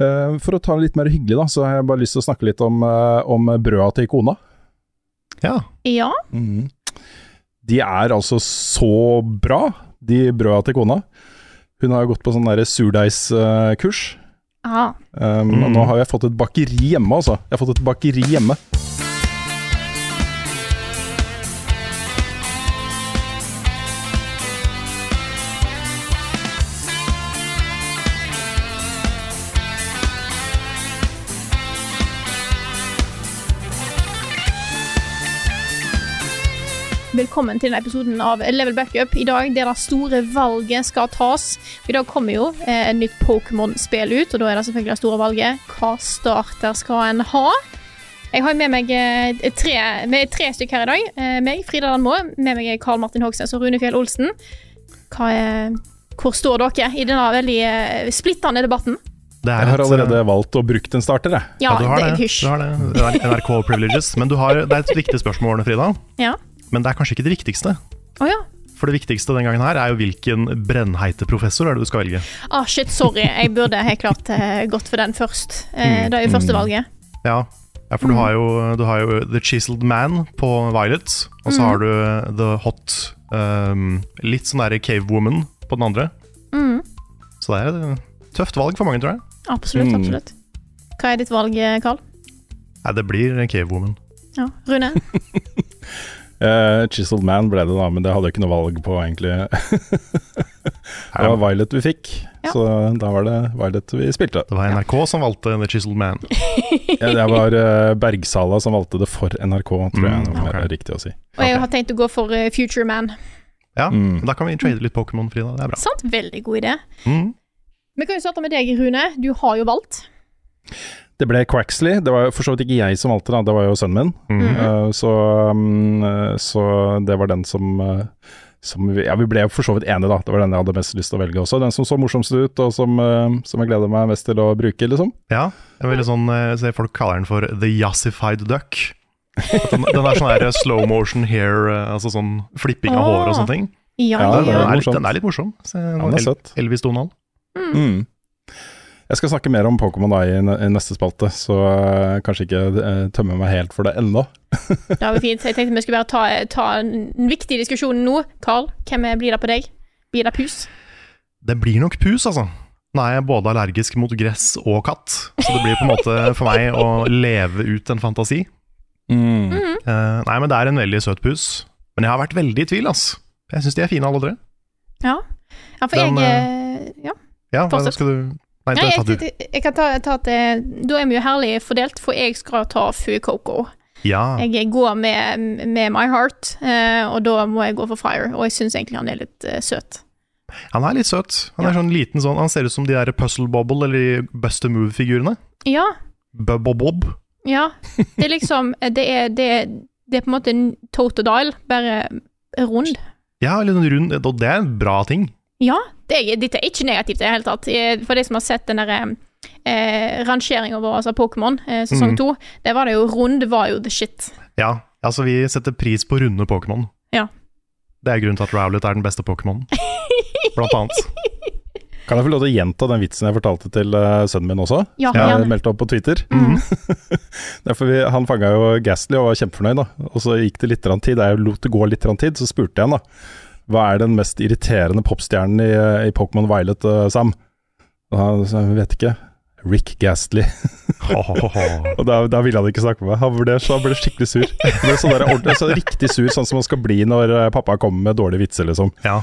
Eh, For å ta det litt mer hyggelig, da, så har jeg bare lyst til å snakke litt om, eh, om brøda til kona. Ja. Ja. De er altså så bra, de brøda til kona. Hun har jo gått på sånn surdeigskurs. surdeiskurs. Aha. Um, og Nå har jeg fått et bakeri hjemme, altså. Jeg har fått et bakeri hjemme. Velkommen til denne episoden av Level Backup. I dag der det store valget skal tas. I dag kommer jo eh, et nytt Pokémon-spill ut, og da er det selvfølgelig det store valget. Hva starter skal en ha? Jeg har med meg eh, tre, med tre stykker her i dag. Eh, meg, Frida Danmo. Med meg er Karl Martin Hogsnes og Rune Fjell Olsen. Hva er, hvor står dere i denne veldig eh, splittende debatten? Det er Jeg har allerede valgt å bruke en starter, jeg. Ja, ja, du har det det. Du har det. NRK privileges. Men du har, det er et viktig spørsmål, Frida. Ja. Men det er kanskje ikke det viktigste. Oh, ja. For det viktigste den gangen her er jo hvilken brennheite professor er det du skal velge. Ah, shit, sorry. Jeg burde helt klart eh, gått for den først. Eh, det er jo første valget. Ja, ja for du, har jo, du har jo The Chiseled Man på Violet, og så har du The Hot um, Litt sånn derre Cave Woman på den andre. Mm. Så det er et tøft valg for mange, tror jeg. Absolutt, Mm. absolutt. Hva er ditt valg, Karl? Nei, det blir Cave Woman. Ja, Rune? Eh, Chiseled Man ble det, da, men det hadde jeg ikke noe valg på, egentlig. det var Violet vi fikk, Ja. så da var det Violet vi spilte. Det var NRK som valgte The Chiseled Man. Ja, det var uh, Bergsala som valgte det for NRK, tror jeg Mm, det ok. er riktig å si. Og jeg har tenkt å gå for uh, Future Man. Ja, Mm. Da kan vi trade litt Pokémon, Frida. Det er bra. Sant? Veldig god idé. Mm. Vi kan jo starte med deg, Rune. Du har jo valgt. Det ble Quaxley. Det var for så vidt ikke jeg som valgte da. det var jo sønnen min. Mm. Uh, så, um, så det var den som, uh, som vi, Ja, vi ble for så vidt enige, da. Det var den jeg hadde mest lyst til å velge også. Den som så morsomst ut, og som, uh, som jeg gleder meg mest til å bruke, liksom. Ja, det er veldig sånn så Folk kaller den for The Yassified Duck. Den, den er sånn her slow motion hair, altså sånn flipping av hår og sånne ting. Ja, Ja, Den er er, litt, den er litt morsom. Så, den er El- søt. Elvis Donald. Mm. Jeg skal snakke mer om Pokémon da i, i neste spalte, så uh, kanskje ikke uh, tømme meg helt for det ennå. Det var fint. Jeg tenkte vi skulle bare ta, ta en viktig diskusjon nå. Carl, hvem blir det på deg? Blir det pus? Det blir nok pus, altså. Nå er jeg både allergisk mot gress og katt, så det blir på en måte for meg å leve ut en fantasi. Mm. Eh, nei, men det er en veldig søt pus. Men jeg har vært veldig i tvil, ass. Jeg syns de er fine, alle tre. Ja. ja for Den, jeg eh, Ja. Ja, Fortsett. skal du Nei, Nei, jeg, jeg, jeg kan ta, ta at eh, Da er vi jo herlig fordelt, for jeg skal ta Fuecoco. Ja. Jeg går med, med My Heart, eh, og da må jeg gå for Fire. Og jeg syns egentlig han er litt uh, søt. Han er litt søt. Han er sånn liten sånn Han ser ut som de der Puzzle Bobble eller Buster Move-figurene. Ja, Bob-Bob. ja. Det er liksom Det er, det er, det er på en måte Totodile, bare rund. Ja, litt sånn rund og Det er en bra ting. Ja, det er, dette er ikke negativt i det hele tatt. Eh, For de som har sett den derre eh, rangeringa vår, altså Pokémon, eh, sesong to, mm. det var det jo rund var jo the shit. Ja, altså vi setter pris på runde Pokémon. Ja. Det er grunnen til at Rowlet er den beste Pokémon, blant annet. Kan jeg få lov til å gjenta den vitsen jeg fortalte til eh, sønnen min også? Ja, Jeg gjerne. meldte opp på Twitter. Mm. Vi, han fanga jo Gastly og var kjempefornøyd, da. Og så gikk det litt grann tid. Jeg lot det gå litt grann tid, så spurte jeg han da hva er den mest irriterende popstjernen i, i Pokémon Violet, uh, Sam? Og han sa jeg vet ikke. Rick Gastly. og da, da ville han ikke snakke med meg. Han ble, så han ble skikkelig sur. Ble sånn der, ordentlig, så riktig sur, sånn som man skal bli når eh, pappa kommer med dårlige vitser, liksom. Ja.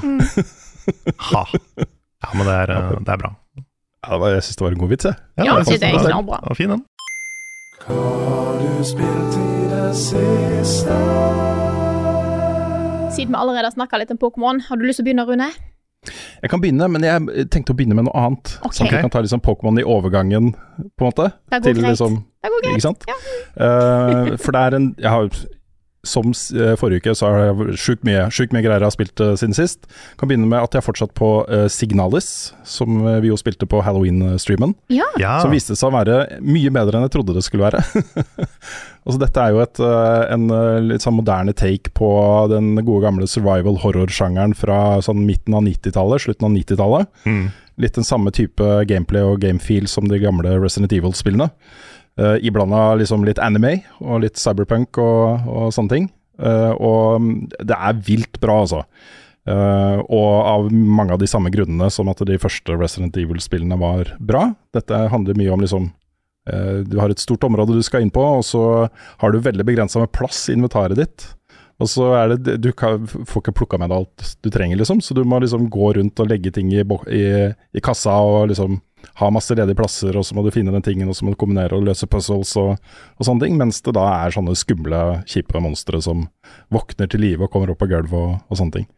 ha. ja, men det er, eh, det er bra. Ja, det var, jeg syns det var en god vits, jeg. Ja, det er jeg synes det er bra. det var fin den. Siden vi allerede har snakka litt om Pokémon, har du lyst til å begynne, Rune? Jeg kan begynne, men jeg tenkte å begynne med noe annet. Okay. Sånn at vi kan ta liksom Pokémon i overgangen, på en måte. Det går til greit. Liksom, Det går greit. Ja. Eh, for det er en Jeg har som eh, forrige uke, så har jeg sjukt mye, sjuk mye greier jeg har spilt uh, siden sist. Kan begynne med at jeg fortsatt på uh, Signalis, som vi jo spilte på Halloween-streamen. Ja. Ja. Som viste seg å være mye bedre enn jeg trodde det skulle være. altså Dette er jo et, uh, en litt sånn moderne take på den gode gamle survival horror-sjangeren fra sånn midten av 90-tallet, slutten av 90-tallet. Mm. Litt den samme type gameplay og gamefeel som de gamle Resident Evil-spillene. Uh, Iblanda liksom litt anime og litt cyberpunk og, og sånne ting. Uh, og mm, det er vilt bra, altså. Uh, og av mange av de samme grunnene som at de første Resident Evil-spillene var bra. Dette handler mye om liksom eh, Du har et stort område du skal inn på, og så har du veldig begrensa med plass i inventaret ditt. Og så er det Du kan, får ikke plukka med deg alt du trenger, liksom. Så du må liksom gå rundt og legge ting i, i, i kassa og liksom ha masse ledige plasser, og så må du finne den tingen, og så må du kombinere og løse puzzles og, og sånne ting. Mens det da er sånne skumle, kjipe monstre som våkner til live og kommer opp av gulvet og, og sånne ting.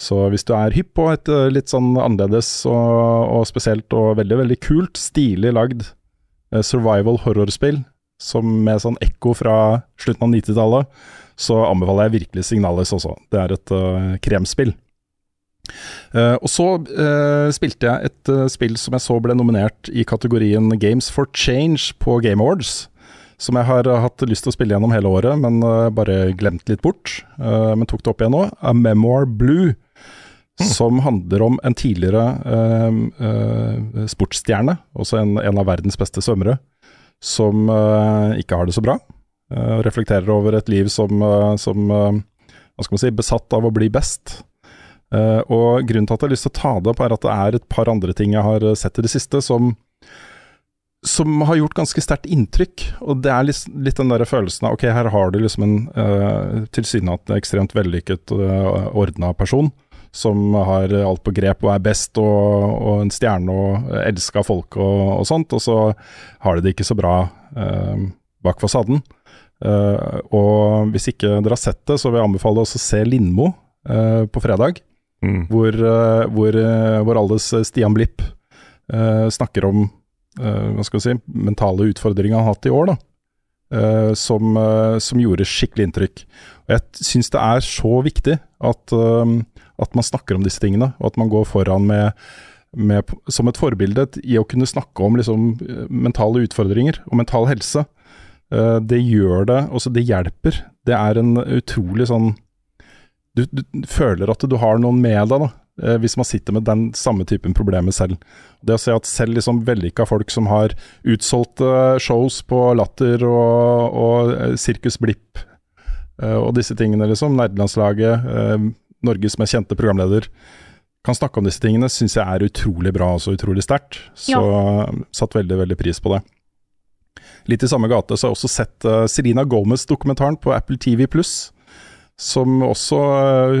Så hvis du er hypp på et eh, litt sånn annerledes og, og spesielt og veldig, veldig kult, stilig lagd eh, survival horrorspill, som med sånn ekko fra slutten av 90-tallet, så anbefaler jeg virkelig Signalis også. Det er et uh, kremspill. Eh, og så uh, spilte jeg et uh, spill som jeg så ble nominert i kategorien Games for Change på Game Awards. Som jeg har hatt lyst til å spille gjennom hele året, men bare glemt litt bort. Men tok det opp igjen nå. A Memoir Blue. Som handler om en tidligere sportsstjerne, også en, en av verdens beste svømmere, som ikke har det så bra. Reflekterer over et liv som, som hva skal man si, besatt av å bli best. Eh, og grunnen til at jeg har lyst til å ta det opp, er at det er et par andre ting jeg har eh, sett i det siste som som har gjort ganske sterkt inntrykk. Og det er litt, litt den der følelsen av ok, her har du liksom en uh, tilsynelatende ekstremt vellykket, uh, ordna person. Som har alt på grep og er best og, og en stjerne og elska folk og, og sånt. Og så har de det ikke så bra uh, bak fasaden. Og hvis ikke dere har sett det, så vil jeg anbefale oss å se Lindmo på fredag. Mm. Hvor, eh, hvor, eh, hvor alles Stian Blipp eh, snakker om eh, hva skal vi si, mentale utfordringer han har hatt i år. da. Uh, som, uh, som gjorde skikkelig inntrykk. Og Jeg syns det er så viktig at, uh, at man snakker om disse tingene, og at man går foran med, med, som et forbilde i å kunne snakke om liksom, eh, mentale utfordringer og mental helse. Eh, det gjør det, også det hjelper. Det er en utrolig sånn du, du føler at du har noen med deg, da, eh, hvis man sitter med den samme typen problemer selv. Det å se at selv liksom vellykka folk som har utsolgte shows på Latter og, og eh, Sirkus Blipp eh, og disse tingene, liksom, nerdelandslaget, eh, Norges mest kjente programleder, kan snakke om disse tingene, syns jeg er utrolig bra og så utrolig sterkt. Så satt veldig, veldig pris på det. Litt i samme gate så har jeg også sett uh, Serena Gomez-dokumentaren på Apple TV Pluss. Som også eh,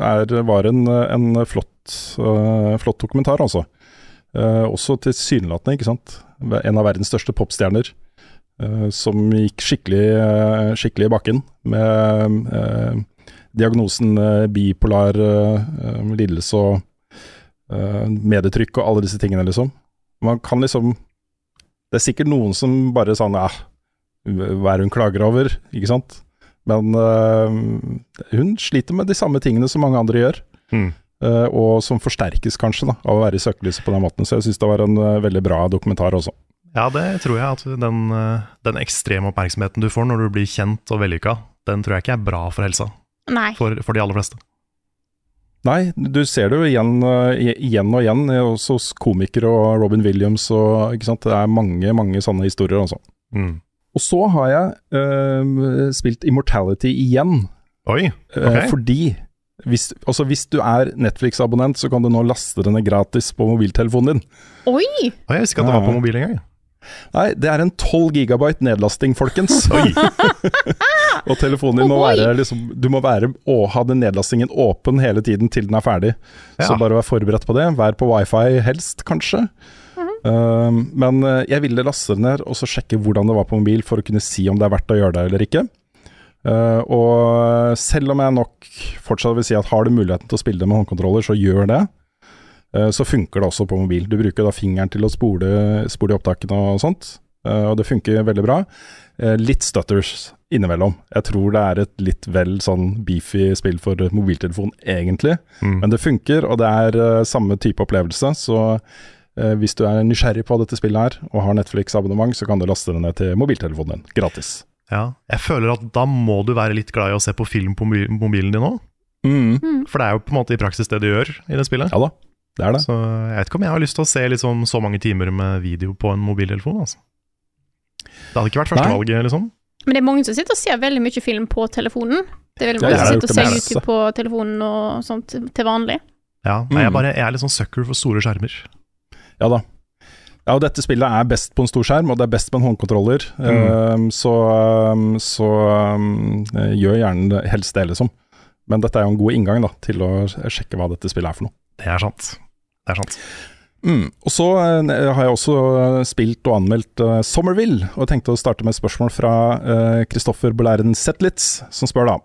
er, var en, en flott, eh, flott dokumentar, altså. Eh, også tilsynelatende, ikke sant. En av verdens største popstjerner. som gikk skikkelig, skikkelig i bakken med diagnosen bipolar lidelse og medietrykk og alle disse tingene, liksom. Man kan liksom Det er sikkert noen som bare sånn Ja, hva er hun klager over? Ikke sant? Men uh, hun sliter med de samme tingene som mange andre gjør. Mm. Uh, og som forsterkes kanskje da, av å være i søkelyset på den måten. Så jeg syns det var en uh, veldig bra dokumentar også. Ja, det tror jeg at den, den ekstreme oppmerksomheten du får når du blir kjent og vellykka, den tror jeg ikke er bra for helsa, Nei. for, for de aller fleste. Nei, du ser det jo igjen, igjen og igjen, også hos komikere og Robin Williams og ikke sant. Det er mange, mange sånne historier, altså. Mm. Og så har jeg øh, spilt Immortality igjen. Oi, okay. ok. Fordi hvis, altså hvis du er Netflix-abonnent, så kan du nå laste denne gratis på mobiltelefonen din. Oi! Oi, jeg visste ikke at det var på mobil engang. Nei, det er en 12 gigabyte nedlasting, folkens. og telefonen din må være liksom, Du må være, å, ha den nedlastingen åpen hele tiden til den er ferdig. Så bare vær forberedt på det. Vær på wifi helst, kanskje. Um, men eh, jeg ville laste det ned og så sjekke hvordan det var på mobil, for å kunne si om det er verdt å gjøre det eller ikke. Uh, og selv om jeg nok fortsatt vil si at har du muligheten til å spille det med håndkontroller, så gjør det. Uh, så funker det også på mobil. Du bruker da fingeren til å spole, spole opptakene og sånt, Uh, og det funker veldig bra. Eh, litt stutters innimellom. Jeg tror det er et litt vel sånn beefy spill for mobiltelefon, egentlig. Mm. Men det funker, og det er samme type opplevelse. Så hvis du er nysgjerrig på dette spillet her, og har Netflix-abonnement, så kan du laste det ned til mobiltelefonen din, gratis. Ja, jeg føler at da må du være litt glad i å se på film på mobilen din òg. Mm. For det er jo på en måte i praksis det du gjør i det spillet. Ja da, det er det. Så jeg vet ikke om jeg har lyst til å se liksom så mange timer med video på en mobiltelefon. Altså. Det hadde ikke vært førstevalget, liksom. Men det er mange som sitter og ser veldig mye film på telefonen. Det er veldig mange ja, som sitter og ser. YouTube på telefonen og sånt til vanlig. Ja, nei, jeg, Mm. bare, jeg er litt sånn sucker for store skjermer. Ja da. Ja, og dette spillet er best på en stor skjerm, og det er best med en håndkontroller. Um, så um, så um, gjør gjerne helst det, liksom. Men dette er jo en god inngang da, til å sjekke hva dette spillet er for noe. Det er sant. Det er sant. Mm. Og så uh, har jeg også eh, spilt og anmeldt uh, Somerville, og jeg tenkte å starte med et spørsmål fra Kristoffer Bolæren Zetlitz, som spør da.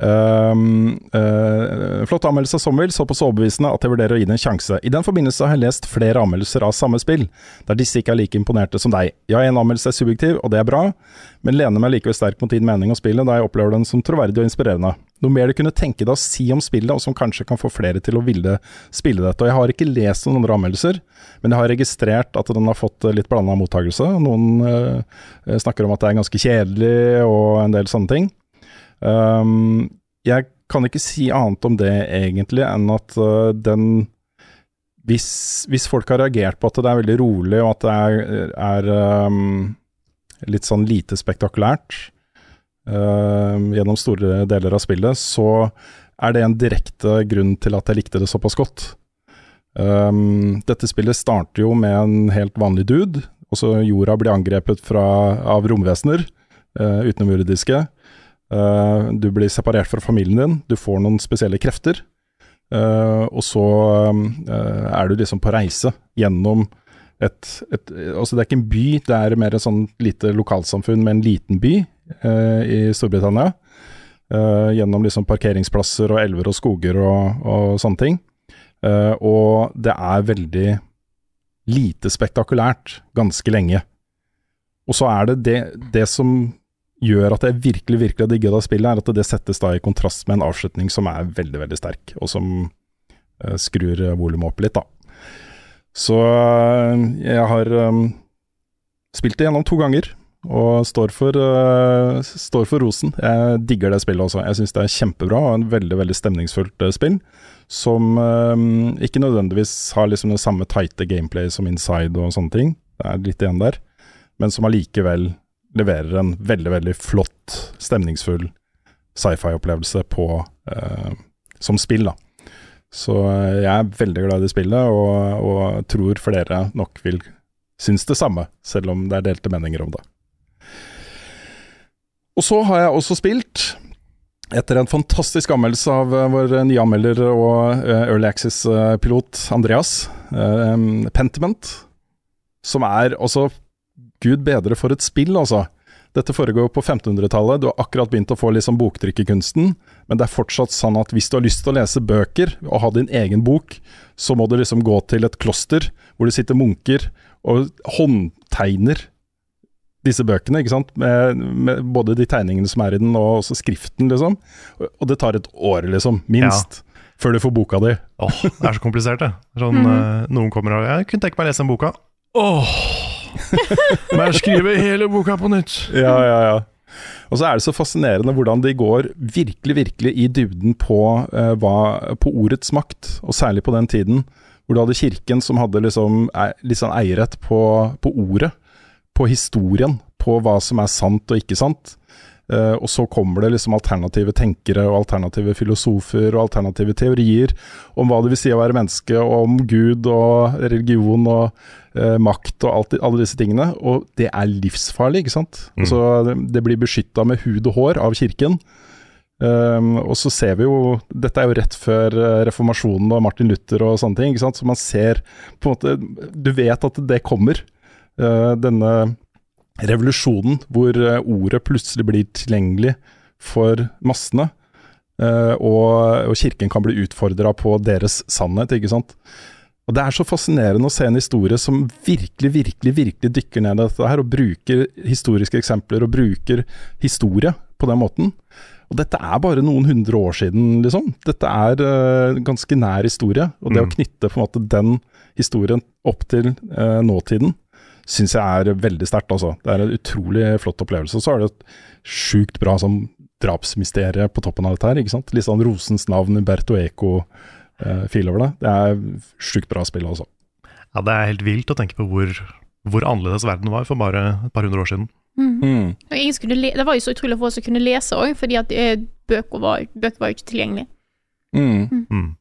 Um, eh, flott anmeldelse av på såpass overbevisende at jeg vurderer å gi det en sjanse. I den forbindelse har jeg lest flere anmeldelser av samme spill, der disse ikke er like imponerte som deg. Ja, en anmeldelse er subjektiv, og det er bra, men lener meg likevel sterkt mot din mening om spillet, da jeg opplever den som troverdig og inspirerende. Noe mer du kunne tenke deg å si om spillet, og som kanskje kan få flere til å ville spille dette. Og jeg har ikke lest noen andre anmeldelser, men jeg har registrert at den har fått eh, litt blanda mottakelse. Noen eh, snakker om at det er ganske kjedelig, og en del sånne ting. Um, jeg kan ikke si annet om det egentlig enn at uh, den hvis, hvis folk har reagert på at det er veldig rolig og at det er, er um, litt sånn lite spektakulært uh, gjennom store deler av spillet, så er det en direkte grunn til at jeg likte det såpass godt. Um, dette spillet starter jo med en helt vanlig dude, og så jorda blir angrepet fra, av romvesener uh, utenomjordiske. Uh, du blir separert fra familien din, du får noen spesielle krefter. Uh, og så uh, er du liksom på reise gjennom et, et Altså, det er ikke en by, det er mer et sånn lite lokalsamfunn med en liten by i Storbritannia. Gjennom liksom parkeringsplasser og elver og skoger og, og sånne ting. Og det er veldig lite spektakulært ganske lenge. Og så er det det, det som gjør at jeg virkelig virkelig har digga det spillet, er at det settes da i kontrast med en avslutning som er veldig, veldig sterk, og som uh, skrur volumet opp litt, da. Så uh, jeg har um, spilt det gjennom to ganger, og står for, uh, står for rosen. Jeg digger det spillet også. Jeg syns det er kjempebra, og en veldig, veldig stemningsfullt spill. Som ikke nødvendigvis har liksom det samme tighte gameplay som Inside og sånne ting. Det er litt igjen der. Men som allikevel leverer en veldig, veldig flott, stemningsfull sci-fi-opplevelse på eh, som spill, da. Så eh, jeg er veldig glad i spillet, og, og tror flere nok vil synes det samme, selv om det er delte meninger om det. Og så har jeg også spilt, etter en fantastisk anmeldelse av eh, vår nye anmelder og eh, Early Access-pilot Andreas, eh, Pentiment, som er også Gud bedre for et spill, altså. Dette foregår på 1500-tallet, du har akkurat begynt å få liksom boktrykkerkunsten, men det er fortsatt sånn at hvis du har lyst til å lese bøker og ha din egen bok, så må du liksom gå til et kloster hvor det sitter munker og håndtegner disse bøkene, ikke sant, med, med både de tegningene som er i den og også skriften, liksom. Og, det tar et år, liksom, minst, før du får boka di. Åh, det er så komplisert, det. Sånn, eh, noen kommer og Jeg kunne tenke meg å lese den boka. Åh! Må jeg skrive hele boka på nytt? Ja, ja, ja. Og så er det så fascinerende hvordan de går virkelig, virkelig i dybden på, eh, hva, på ordets makt, og særlig på den tiden hvor du hadde kirken som hadde liksom, eh, litt sånn eierrett på, på ordet, på historien, på hva som er sant og ikke sant. Eh, og så kommer det liksom alternative tenkere og alternative filosofer og alternative teorier om hva det vil si å være menneske, og om Gud og religion og uh, makt og alt, alle disse tingene. Og det er livsfarlig, ikke sant. Mm. Så det, det blir beskytta med hud og hår av kirken. Um, og så ser vi jo Dette er jo rett før eh, reformasjonen og Martin Luther og sånne ting. ikke sant? Så man ser på en måte Du vet at det kommer. Uh, denne revolusjonen hvor eh, ordet plutselig blir tilgjengelig for massene. eh, og, og kirken kan bli utfordra på deres sannhet, ikke sant. Og Det er så fascinerende å se en historie som virkelig, virkelig virkelig dykker ned i dette her, og bruker historiske eksempler og bruker historie på den måten. Og dette er bare noen hundre år siden, liksom. Dette er uh, ganske nær historie. Og det mm. å knytte på en måte den historien opp til uh, nåtiden, syns jeg er veldig sterkt, altså. Det er en utrolig flott opplevelse. Og så er det et sjukt bra sånn drapsmysterium på toppen av dette her, ikke sant. Litt sånn Rosens navn, Berto Eco uh, fil over det. Det er sjukt bra spill, altså. Ja, det er helt vilt å tenke på hvor, hvor annerledes verden var for bare et par hundre år siden. Mm. Mm. det var jo så utrolig få som kunne lese òg, fordi at eh, bøker var, bøker var jo ikke tilgjengelig. Mm.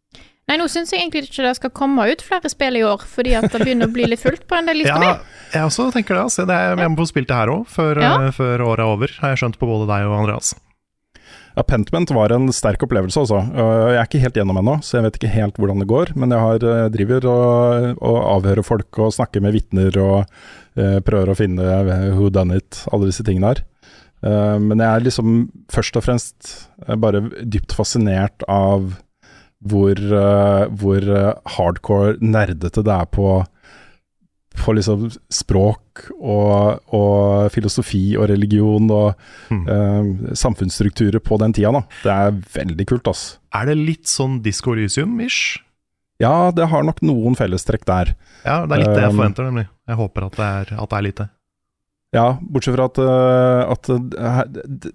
Nei, nå syns jeg egentlig ikke det skal komme ut flere spill i år, fordi at det begynner å bli litt fullt på en del lista ja, Jeg også tenker det. Altså. det er, jeg må få spilt det her òg, før, ja. uh, før året er over, har jeg skjønt på både deg og Andreas. Ja, Pentment var en sterk opplevelse, altså. Jeg er ikke helt gjennom ennå, så jeg vet ikke helt hvordan det går. Men jeg har, eh, driver og, og avhører folk og snakker med vitner og uh, prøver å finne who done it, alle disse tingene her. Uh, men jeg er liksom først og fremst bare dypt fascinert av hvor, uh, hvor hardcore nerdete det er på på liksom språk og, og, filosofi og religion og mm. uh, samfunnsstrukturer på den tida. Da. Det er veldig kult, ass. Er det litt sånn Disko Elysium-ish? Ja, det har nok noen fellestrekk der. Ja, det er litt det jeg forventer, nemlig. Jeg håper at det er, at det er litt det. Ja, bortsett fra at, at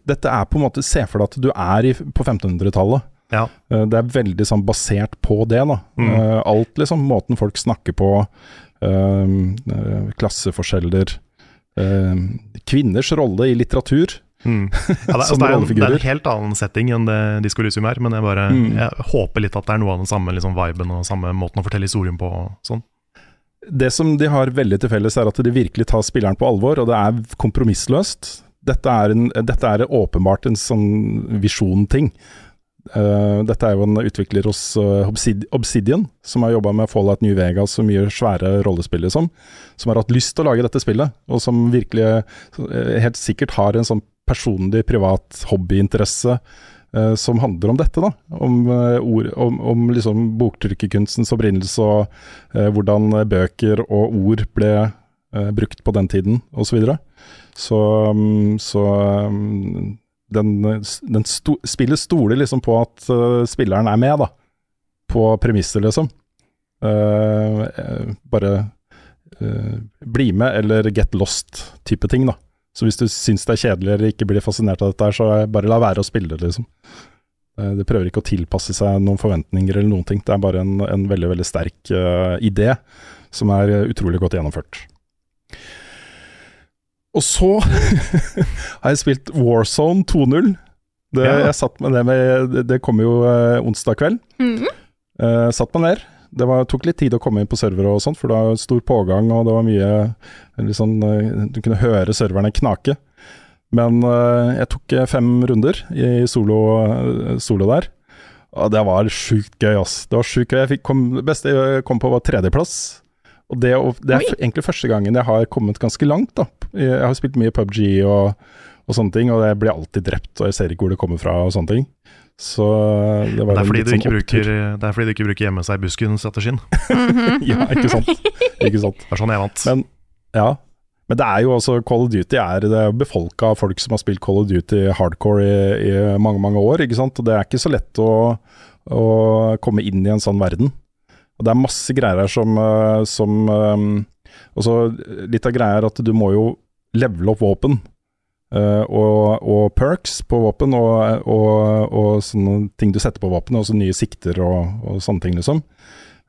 dette er på en måte Se for deg at du er på 1500-tallet. Ja. det er veldig sånn basert på det. da. Mm. alt, liksom. Måten folk snakker på, eh, klasseforskjeller, ehm, kvinners rolle i litteratur. Mm. Ja, det, altså, det, er en, det, er en, helt annen setting enn det Disko Lysium er, men jeg, bare, mm. jeg håper litt at det er noe av den samme liksom, viben og samme måten å fortelle historien på. Sånn. Det som de har veldig til felles, er at de virkelig tar spilleren på alvor, og det er kompromissløst. Dette er, en, dette er åpenbart en sånn visjon-ting. Uh, dette er jo en utvikler hos uh, Obsidian, som har jobba med Fallout New Vegas og mye svære rollespill, liksom. Som har hatt lyst til å lage dette spillet, og som virkelig uh, helt sikkert har en sånn personlig, privat hobbyinteresse som handler om dette, da. Om, ord, om, om liksom boktrykkerkunstens opprinnelse og hvordan bøker og ord ble brukt på den tiden, osv. Så, videre. så, um, så um, den, den sto, spillet stoler liksom på at uh, spilleren er med, da. På premisser, liksom. Uh, bare uh, bli med eller get lost-type ting, da. Så hvis du syns det er kjedelig eller ikke blir fascinert av dette, her, så bare la være å spille liksom. Det prøver ikke å tilpasse seg noen forventninger eller noen ting. Det er bare en, en veldig, veldig sterk idé som er utrolig godt gjennomført. Og så har jeg spilt Warzone 2.0. Det, ja. Jeg satt med det med Det kom jo uh, onsdag kveld. Mm. Uh, satt meg ned. Det var, tok litt tid å komme inn på servere og sånt, for det var stor pågang og det var mye liksom, uh, Du kunne høre serverne knake. Men jeg tok fem runder i solo, solo der. Og det var sjukt gøy, ass. Det var sjukt gøy. Jeg fikk kom, beste jeg kom på, var tredjeplass. Og det, det er egentlig første gangen jeg har kommet ganske langt. da. Jeg har spilt mye PubG og, og sånne ting, og jeg blir alltid drept, og jeg ser ikke hvor det kommer fra og sånne ting. Så det, det, er fordi du sånn ikke bruker, det er fordi du ikke bruker gjemme seg i busken-strategien. ja, ikke sant. ikke sant. Det er sånn jeg vant. Men, ja. Men det er jo også Call of Duty er, det er befolka av folk som har spilt Call of Duty hardcore i, i, mange mange år. ikke sant? Og Det er ikke så lett å, å komme inn i en sånn verden. Og Det er masse greier her som, eh, som altså, Litt av greia er at du må jo levele opp våpen. Uh, og, og, perks på våpen, og, og, og, sånne ting du setter på våpen, også nye sikter og, sånne ting, liksom.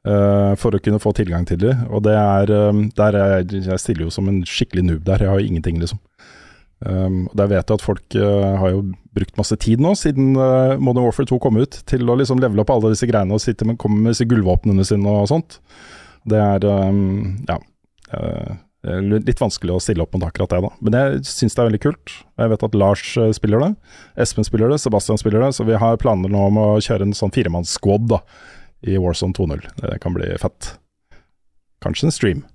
For å kunne få tilgang til det. Og det er um, der jeg, jeg stiller jo som en skikkelig noob der, jeg har ingenting, liksom. Um, Der vet jeg at folk uh, har jo brukt masse tid nå, siden uh, Modern Warfare 2 kom ut, til å liksom levele opp alle disse greiene og sitte med, komme med disse gullvåpnene sine og sånt. Det er um, ja. Uh, litt vanskelig å stille opp mot akkurat det, da. Men jeg syns det er veldig kult. Jeg vet at Lars spiller det, Espen spiller det, Sebastian spiller det, så vi har planer nå om å kjøre en sånn firemannssquad i Warzone 2.0. Det kan bli fett. Kanskje en stream.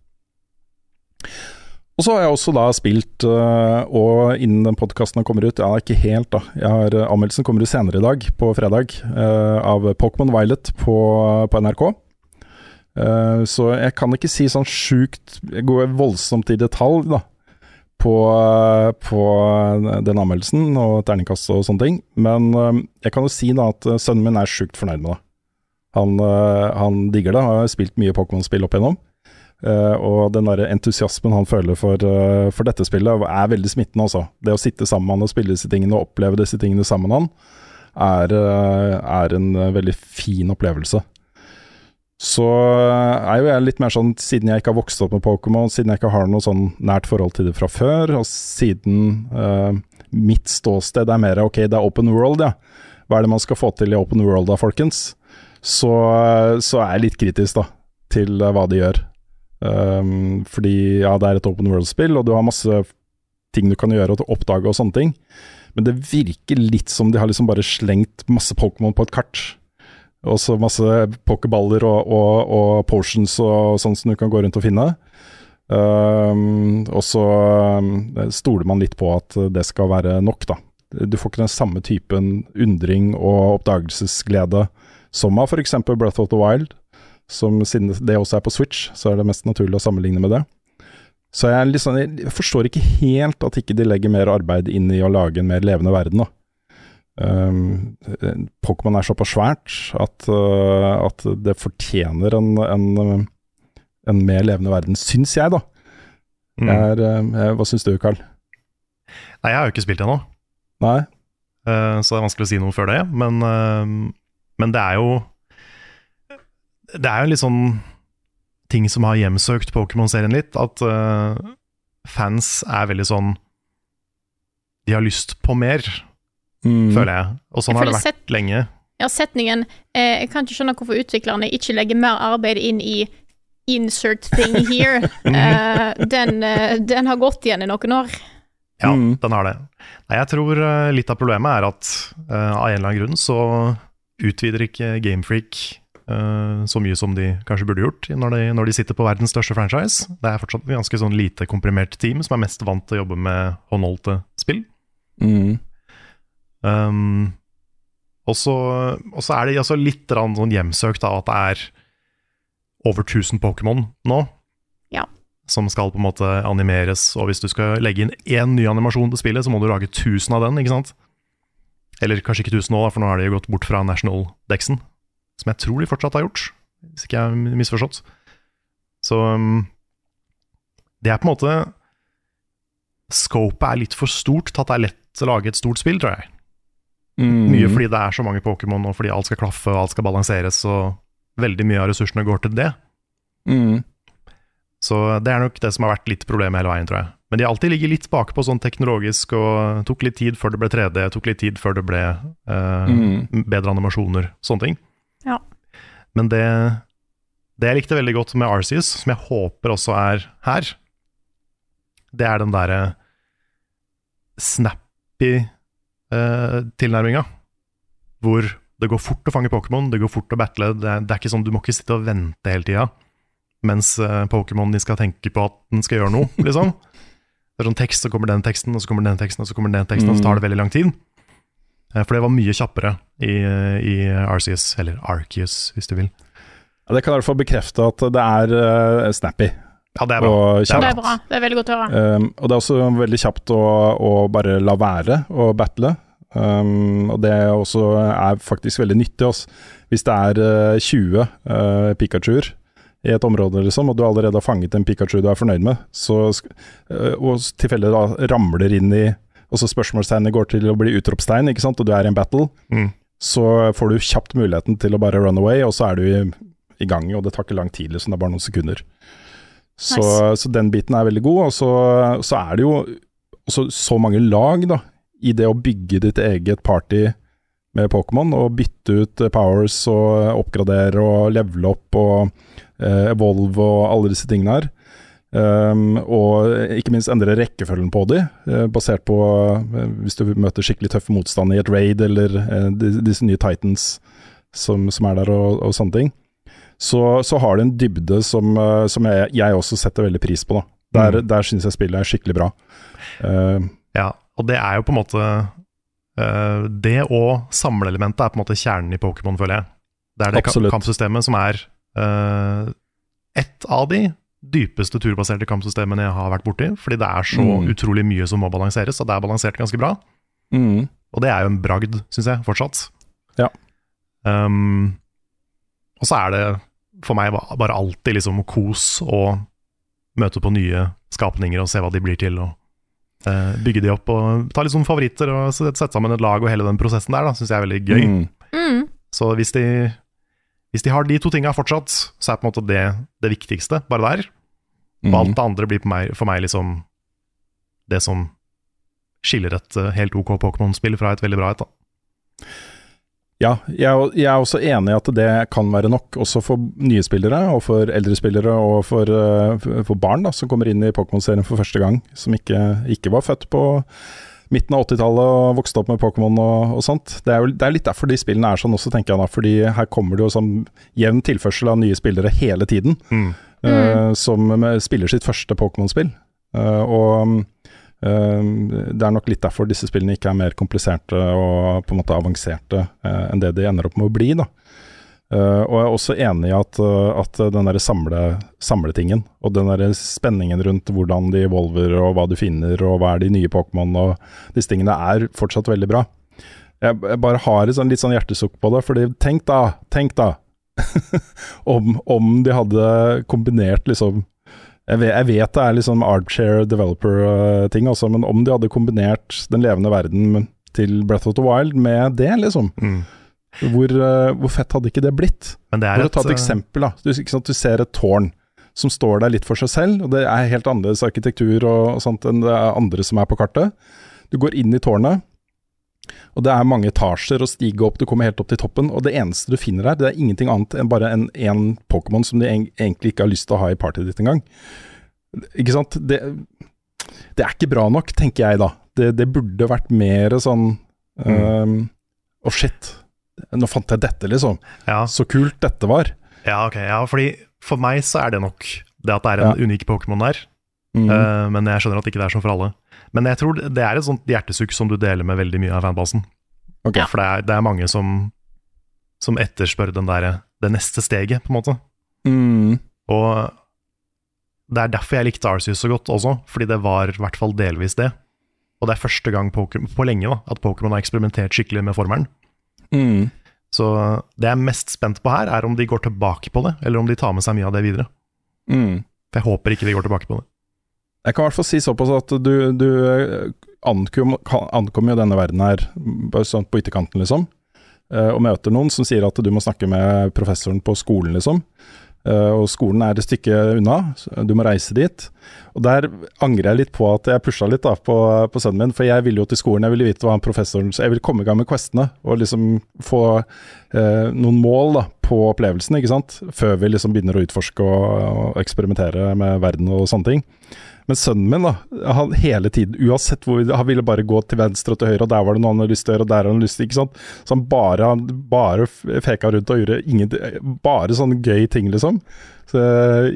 Og så har jeg også da spilt, uh, og innen den podkasten kommer ut Ja, ikke helt, da. Har, uh, anmeldelsen kommer ut senere i dag, på fredag, uh, av Pokémon Violet på, på NRK. Eh, så jeg kan ikke si sånn sjukt går voldsomt i detalj da på, eh, på den anmeldelsen og terningkast og sånne ting. Men eh, jeg kan jo si da at eh, sønnen min er sjukt fornøyd med det. Han, eh, han digger det, har spilt mye Pokémon-spill opp igjennom. Eh, og den der entusiasmen han føler for, uh, for dette spillet, er veldig smittende, altså. Det å sitte sammen med han og spille disse tingene og oppleve disse tingene sammen med han, er, uh, er en veldig fin opplevelse. Så er jo jeg litt mer sånn, siden jeg ikke har vokst opp med Pokémon, siden jeg ikke har noe sånn nært forhold til det fra før, og siden mitt ståsted er mer ok, det er open world, ja. Hva er det man skal få til i open world da, folkens? Så, så er jeg litt kritisk da, til hva de gjør. Um, fordi ja, det er et open world-spill, og du har masse ting du kan gjøre og oppdage og sånne ting. Men det virker litt som de har liksom bare slengt masse Pokémon på et kart. Og så masse pokerballer og, og, og potions og sånn som du kan gå rundt og finne. Um, og så um, stoler man litt på at det skal være nok, da. Du får ikke den samme typen undring og oppdagelsesglede som av f.eks. Breath of the Wild. Som siden det også er på Switch, så er det mest naturlig å sammenligne med det. Så jeg, liksom, jeg forstår ikke helt at ikke de legger mer arbeid inn i å lage en mer levende verden. da. Um, Pokémon er såpass svært at, uh, at det fortjener en, en, en mer levende verden, syns jeg, da. Mm. Er, uh, hva syns du, Carl? Nei, jeg har jo ikke spilt ennå, Nei? eh, så det er vanskelig å si noe før det. Men, men det er jo Det er jo litt sånn ting som har hjemsøkt Pokémon-serien litt, at uh, fans er veldig sånn De har lyst på mer, Mm. føler jeg. Og sånn Jeg har det vært lenge. Ja, setningen eh, Jeg kan ikke skjønne hvorfor utviklerne ikke legger mer arbeid inn i insert thing here. uh, den, uh, den har gått igjen i noen år. Ja, Mm. den har det. Nei, jeg tror litt av problemet er at eh, av en eller annen grunn så utvider ikke Gamefreak så mye som de kanskje burde gjort når de, når de sitter på verdens største franchise. Det er fortsatt et ganske sånn lite komprimert team som er mest vant til å jobbe med håndholdte spill. Mm. Um, og så er det altså litt sånn hjemsøkt av at det er over 1000 Pokémon nå. Ja. Som skal på en måte animeres, og hvis du skal legge inn én ny animasjon til spillet, så må du lage 1000 av den, ikke sant? Eller kanskje ikke 1000 nå, for nå har de gått bort fra National Dexen, som jeg tror de fortsatt har gjort, hvis ikke jeg har misforstått. Så um, det er på en måte Scopet er litt for stort til at det er lett å lage et stort spill, tror jeg. Mm. Mye fordi det er så mange Pokémon, og fordi alt skal klaffe og alt skal balanseres, og veldig mye av ressursene går til det. Mm. Så det er nok det som har vært litt problemet hele veien, tror jeg. Men de har alltid ligget litt bakpå sånn teknologisk, og tok litt tid før det ble 3D, tok litt tid før det ble uh, Mm. bedre animasjoner, sånne ting. Ja. Men det, det jeg likte veldig godt med Arceus, som jeg håper også er her, det er den derre snappy eh, tilnærminga. Hvor det går fort å fange Pokémon, det går fort å battle. Det er, det er ikke sånn, Du må ikke sitte og vente hele tida mens eh, Pokémon skal tenke på at den skal gjøre noe, liksom. Det er sånn tekst, så kommer den teksten, og så kommer den teksten, og så kommer den teksten, og så tar det veldig lang tid. Eh, For det var mye kjappere i, i Arceus, eller Arceus, hvis du vil. Ja, det kan i hvert fall bekrefte at det er uh, snappy Ja, det er bra. og Det er bra. Det er veldig godt å høre. Um, og det er også veldig kjapt å, å bare la være å battle. Um, og det også er faktisk veldig nyttig. Også. Hvis det er uh, 20 uh, Pikachuer i et område, liksom, og du allerede har fanget en Pikachu du er fornøyd med, så, eh, og tilfeldig ramler inn i Og så spørsmålstegnet går til å bli utropstegn, ikke sant, og du er i en battle, Mm. så får du kjapt muligheten til å bare run away, og så er du i, i gang, og det tar ikke lang tid, liksom, det er bare noen sekunder. Så, Nice. så den biten er veldig god, og så, så er det jo også så mange lag da, i det å bygge ditt eget party med Pokémon, og bytte ut eh, powers og oppgradere og levele opp og eh, evolve og alle disse tingene her. Um, og ikke minst endre rekkefølgen på de, uh, basert på uh, hvis du møter skikkelig tøff motstand i et raid, eller uh, disse nye Titans som, som er der, og, og sånne ting. Så, så har det en dybde som, som jeg, jeg også setter veldig pris på. Da. Der, Mm. der syns jeg spillet er skikkelig bra. Eh, Ja, og det er jo på en måte Det og samleelementet er på en måte kjernen i Pokémon, føler jeg. Det er det Absolutt. kampsystemet som er eh, et av de dypeste turbaserte kampsystemene jeg har vært borti, fordi det er så Mm. utrolig mye som må balanseres, og det er balansert ganske bra. Mm. Og det er jo en bragd, syns jeg, fortsatt. Ja. Um, og så er det for meg bare alltid liksom kos og møte på nye skapninger og se hva de blir til, og eh, bygge de opp og ta litt sånn favoritter og sette sammen et lag og hele den prosessen der, da, syns jeg er veldig gøy. Mm. Mm. Så hvis de, hvis de har de to tinga fortsatt, så er på en måte det det viktigste, bare der. Og alt det andre blir på meg, for meg liksom det som skiller et eh, helt ok Pokémon-spill fra et veldig bra et. da. Ja, jeg, jeg er også enig i at det kan være nok, også for nye spillere, og for eldre spillere, og for, eh, for barn da, som kommer inn i Pokémon-serien for første gang, som ikke, ikke var født på midten av 80-tallet og vokste opp med Pokémon og, og sånt. Det er, jo, det er litt derfor de spillene er sånn også, tenker jeg da, fordi her kommer det jo sånn jevn tilførsel av nye spillere hele tiden, Mm. eh, som med- spiller sitt første Pokémon-spill. Uh, og eh, det er nok litt derfor disse spillene ikke er mer kompliserte og på en måte avanserte eh, enn det de ender opp med å bli. da. Eh, og jeg er også enig i at, uh, at den der samle, samletingen, og den der spenningen rundt hvordan de evolver og hva du finner og hva er de nye Pokémon og disse tingene, er fortsatt veldig bra. Jeg, jeg bare har et sånn, litt sånn hjertesukk på det, fordi tenk da, tenk da om, om de hadde kombinert liksom jeg vet, jeg vet det er liksom armchair developer-ting, også, men om de hadde kombinert den levende verden til Breath of the Wild med det, liksom, Mm. Hvor, eh, hvor fett hadde ikke det blitt? Men det er For å ta et eksempel, da. Du, sant, du ser et tårn som står der litt for seg selv, og det er helt annerledes arkitektur og, og sånt enn det er andre som er på kartet. Du går inn i tårnet, og det er mange etasjer å stige opp, du kommer helt opp til toppen, og det eneste du finner der, det er ingenting annet enn bare en, en Pokémon som du egentlig ikke har lyst til å ha i partyet ditt engang. Ikke sant? Det, det er ikke bra nok, tenker jeg da. Det, det burde vært mer sånn um, Å, shit. Nå fant jeg dette, liksom. Ja, Så kult dette var. ja, ok. Ja, fordi for meg så er det nok det at det er en Ja. unik Pokémon der. Mm. Uh, men jeg skjønner at det ikke er sånn for alle. Men jeg tror det er et sånt hjertesukk som du deler med veldig mye av fanbasen. Okay. For det er, det er mange som, som etterspør den der, det neste steget, på en måte. Mm. Og det er derfor jeg likte Arceus så godt også, fordi det var i hvert fall delvis det. Og det er første gang Pokemon, på lenge da, at Pokémon har eksperimentert skikkelig med formelen. Mm. Så det jeg er mest spent på her, er om de går tilbake på det, eller om de tar med seg mye av det videre. Mm. For jeg håper ikke de går tilbake på det. Jeg kan i hvert fall si såpass at du, du ankom, ankom, ankommer jo denne verden her sånn på ytterkanten, liksom. eh, Og møter noen som sier at du må snakke med professoren på skolen, liksom. Eh, Og skolen er et stykke unna, du må reise dit. Og der angrer jeg litt på at jeg pusha litt da på, på sønnen min, for jeg ville jo til skolen, jeg ville vite hva professoren Så jeg ville komme i gang med questene og liksom få eh, noen mål da på opplevelsen, ikke sant. Før vi liksom begynner å utforske og, og eksperimentere med verden og sånne ting. Men sønnen min, da, han hele tiden, uansett hvor Han ville bare gå til venstre og til høyre, og der var det noe han hadde lyst til å gjøre, og der hadde han lyst til, ikke sant. Så han bare, bare feka rundt og gjorde ingen Bare sånne gøy ting, liksom. Så,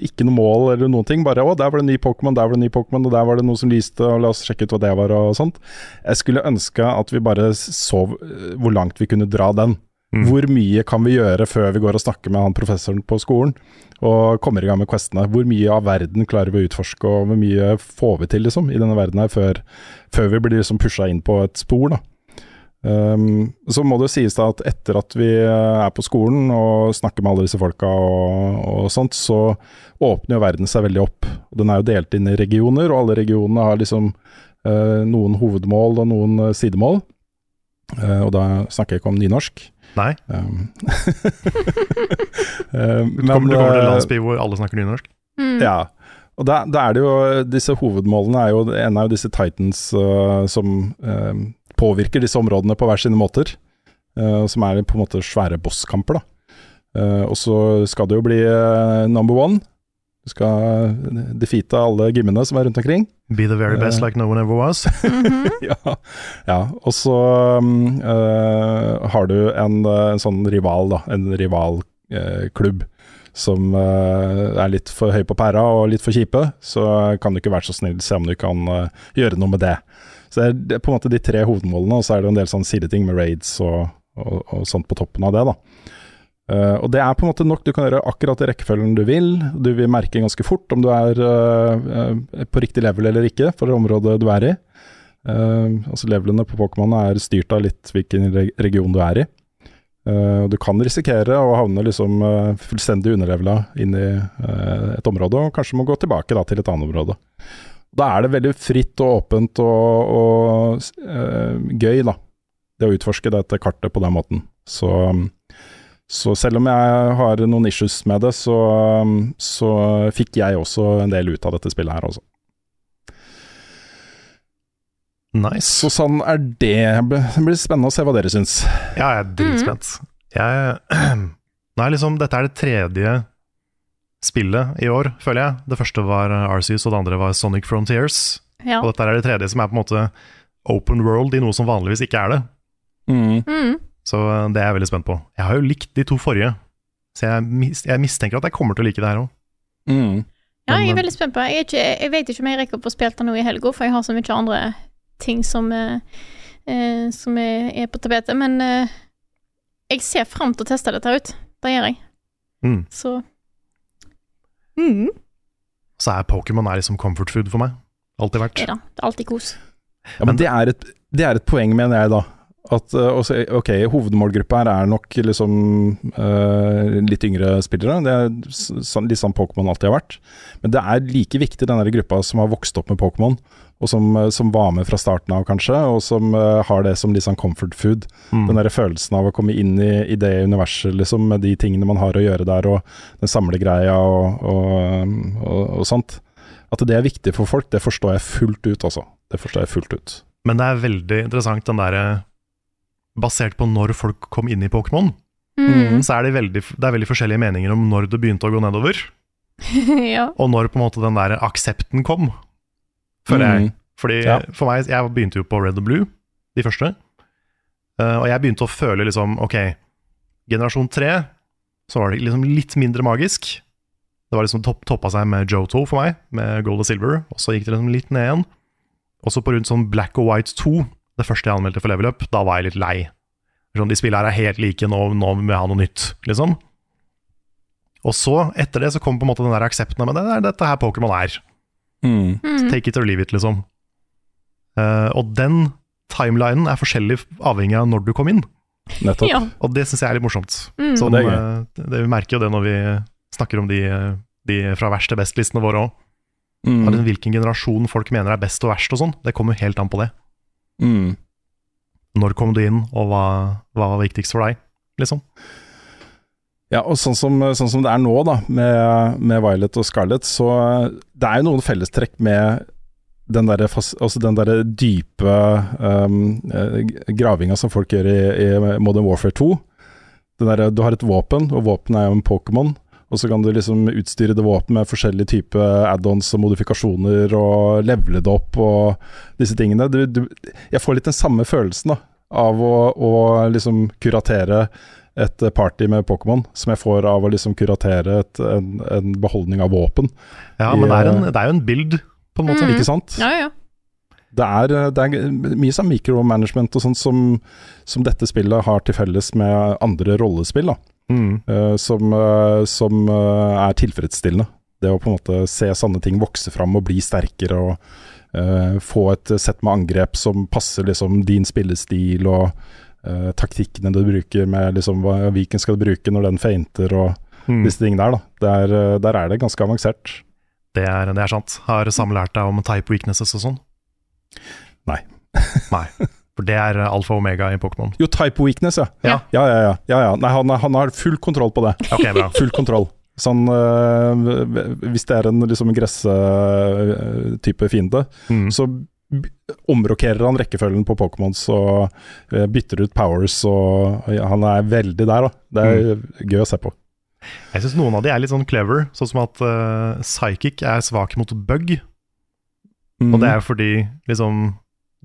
ikke noe mål eller noen ting. Bare 'Å, der var det en ny Pokémon, der var det en ny Pokémon, og der var det noe som lyste, og la oss sjekke ut hva det var', og sånt. Jeg skulle ønske at vi bare så hvor langt vi kunne dra den. Mm. Hvor mye kan vi gjøre før vi går og snakker med han professoren på skolen, og kommer i gang med questene? Hvor mye av verden klarer vi å utforske, og hvor mye får vi til, liksom, i denne verden her, før, før vi blir liksom pusha inn på et spor, da. Um, så må det jo sies da at etter at vi er på skolen og snakker med alle disse folka og, og sånt, så åpner jo verden seg veldig opp. Den er jo delt inn i regioner, og alle regionene har liksom uh, noen hovedmål og noen sidemål. Uh, og da snakker jeg ikke om nynorsk. Nei, Um, du kommer, du kommer til en eh, landsby hvor alle snakker nynorsk. Mm. ja. Og da, da er det jo Disse hovedmålene er jo En er jo disse Titans uh, som uh, påvirker disse områdene på hver sine måter. Uh, som er på en måte svære bosskamper, da. Eh, og så skal det jo bli number one. Du skal defeate alle gymmene som er rundt omkring. Be the very best uh, like no one ever was. Mhm. ja, ja. Og så um, uh, har du en, en sånn rival, da. En rivalklubb. som øh, er litt for høy på pæra og litt for kjipe. Så kan du ikke være så snill se om du kan gjøre noe med det. Så det er, det er på en måte de tre hovedmålene, og så er det en del sånn sideting med raids og, og, og sånt på toppen av det, da. Uh, og det er på en måte nok, du kan gjøre akkurat i rekkefølgen du vil. Du vil merke ganske fort om du er uh, uh, på riktig level eller ikke for det området du er i. altså Levelene på Pokémon er styrt av litt hvilken region du er i. du kan risikere å havne liksom fullstendig underlevela inn i et område, og kanskje må gå tilbake da, til et annet område. Da er det veldig fritt og åpent og, og gøy, da. Det å utforske dette kartet på den måten. Så um, så selv om jeg har noen issues med det, så, så fikk jeg også en del ut av dette spillet her, altså. Nice. Så sånn er det. Det blir spennende å se hva dere syns. Ja, jeg er dritspent. Mm. Jeg Nei, liksom, dette er det tredje spillet i år, føler jeg. Det første var Arceus, og det andre var Sonic Frontiers. Ja. Og dette er det tredje som er på en måte open world i noe som vanligvis ikke er det. Mm. Mm. Så eh, det er jeg veldig spent på. Jeg har jo likt de to forrige, så jeg, jeg mistenker at jeg kommer til å like det her òg. Mm. Ja, jeg er veldig spent på det. Jeg, jeg, vet ikke om jeg rekker opp å spille det nå i helga, for jeg har så mye andre ting som, eh, eh, som er, er, på tapetet. Men eh, jeg ser fram til å teste dette ut. Det gjør jeg. Mm. Så mm. Så er Pokémon liksom comfort food for meg. Alltid vært. Ja da, det er alltid kos. Ja, men det er, et, det er et poeng, mener jeg, da. At uh, ok, hovedmålgruppa her er nok liksom uh, litt yngre spillere. Det er litt sånn Pokémon alltid har vært. Men det er like viktig den der gruppa som har vokst opp med Pokémon, og som, uh, som, var med fra starten av, kanskje, og som har det som litt sånn comfort food. Mm. Den der følelsen av å komme inn i, i, det universet, liksom, med de tingene man har å gjøre der, og den samlegreia og, og, og, og sånt. At det er viktig for folk, det forstår jeg fullt ut, altså. Det forstår jeg fullt ut. Men det er veldig interessant den derre basert på når folk kom inn i Pokémon, mm. så er det, veldig, det er veldig forskjellige meninger om når det begynte å gå nedover. ja. Og når på en måte den der aksepten kom, føler mm. jeg. Fordi ja. For meg, jeg begynte jo på Red og Blue, de første. Uh, og jeg begynte å føle liksom Ok, generasjon tre, så var det liksom litt mindre magisk. Det var liksom topp, toppa seg med Joto for meg, med Gold og Silver. Og så gikk det liksom litt ned igjen. Og så på rundt sånn Black og White 2 det første jeg anmeldte for Level Up, da var jeg litt lei. Sånn, de spillene her er helt like, nå, nå må jeg ha noe nytt, liksom. Og så, etter det, så kom på en måte den der aksepten av det er dette her Pokémon er. Mm. Mm. Take it or leave it, liksom. Uh, og den timelinen er forskjellig avhengig av når du kom inn. Nettopp. Ja. Og det syns jeg er litt morsomt. Mm. Sånn, det, uh, det, vi merker jo det når vi snakker om de, de fra verst til best-listene våre òg. Mm. Hvilken generasjon folk mener er best og verst og sånn. Det kommer helt an på det. Mm. Når kom du inn, og hva, hva, var viktigst for deg, liksom? Ja, og sånn som, sånn som det er nå, da, med, med, Violet og Scarlett, så det er jo noen fellestrekk med den derre altså der dype um, gravinga som folk gjør i, i Modern Warfare 2. Der, du har et våpen, og våpen er jo en Pokémon. Og så kan du liksom utstyre det våpen med forskjellige typer add-ons og modifikasjoner, og levele det opp og disse tingene. Du, du, jeg får litt den samme følelsen da, av å, å liksom kuratere et party med Pokémon, som jeg får av å liksom kuratere et, en, en, beholdning av våpen. Ja, men det er, en, det er jo en bild, på en måte. Mm. Ikke sant? Ja, ja. Det er, det er, mye sånn micromanagement og sånt som, som, dette spillet har til felles med andre rollespill. da. Mm. Uh, som, uh, som uh, er tilfredsstillende. Det å på en måte se sanne ting vokse fram og bli sterkere og få et sett med angrep som passer liksom din spillestil og taktikkene du bruker med liksom hva Viken skal bruke når den feinter og mm. disse tingene der. da. Der, der, er det ganske avansert. Det er, det er sant. Har Sam lært deg om type weaknesses og sånn? Nei. Nei. For det er alfa og omega i Pokémon. Jo, type weakness, ja. Ja, ja, ja. ja, ja, ja. Nei, han, han, har full kontroll på det. Ok, bra. full kontroll. Sånn øh, Hvis det er en liksom gress-type fiende, mm. så omrokerer han rekkefølgen på Pokémons og øh, bytter ut powers, og ja, han er veldig der, da. Det er mm. gøy å se på. Jeg syns noen av de er litt sånn clever, sånn som at øh, Psychic er svak mot bug. Mm. Og det er fordi liksom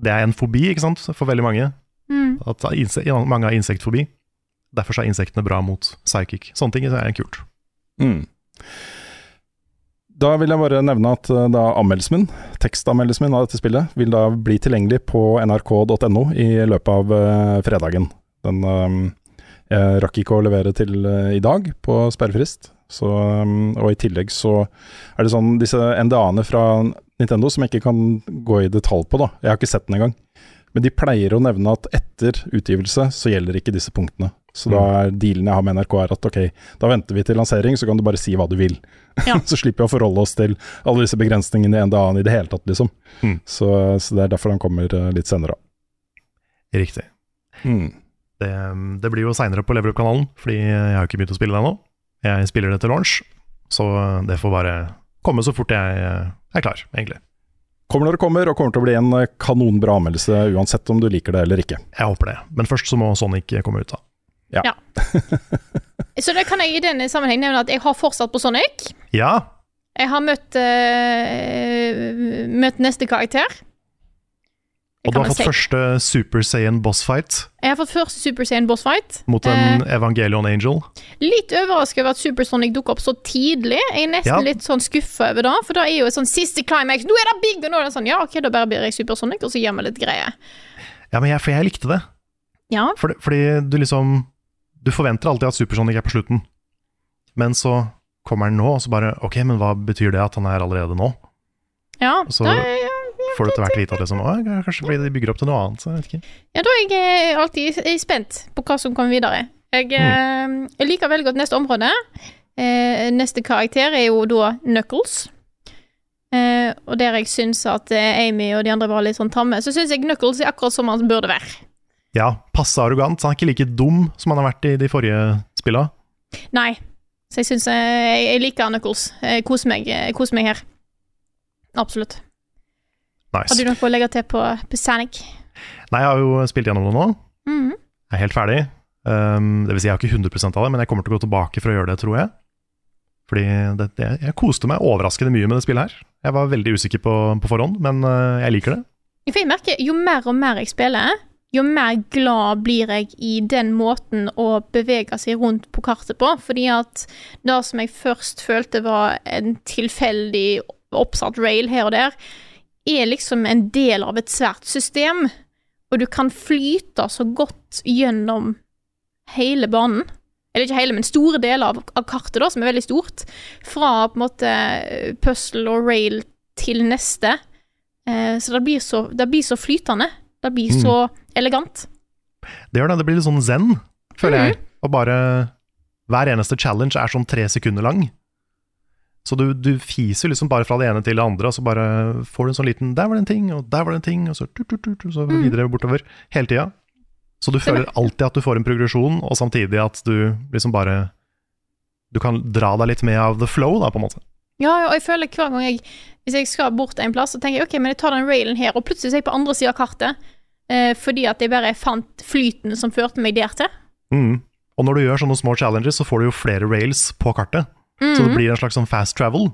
det er en fobi ikke sant, for veldig mange. Mm. At mange har insektfobi. Derfor er insektene bra mot psychic. Sånne ting er kult. Mm. Da vil jeg bare nevne at eh, da anmeldelsen min, tekstanmeldelsen min av dette spillet, vil da bli tilgjengelig på nrk.no i løpet av uh, fredagen. Den um, Jeg rakk ikke å levere til eh, i dag på sperrefrist. Så, um, og i tillegg så er det sånn disse NDA-ene fra Nintendo som jeg ikke kan gå i detalj på, da. Jeg har ikke sett den engang. Men de pleier å nevne at etter utgivelse så gjelder ikke disse punktene. Så da er dealen jeg har med NRK er at ok, da venter vi til lansering, så kan du bare si hva du vil. Ja. så slipper vi å forholde oss til alle disse begrensningene i NDA-en i det hele tatt, liksom. Mm. Så, så det er derfor den kommer eh, litt senere. Riktig. Mm. Det, det blir jo seinere på Level Up-kanalen, fordi jeg har ikke begynt å spille det ennå. Jeg spiller det til launch, så det får bare komme så fort jeg er klar, egentlig. Kommer når det kommer, og kommer til å bli en eh, kanonbra anmeldelse uansett om du liker det eller ikke. Jeg håper det. Men først så må Sonic komme ut, da. Ja. Så det kan jeg i denne sammenheng nevne at jeg har fortsatt på Sonic. Ja, Jeg har møtt, uh, møtt neste karakter. Det og du har fått si. første Super Saiyan boss fight Jeg har fått første Super Saiyan boss fight. mot en Evangelion Angel. Litt overrasket over at Supersonic dukker opp så tidlig. Jeg er nesten Ja. litt sånn skuffa over det, for da er jo et sånn siste climax. Nå er det big, og nå er det sånn Ja, ok, da bare blir jeg Supersonic, og så gjør vi litt greier. Ja, men jeg, for jeg likte det. Ja. Fordi, fordi du liksom Du forventer alltid at Supersonic er på slutten, men så kommer han nå, og så bare Ok, men hva betyr det at han er allerede nå? Ja, Så- da, er- Får du etter hvert vite at liksom, kanskje fordi de bygger opp til noe annet. Så jeg vet ikke. ja, da er jeg eh, alltid spent på hva som kommer videre. Jeg, mm. jeg liker veldig godt neste område. Eh, neste karakter er jo da Knuckles. Eh, og der jeg syns at eh, Amy og de andre var litt sånn tamme, så syns jeg Knuckles er akkurat som han burde være. Ja, passe arrogant. Han er ikke like dum som han har vært i de forrige spilla. Nei. Så jeg syns jeg, jeg liker Knuckles. Jeg koser meg, jeg koser meg her. Absolutt. Har Nice. du noe å legge til på, på Sonic? Nei, jeg har jo spilt gjennom det nå. Mhm. Jeg er helt ferdig. Um, det vil si, jeg har ikke 100% av det, men jeg kommer til å gå tilbake for å gjøre det, tror jeg. Fordi det, det, jeg koste meg overraskende mye med det spillet her. Jeg var veldig usikker på, på forhånd, men uh, jeg liker det. For jeg merker, jo mer og mer jeg spiller, jo mer glad blir jeg i den måten å bevege seg rundt på kartet på. Fordi at det som jeg først følte var en tilfeldig oppsatt rail her og der, er liksom en del av et svært system. Og du kan flyte så godt gjennom hele banen. Eller ikke hele, men store deler av, av kartet, da, som er veldig stort. Fra på en måte puzzle og rail til neste. Eh, så det blir så, det blir så flytende. Det blir Mm. så elegant. Det gjør det. Det blir litt sånn zen, føler jeg. Og bare Hver eneste challenge er sånn tre sekunder lang. Så du, du fiser liksom bare fra det ene til det andre, og så bare får du en sånn liten 'der var det en ting', og 'der var det en ting', og så, tut, tut, tut, og så videre bortover. Hele tida. Så du føler alltid at du får en progresjon, og samtidig at du liksom bare Du kan dra deg litt med av the flow, da, på en måte. Ja, ja, og jeg føler hver gang jeg Hvis jeg skal bort en plass, så tenker jeg ok, men jeg tar den railen her, og plutselig er jeg på andre sida av kartet. Eh, fordi at jeg bare fant flyten som førte meg der til. Mm. Og når du gjør sånne små challenges, så får du jo flere rails på kartet. Så det blir en slags sånn fast travel.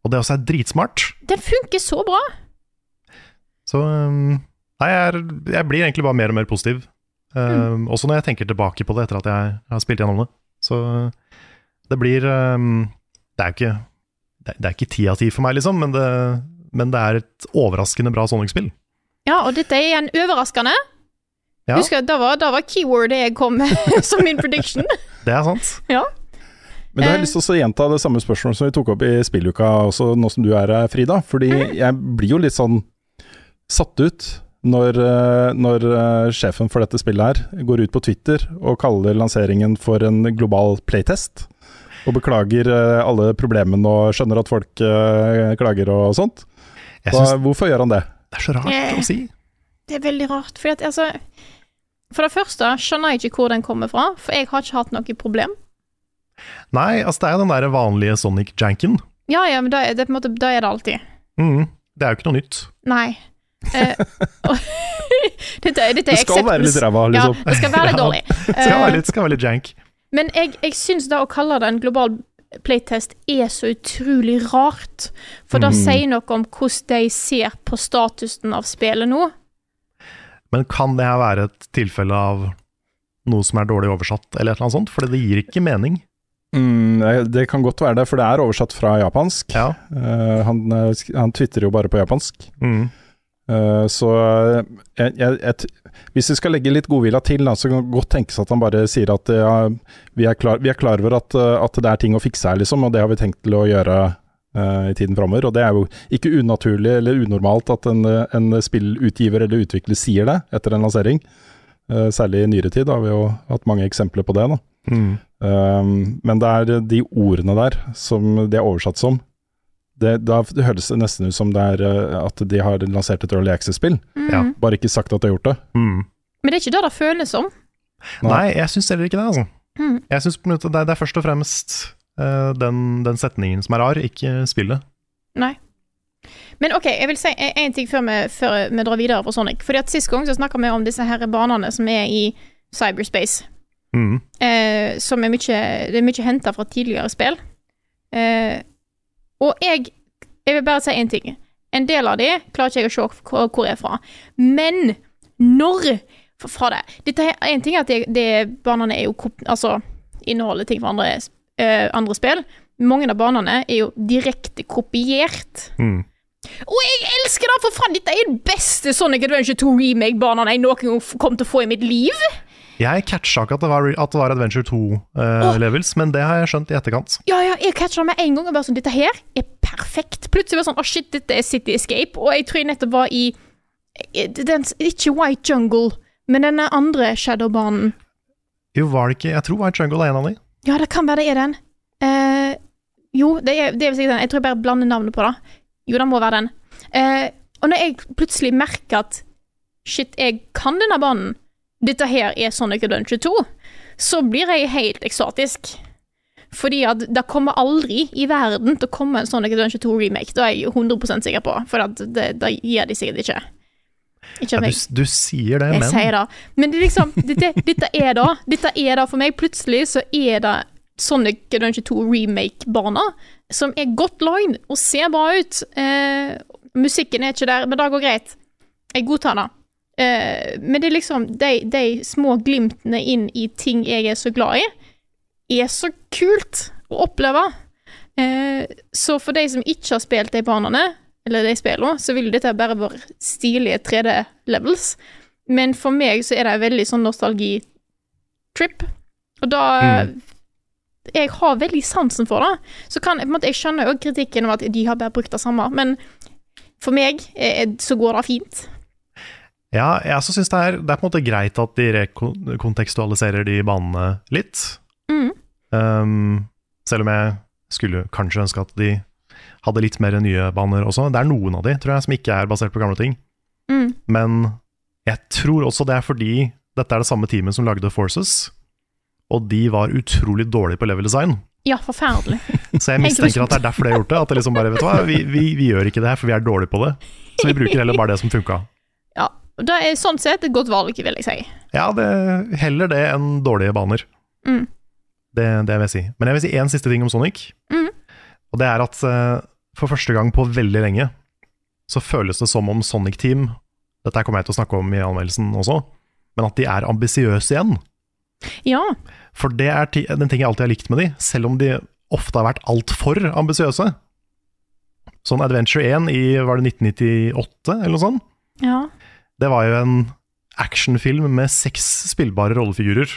Og det også er dritsmart. Den funker så bra. Så um, Nei, jeg, jeg blir egentlig bare mer og mer positiv. Um, Også når jeg tenker tilbake på det etter at jeg har spilt gjennom det. Så det blir um, Det er jo ikke det, det er ikke ti av ti for meg, liksom, men det, men det er et overraskende bra Sonic-spill. Ja, og dette er igjen overraskende. Ja, Husker, da var, da var keywordet jeg kom med som min prediction. det er sant. Ja. Men da har jeg Eh. lyst til å gjenta det samme spørsmålet som vi tok opp i spilluka, også nå som du er her, Frida. Fordi Mhm. jeg blir jo litt sånn satt ut når, eh, når eh, sjefen for dette spillet her går ut på Twitter og kaller lanseringen for en global playtest. Og beklager alle problemene og skjønner at folk klager og sånt. Da, hvorfor gjør han det? det er så rart Eh. å si. Det er veldig rart, fordi at altså For det første skjønner jeg ikke hvor den kommer fra, for jeg har ikke hatt noe problem. Nei, altså det er den der vanlige Sonic-janken. Ja, ja, men da er det, på en måte, da er det alltid. Mm. Det er jo ikke noe nytt. Nei. Uh, dette, er- dette er Det skal være litt ræva, liksom. Ja, det skal være litt Ja. dårlig. Det skal Eh, være litt, skal være litt jank. Men jeg, jeg syns da å kalle det en global playtest er så utrolig rart. For det Mm. sier noe om hvordan de ser på statusen av spillet nå. Men kan det her være et tilfelle av noe som er dårlig oversatt, eller et eller annet sånt? For det gir ikke mening. Mm, det- kan godt være det, for det er oversatt fra japansk. Ja. Uh, han, eh, han twitterer jo bare på japansk. Mm. Uh, så jeg, jeg, jeg, hvis vi skal legge litt godvilja til, da, så kan det godt tenkes at han bare sier at ja, vi, er klar, vi, er klar, over at, at, det er ting å fikse her, liksom, og det har vi tenkt til å gjøre uh, i tiden framover. Og det er jo ikke unaturlig eller unormalt at en, en spillutgiver eller utvikler sier det etter en lansering. Særlig i nyere tid har vi jo hatt mange eksempler på det. da. Mm. Um, men det er de ordene der som det er oversatt som, det, da høres det nesten ut som det er eh, at de har lansert et Early Access-spill. Mm. Bare ikke sagt at de har gjort det. Mm. Men det er ikke det det føles som. Nei, jeg syns heller ikke det. altså. Mm. Jeg synes det, er, det er først og fremst uh, den, den, setningen som er rar, ikke spillet. Nei. Men ok, jeg vil si én ting før vi, før vi, drar videre på Sonic. Fordi at Sist gang så snakka vi om disse her banene som er i cyberspace. Mm. Eh, som er mye, det er mye henta fra tidligere spill. Eh, og jeg Jeg vil bare si én ting. En del av de klarer ikke jeg å se hvor jeg er fra. Men når fra det Dette er En ting at det, det banene er jo Altså inneholder ting fra andre, uh, andre spill. Mange av banene er jo direkte kopiert. Mm. Og jeg elsker det, for faen! Dette er den beste Sonic Adventure 2 remake-banen jeg noen gang kom til å få i mitt liv. Jeg catcha ikke at det var, at det var Adventure 2-levels, uh, men det har jeg skjønt i etterkant. Ja, ja, jeg catcha med en gang. og bare sånn, Dette her er perfekt. Plutselig var det sånn Å, oh, shit, dette er City Escape. Og jeg tror jeg nettopp var i den, Ikke White Jungle, men den andre Shadow-banen. Jo, var det ikke Jeg tror White Jungle er en av de. Ja, det kan være det er den. Uh, jo, det er, det er sikkert den. Jeg tror jeg bare blander navnet på det. Jo, det må være den. Uh, og når jeg plutselig merker at shit, jeg kan denne banen dette her er Sonic Adventure 2, så blir jeg helt ekstatisk. Fordi at det kommer aldri i verden til å komme en Sonic Adventure 2 remake. Det er jeg 100% sikker på, for det, det gir de sikkert ikke. ikke ja, du, du, sier det, jeg men Jeg sier det. Men det liksom, dette, dette, er det. Dette er det for meg. Plutselig så er det Sonic Adventure 2 remake-barna, som er godt lagd og ser bra ut. Eh, musikken er ikke der, men det går greit. Jeg godtar det. Uh, men det er liksom de, de, små glimtene inn i ting jeg er så glad i, er så kult å oppleve. Uh, så for de som ikke har spilt de banene, eller de spillene, så vil dette bare være stilige 3D-levels. Men for meg så er det en veldig sånn nostalgi-trip. Og da mm. Jeg har veldig sansen for det. Så kan, måte, Jeg skjønner jo kritikken om at de har bare brukt det samme, men for meg så går det fint. Ja, jeg også syns det, det, er på en måte greit at de rekontekstualiserer de banene litt. Mm. Um, selv om jeg skulle kanskje ønske at de hadde litt mer nye baner også. Det er noen av de, tror jeg, som ikke er basert på gamle ting. Mm. Men jeg tror også det er fordi dette er det samme teamet som lagde Forces, og de var utrolig dårlige på level design. Ja, forferdelig. Så jeg mistenker at det er derfor de har gjort det. At det liksom bare, vet du hva, vi, vi, vi, gjør ikke det her, for vi er dårlige på det. Så vi bruker heller bare det som funka. Og Det er sånn sett et godt valg, vil jeg si. Ja, det, heller det enn dårlige baner. Mm. Det, det, vil jeg si. Men jeg vil si én siste ting om Sonic. Mm. Og det er at uh, for første gang på veldig lenge så føles det som om Sonic Team Dette kommer jeg til å snakke om i anmeldelsen også, men at de er ambisiøse igjen. Ja. For det er den ting jeg alltid har likt med de, selv om de ofte har vært altfor ambisiøse. Sånn Adventure 1 i var det 1998, eller noe sånt? Ja. Det var jo en actionfilm med seks spillbare rollefigurer.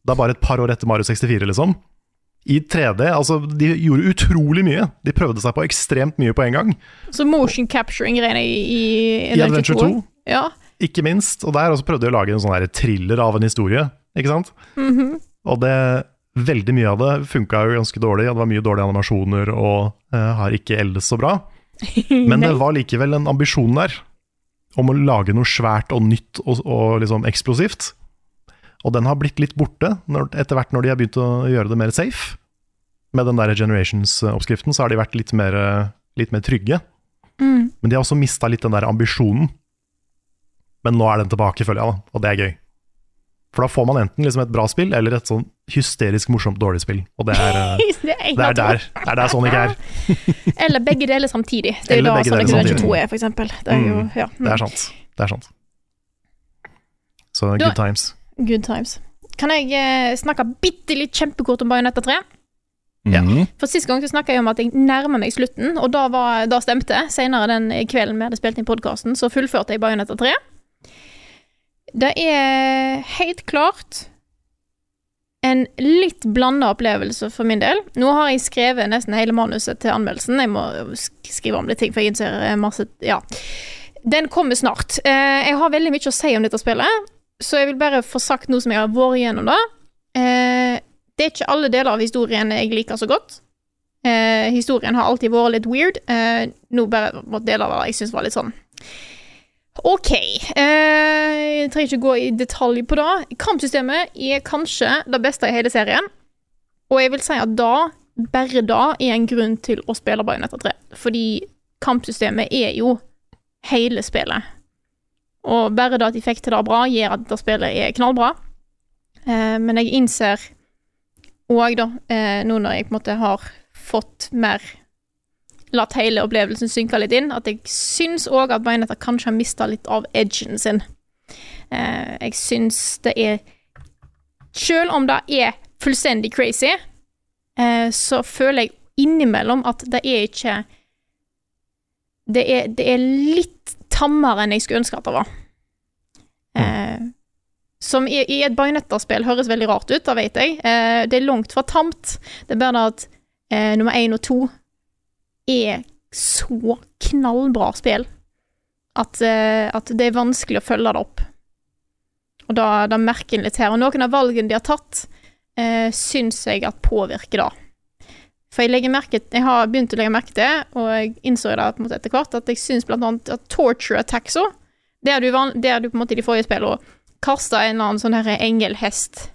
Det er bare et par år etter Mario 64, liksom. I 3D. Altså, de gjorde utrolig mye. De prøvde seg på ekstremt mye på en gang. Så motion capturing-greiene i, i, I Adventure 2. 2. Ja. Ikke minst. Og der også prøvde de å lage en sånn thriller av en historie, ikke sant? Mm -hmm. Og det Veldig mye av det funka jo ganske dårlig. Det var mye dårlige animasjoner og uh, har ikke eldes så bra. Men det var likevel en ambisjon der om å lage noe svært og nytt og, og liksom eksplosivt. Og den har blitt litt borte når, etter hvert når de har begynt å gjøre det mer safe. Med den der Generations-oppskriften så har de vært litt mer, litt mer trygge. Mm. Men de har også mista litt den der ambisjonen. Men nå er den tilbake, føler jeg, da, og det er gøy. For da får man enten liksom et bra spill eller et sånn hysterisk morsomt dårlig spill. Og det er, eh, det er, det er der, det er der Sonic er. eller begge deler samtidig. Det er jo da Sonic Adventure 2 er, eksempel. Det er, jo, mm. ja. det er sant. Det er sant. Så good times. Good times. Kan jeg eh, snakke bitte litt kjempekort om Bajonetta 3? Ja. Mhm. For Sist gang så snakka jeg om at jeg nærmer meg slutten, og da, var, da stemte. Senere den kvelden vi hadde spilt inn podkasten, så fullførte jeg Bajonetta 3. Det er helt klart en litt blanda opplevelse for min del. Nå har jeg skrevet nesten hele manuset til anmeldelsen. Jeg må skrive om litt ting, for jeg innser eh, masse Ja. Den kommer snart. Eh, jeg har veldig mye å si om dette spillet, så jeg vil bare få sagt noe som jeg har vært igjennom, da. Eh, det er ikke alle deler av historien jeg liker så godt. Historien har alltid vært litt weird. Nå bare deler av det jeg syns var litt sånn OK. Eh, jeg trenger ikke gå i detalj på det. Kampsystemet er kanskje det beste i hele serien. Og jeg vil si at da, bare da, er en grunn til å spille Bajonetta 3. Fordi kampsystemet er jo hele spillet. Og bare det at de fikk til det bra, gjør at det spillet er knallbra. Eh, men jeg innser òg, da, eh, nå når jeg på en måte har fått mer Latt hele opplevelsen synke litt inn, at jeg syns òg at Bayonetta kanskje har mista litt av edgen sin. Eh, jeg syns det er Selv om det er fullstendig crazy, eh, så føler jeg innimellom at det er ikke det er, det er litt tammere enn jeg skulle ønske at det var. Eh, som i, i et Bajonetta-spill høres veldig rart ut, det vet jeg. Eh, det er langt fra tamt. Det er bare det at eh, nummer én og to er så knallbra spill at, eh, at det er vanskelig å følge det opp. Og da, da merker en litt her. Og noen av valgene de har tatt, eh, syns jeg at påvirker det. For jeg, merke, jeg har begynt å legge merke til, og jeg innså det på en måte etter hvert, at jeg syns annet at torture attacks òg Det er du, det er du på en måte i de forrige spillene kasta en eller annen sånn her engelhest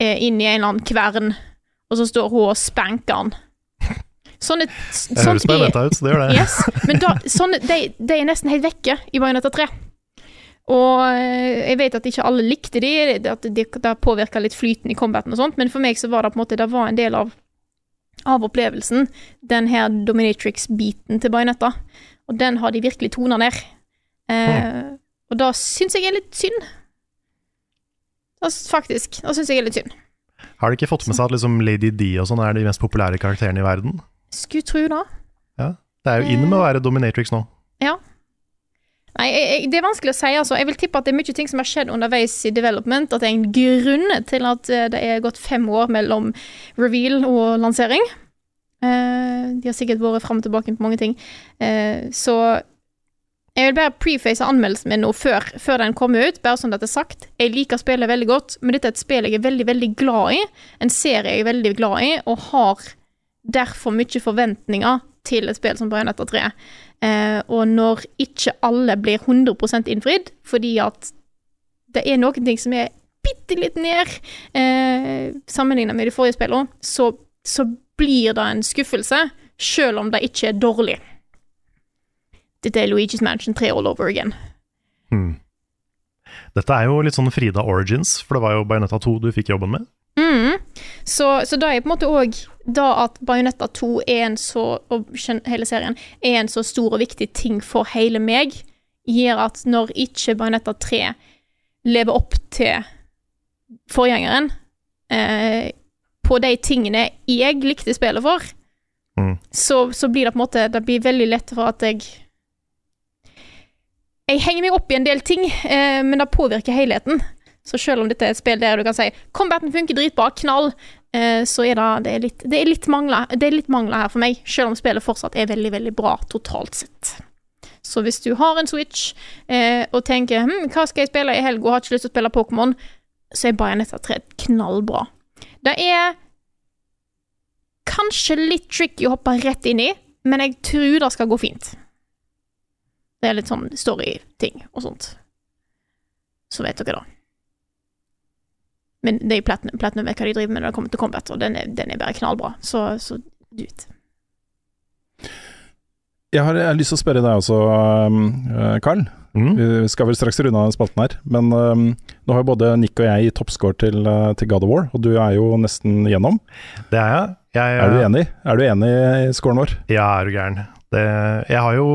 eh, inn i en eller annen kvern, og så står hun og spanker han. Sånne, Det høres bare venta ut, så det gjør det. Yes, men da, sånne, de, de er nesten helt vekke i Bajonetta 3. Og eh, jeg vet at ikke alle likte de, at det, de påvirka litt flyten i combaten og sånt, men for meg så var det på en måte Det var en del av, av opplevelsen, den her dominatrix-biten til Bajonetta. Og den har de virkelig tona ned. Eh, Og da syns jeg er litt synd. Da, faktisk. Da syns jeg er litt synd. Har de ikke fått med seg at liksom Lady D og sånn er de mest populære karakterene i verden? Skulle tro det. Ja. Det er jo inn med å være dominatrix nå. Ja. Nei, jeg, jeg, det er vanskelig å si, altså. Jeg vil tippe at det er mye ting som har skjedd underveis i development, at det er en grunn til at eh, det er gått fem år mellom reveal og lansering. Uh, de har sikkert vært fram og tilbake på mange ting. Uh, så jeg vil bare preface anmeldelsen min nå før, før den kommer ut, bare sånn at det er sagt. Jeg liker spillet veldig godt, men dette er et spill jeg er veldig, veldig glad i. En serie jeg er veldig glad i, og har derfor mye forventninger til et spill som Bayonetta 3. Eh, og når ikke alle blir 100% innfridd, fordi at det er noen ting som er bitte litt ned eh, sammenlignet med de forrige spillene, så, så blir det en skuffelse, selv om det ikke er dårlig. Dette er Luigi's Mansion 3 all over again. Hmm. Dette er jo litt sånn Frida Origins, for det var jo Bayonetta 2 du fikk jobben med. Mm. Så, så da er på en måte òg da at Bayonetta 2 er en så, og hele serien, er en så stor og viktig ting for hele meg, gjør at når ikke Bayonetta 3 lever opp til forgjengeren eh, på de tingene jeg likte spillet for, Mm. så, så blir det på en måte Det blir veldig lett for at jeg Jeg henger meg opp i en del ting, eh, men det påvirker helheten. Så selv om dette er et spill der du kan si combaten funker dritbra, knall, eh, så er det, det, er litt, det er litt mangler Det er litt mangler her for meg, selv om spillet fortsatt er veldig, veldig bra totalt sett. Så hvis du har en Switch eh, og tenker hm, hva skal jeg spille i helga har ikke lyst til å spille Pokémon, så er Bayonetta 3 knallbra. Det er kanskje litt tricky å hoppe rett inn i, men jeg tror det skal gå fint. Det er litt sånn story-ting og sånt. Så vet dere det. Men det er jo Platinum, Platinum vet hva de driver med når det kommer til combat, og den er, den er bare knallbra. Så, så du vet. Jeg har, jeg har lyst til å spørre deg også, um, eh, Carl. Mm. Vi skal vel straks runde av spalten her. Men um, nå har jo både Nick og jeg toppscore til, uh, til God of War, og du er jo nesten gjennom. Det er jeg. jeg Er du enig? Er du enig i scoren vår? Ja, er du gæren. Det, jeg har jo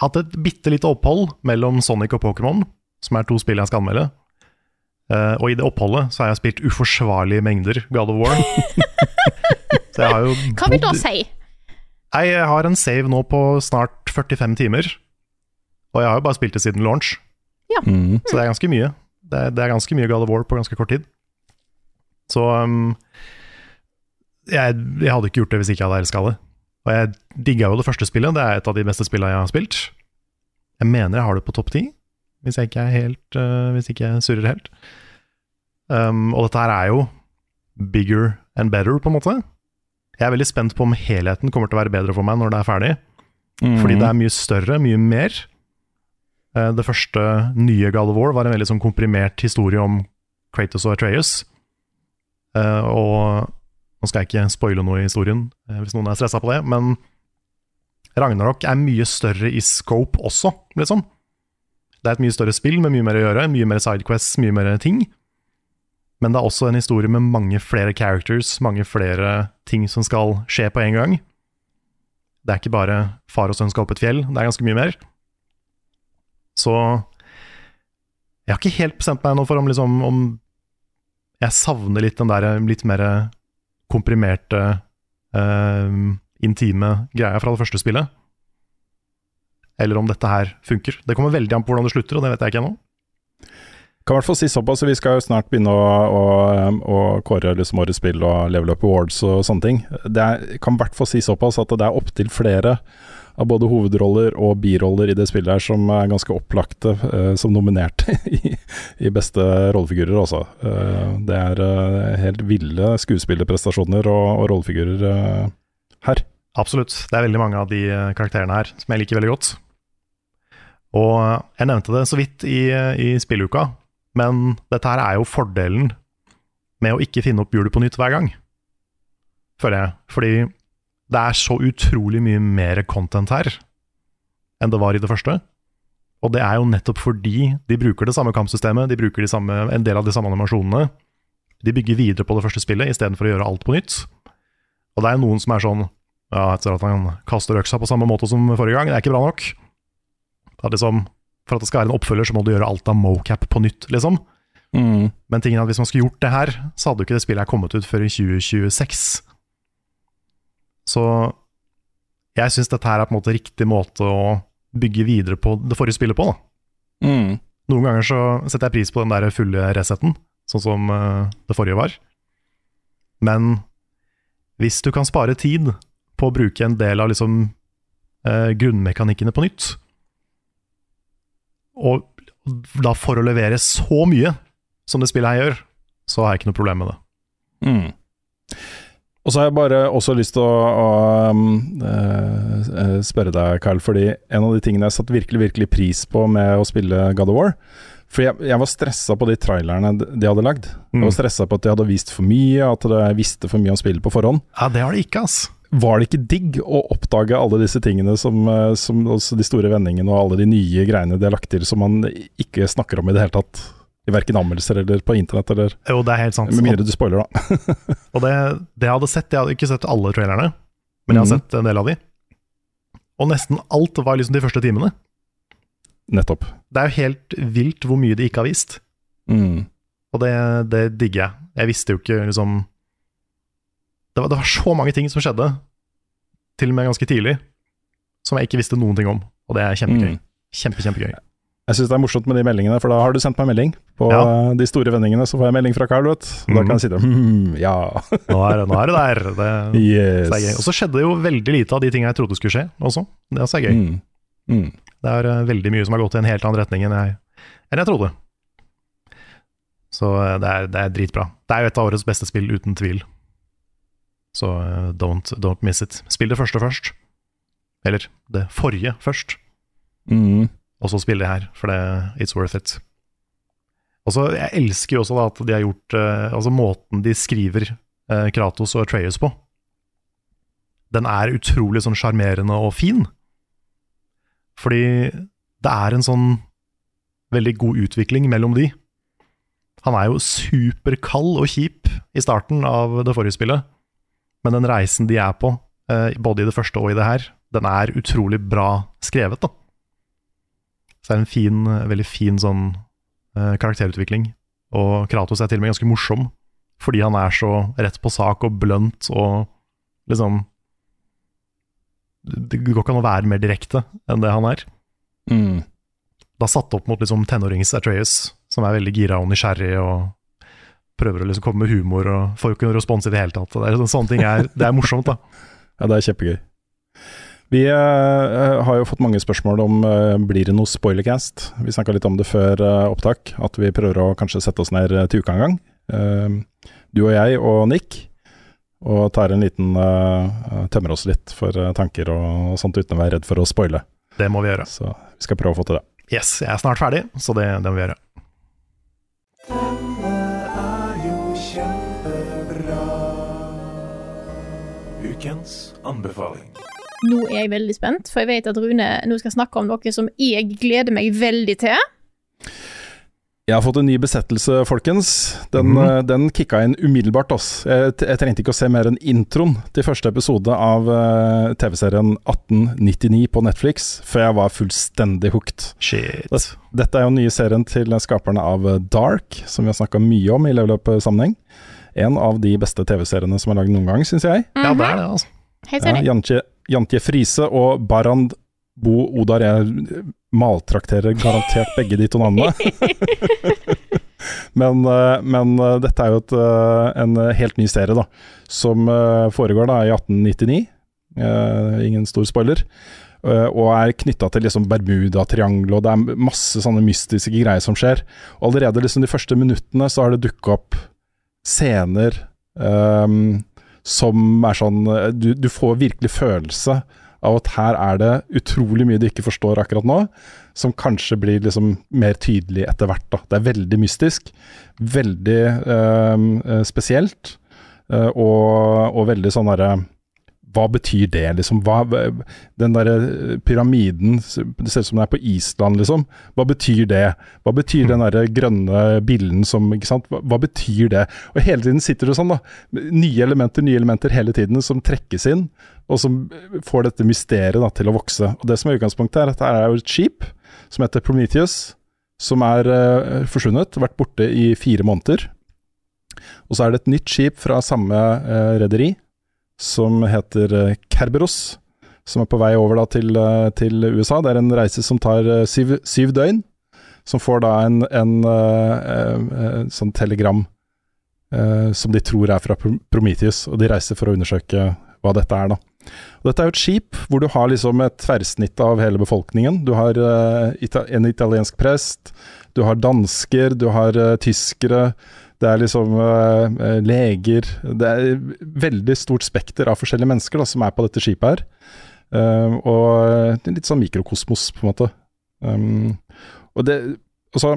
hatt et bitte lite opphold mellom Sonic og Pokémon, som er to spill jeg skal anmelde. Eh, og i det oppholdet så har jeg spilt uforsvarlige mengder God of War. Så jeg har jo Hva vil du da si? Nei, jeg har en save nå på snart 45 timer. Og jeg har jo bare spilt det siden launch, Mm. så det er ganske mye. Det er, det er ganske mye God of War på ganske kort tid. Så um, jeg, jeg hadde ikke gjort det hvis ikke jeg hadde elska det. Og jeg digga jo det første spillet, det er et av de beste spillene jeg har spilt. Jeg mener jeg har det på topp ti, hvis jeg ikke er helt uh, Hvis ikke jeg surrer helt. Um, og dette her er jo bigger and better, på en måte. Jeg er veldig spent på om helheten kommer til å være bedre for meg når det er ferdig. Mm. Fordi det er mye større, mye mer. Eh, Det første nye God of War var en veldig sånn komprimert historie om Kratos og Atreus. Eh, Og nå skal jeg ikke spoile noe i historien, eh, hvis noen er stressa på det, men Ragnarok er mye større i scope også, liksom. Det er et mye større spill med mye mer å gjøre, mye mer sidequests, mye mer ting. Men det er også en historie med mange flere characters, mange flere ting som skal skje på en gang. Det er ikke bare far og sønn skal opp et fjell, det er ganske mye mer. Så jeg har ikke helt bestemt meg nå for om, liksom, om jeg savner litt den der litt mer komprimerte, uh, intime greia fra det første spillet. Eller om dette her funker. Det kommer veldig an på hvordan det slutter, og det vet jeg ikke ennå. Kan i hvert fall si såpass, vi skal jo snart begynne å, å, å kåre liksom årets spill og level up awards og sånne ting. Det er, kan i hvert fall si såpass at det er opptil flere av både hovedroller og biroller i det spillet her som er ganske opplagte eh, som nominerte i, i beste rollefigurer også. Eh, det er eh, helt ville skuespillerprestasjoner og, og rollefigurer eh, her. Absolutt. Det er veldig mange av de eh, karakterene her som jeg liker veldig godt. Og jeg nevnte det så vidt i, i spilluka, men dette her er jo fordelen med å ikke finne opp hjulet på nytt hver gang, føler jeg. Fordi det er så utrolig mye mer content her enn det var i det første. Og det er jo nettopp fordi de bruker det samme kampsystemet, de bruker de samme, en del av de samme animasjonene. De bygger videre på det første spillet istedenfor å gjøre alt på nytt. Og det er noen som er sånn ja, etter at han kaster øksa på samme måte som forrige gang, det er ikke bra nok. Det liksom, for at det skal være en oppfølger, så må du gjøre alt av mocap på nytt, liksom. Mm. Men tingen er at hvis man skulle gjort det her, så hadde jo ikke det spillet her kommet ut før i 2026. Så jeg syns dette her er på en måte riktig måte å bygge videre på det forrige spillet på. da. Mm. Noen ganger så setter jeg pris på den der fulle resetten, sånn som eh, det forrige var. Men hvis du kan spare tid på å bruke en del av liksom eh, grunnmekanikkene på nytt, og da for å levere så mye som det spillet her gjør, så har jeg ikke noe problem med det. Mm. Og så har jeg bare også lyst til å, å eh, spørre deg, Carl, fordi en av de tingene jeg satte virkelig, virkelig pris på med å spille God of War For jeg, jeg var stressa på de trailerne de de hadde lagd. Jeg Mm. var stressa på at de hadde vist for mye, at de visste for mye om spillet på forhånd. Ja, det har de ikke, ass. Var det ikke digg å oppdage alle disse tingene, som, eh, som de store vendingene og alle de nye greiene de har lagt til som man ikke snakker om i det hele tatt? I verken anmeldelser eller på internett, eller Jo, det er helt sant. med mindre du spoiler, da. Og det, det jeg hadde sett, jeg hadde ikke sett alle trailerne, men jeg har mm. sett en del av de. Og nesten alt var liksom de første timene. Nettopp. Det er jo helt vilt hvor mye de ikke har vist, Mm. og det, det digger jeg. Jeg visste jo ikke liksom det var, det var så mange ting som skjedde, til og med ganske tidlig, som jeg ikke visste noen ting om. Og det er kjempegøy. Mm. Kjempe, kjempegøy. Jeg syns det er morsomt med de meldingene, for da har du sendt meg melding. På Ja. de store vendingene så får jeg melding fra Carl, vet du. Da kan jeg sitte det hmm, ja. Nå er, nå er det der. Det, Yes. det er gøy. Og så skjedde det jo veldig lite av de tingene jeg trodde skulle skje, også. Det også er gøy. Mm. Mm. Det er eh, veldig mye som har gått i en helt annen retning enn jeg, enn jeg trodde. Så eh, det er, det er dritbra. Det er jo et av årets beste spill, uten tvil. Så uh, don't, don't miss it. Spill det første først. Eller det forrige først, Mm. og så spill det her, for det it's worth it. Og så, Jeg elsker jo også da at de har gjort uh, Altså måten de skriver eh, Kratos og Atreus på. Den er utrolig sånn sjarmerende og fin. Fordi det er en sånn veldig god utvikling mellom de. Han er jo superkald og kjip i starten av det forrige spillet, men den reisen de er på, eh, både i det første og i det her, den er utrolig bra skrevet, da. Så det er en fin, veldig fin sånn eh, karakterutvikling. Og Kratos er til og med ganske morsom, fordi han er så rett på sak og blunt og Liksom Det går ikke an å være mer direkte enn det han er. Mm. Da satt opp mot liksom tenårings Atreus, som er veldig gira og nysgjerrig og prøver å liksom komme med humor og får jo ikke noen respons i det hele tatt. Det er, sånne ting er, det er morsomt, da. Ja, det er kjempegøy. Vi eh, har jo fått mange spørsmål om eh, blir det noe spoilercast. Vi snakka litt om det før eh, opptak, at vi prøver å kanskje sette oss ned eh, til uka en gang. Eh, du og jeg og Nick, og tar en liten eh, tømmer oss litt for eh, tanker og sånt uten å være redd for å spoile. Det må vi gjøre. Så vi skal prøve å få til det. Yes, jeg er snart ferdig, så det, det må vi gjøre. Ukens anbefaling. Nå er jeg veldig spent, for jeg vet at Rune nå skal snakke om noe som jeg gleder meg veldig til. Jeg har fått en ny besettelse, folkens. Den, eh, den kicka inn umiddelbart. Ass. Jeg, jeg trengte ikke å se mer enn introen til første episode av uh, TV-serien 1899 på Netflix, før jeg var fullstendig hooked. Shit. Det- Dette er jo den nye serien til skaperne av eh, Dark, som vi har snakka mye om i Level Up-sammenheng. En av de beste TV-seriene som er lagd noen gang, syns jeg. Ja, det er det, altså. Helt Ja. Jantje, Jantje Friise og Barand Bo Odar. Jeg maltrakterer garantert begge de to navnene. men, eh, men eh, dette er jo et, eh, en helt ny serie, da. Som foregår da i 1899. Eh, ingen stor spoiler. Og er knytta til liksom Bermudatriangelet, og det er masse sånne mystiske greier som skjer. Og allerede liksom de første minuttene så har det dukka opp scener um, som er sånn eh, du, du får virkelig følelse av at her er det utrolig mye du ikke forstår akkurat nå, som kanskje blir liksom mer tydelig etter hvert. Da. Det er veldig mystisk, veldig eh, spesielt, eh, og, og veldig sånn derre hva betyr det, liksom? Hva, den derre pyramiden, det ser ut som den er på Island, liksom. Hva betyr det? Hva betyr den derre grønne billen som Ikke sant? Hva, hva betyr det? Og hele tiden sitter du sånn, da. Nye elementer, nye elementer hele tiden som trekkes inn, og som får dette mysteriet da, til å vokse. Og det som er utgangspunktet, er at det er et skip som heter Prometheus, som er uh, forsvunnet, vært borte i fire måneder. Og så er det et nytt skip fra samme uh, rederi, som heter eh, Kerberos, som er på vei over da til, eh, til USA. Det er en reise som tar eh, syv, syv døgn, som får da en, en en, en sånn telegram som de tror er fra Prometheus, og de reiser for å undersøke hva dette er. da. Og dette er jo et skip hvor du har liksom et tverrsnitt av hele befolkningen. Du har eh, en italiensk prest, du har dansker, du har eh, tyskere, det er liksom eh, leger Det er veldig stort spekter av forskjellige mennesker da, som er på dette skipet her. Uh, og det litt sånn mikrokosmos, på en måte. Um, og det Altså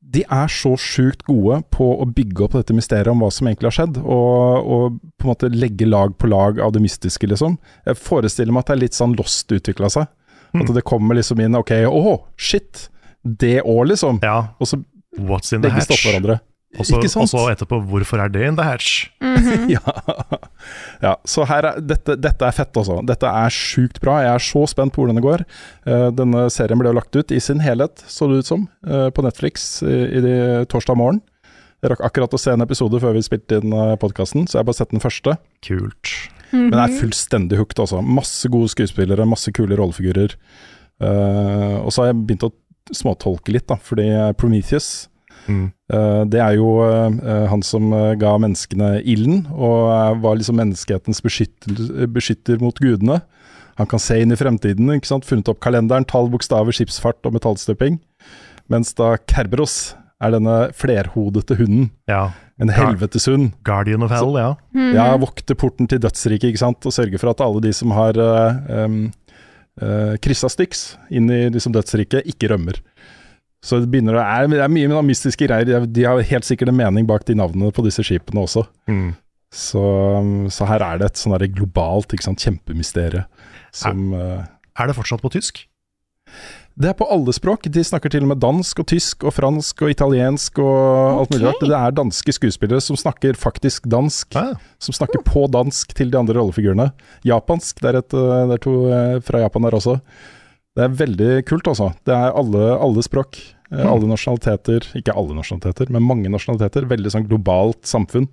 De er så sjukt gode på å bygge opp dette mysteriet om hva som egentlig har skjedd, og, og på en måte legge lag på lag av det mystiske, liksom. Jeg forestiller meg at det er litt sånn Lost utvikla seg. At det kommer liksom inn Ok, åh, shit! Det òg, liksom. Ja, Og så what's in the begge hatch? stopper hverandre. Og så etterpå, hvorfor er det in the hatch? ja. ja, så her er, dette, dette er fett, altså. Dette er sjukt bra. Jeg er så spent på hvordan det går. Uh, denne serien ble jo lagt ut i sin helhet, så det ut som, uh, på Netflix i, i de, torsdag morgen. Jeg rakk akkurat å se en episode før vi spilte inn uh, podkasten, så jeg har bare sett den første. Kult. Men jeg er fullstendig hooked, altså. Masse gode skuespillere, masse kule rollefigurer. Uh, og så har jeg begynt å småtolke litt, da, fordi Prometheus Mm. Eh, det er jo eh, han som eh, ga menneskene ilden, og var liksom menneskehetens beskytter, beskytter mot gudene. Han kan se inn i fremtiden, ikke sant? funnet opp kalenderen, tall, bokstaver, skipsfart og metallstøping. Mens da Kerberos er denne flerhodete hunden, Ja. en helveteshund. Guardian of Hell, ja. Ja, vokter porten til dødsriket, ikke sant, og sørger for at alle de som har uh, um, uh, kryssa styks inn i liksom, dødsriket, ikke rømmer. Så det begynner er, det er mye mystiske greier. De har- helt sikkert en mening bak de navnene på disse skipene også. Mm. Så, um, så her er det et sånn globalt ikke sant, kjempemysterie som er, Er det fortsatt på tysk? Det er på alle språk. De snakker til og med dansk og tysk og fransk og italiensk og alt mulig rart. Det er danske skuespillere som snakker faktisk dansk. Ah, som snakker på dansk til de andre rollefigurene. Japansk, det er, et, eh, det er to eh, fra Japan der også. Det er veldig kult, altså. Det er alle, alle språk. Mm. Alle nasjonaliteter. Ikke alle nasjonaliteter, men mange nasjonaliteter. Veldig sånn globalt samfunn.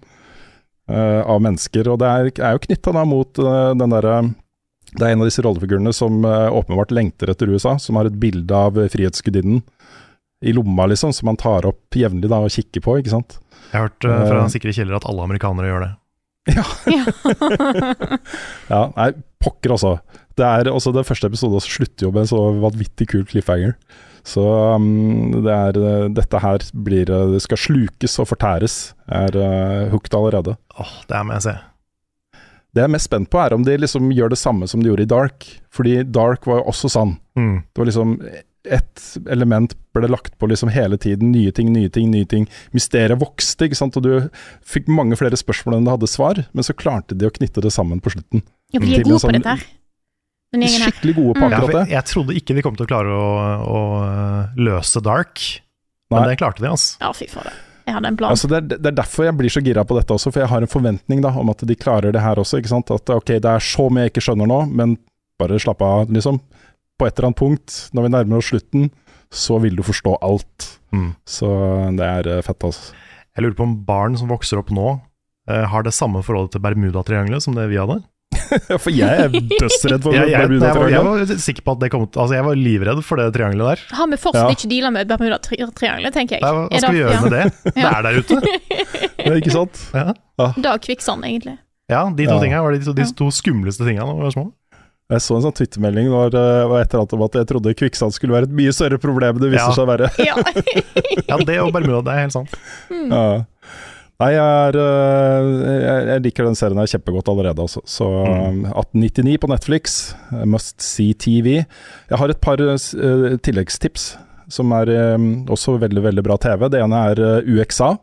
uh, av mennesker. Og det er, er jo knytta mot uh, den derre Det er en av disse rollefigurene som uh, åpenbart lengter etter USA, som har et bilde av Frihetsgudinnen i lomma, liksom, som han tar opp jevnlig og kikker på, ikke sant. Jeg har hørt eh, fra Eh. sikre kilder at alle amerikanere gjør det. Ja, nei, pokker altså. Det er også Den første episoden slutter jo med en så vanvittig kul cliffhanger. Så um, det er, eh, dette her blir eh, Det skal slukes og fortæres. Jeg er uh, hooked allerede. Åh, det er med jeg se. Det jeg er mest spent på, er om de liksom gjør det samme som de gjorde i Dark. Fordi Dark var jo også sann. Mm. Det var liksom ett element ble lagt på liksom hele tiden. Nye ting, nye ting, nye ting. Mysteriet vokste, ikke sant. Og du fikk mange flere spørsmål enn du hadde svar. Men så klarte de å knytte det sammen på slutten. Ja, for de er gode gode på sånn- dette her. Den gjengen her. Skikkelig gode på Mm. Akkurat det. jeg, jeg trodde ikke de kom til å klare å, å øh, løse Dark, men Nei. det klarte de, altså. Ja, fy fader. Jeg hadde en plan. Altså det, er, det er derfor jeg blir så gira på dette også, for jeg har en forventning da om at de klarer det her også. ikke sant? At ok, det er så mye jeg ikke skjønner nå, men bare slapp av, liksom. På et eller annet punkt, når vi nærmer oss slutten, så vil du forstå alt. Mm. Så det er eh, fett, altså. Jeg lurer på om barn som vokser opp nå, eh, har det samme forholdet til Bermudatriangelet som det vi hadde. For jeg er dødsredd for Jeg, jeg, jeg, var, jeg var sikker på at det kom til Altså, jeg var livredd for det triangelet der. Har vi fortsatt Ja. ikke deala med Bermuda-triangelet, tenker jeg. Hva, hva Er skal vi gjøre ja, med det? Det er der ute. Ja, ikke sant? Ja, Da kvikksand, egentlig. ja de to Ja. Tingene var de to, de to skumleste tinga da vi var små. Jeg så en sånn twittermelding når var et eller annet om at jeg trodde kvikksand skulle være et mye større problem enn det viser Ja. seg å være. Ja. Ja, det og Bermuda, det er helt sant. Ja. Nei, jeg, er, øh, jeg, jeg liker den serien her kjempegodt allerede, altså. Så Mm. 1899 på Netflix, Must See TV. Jeg har et par uh, tilleggstips som er um, også veldig, veldig bra TV. Det ene er uh, UXA.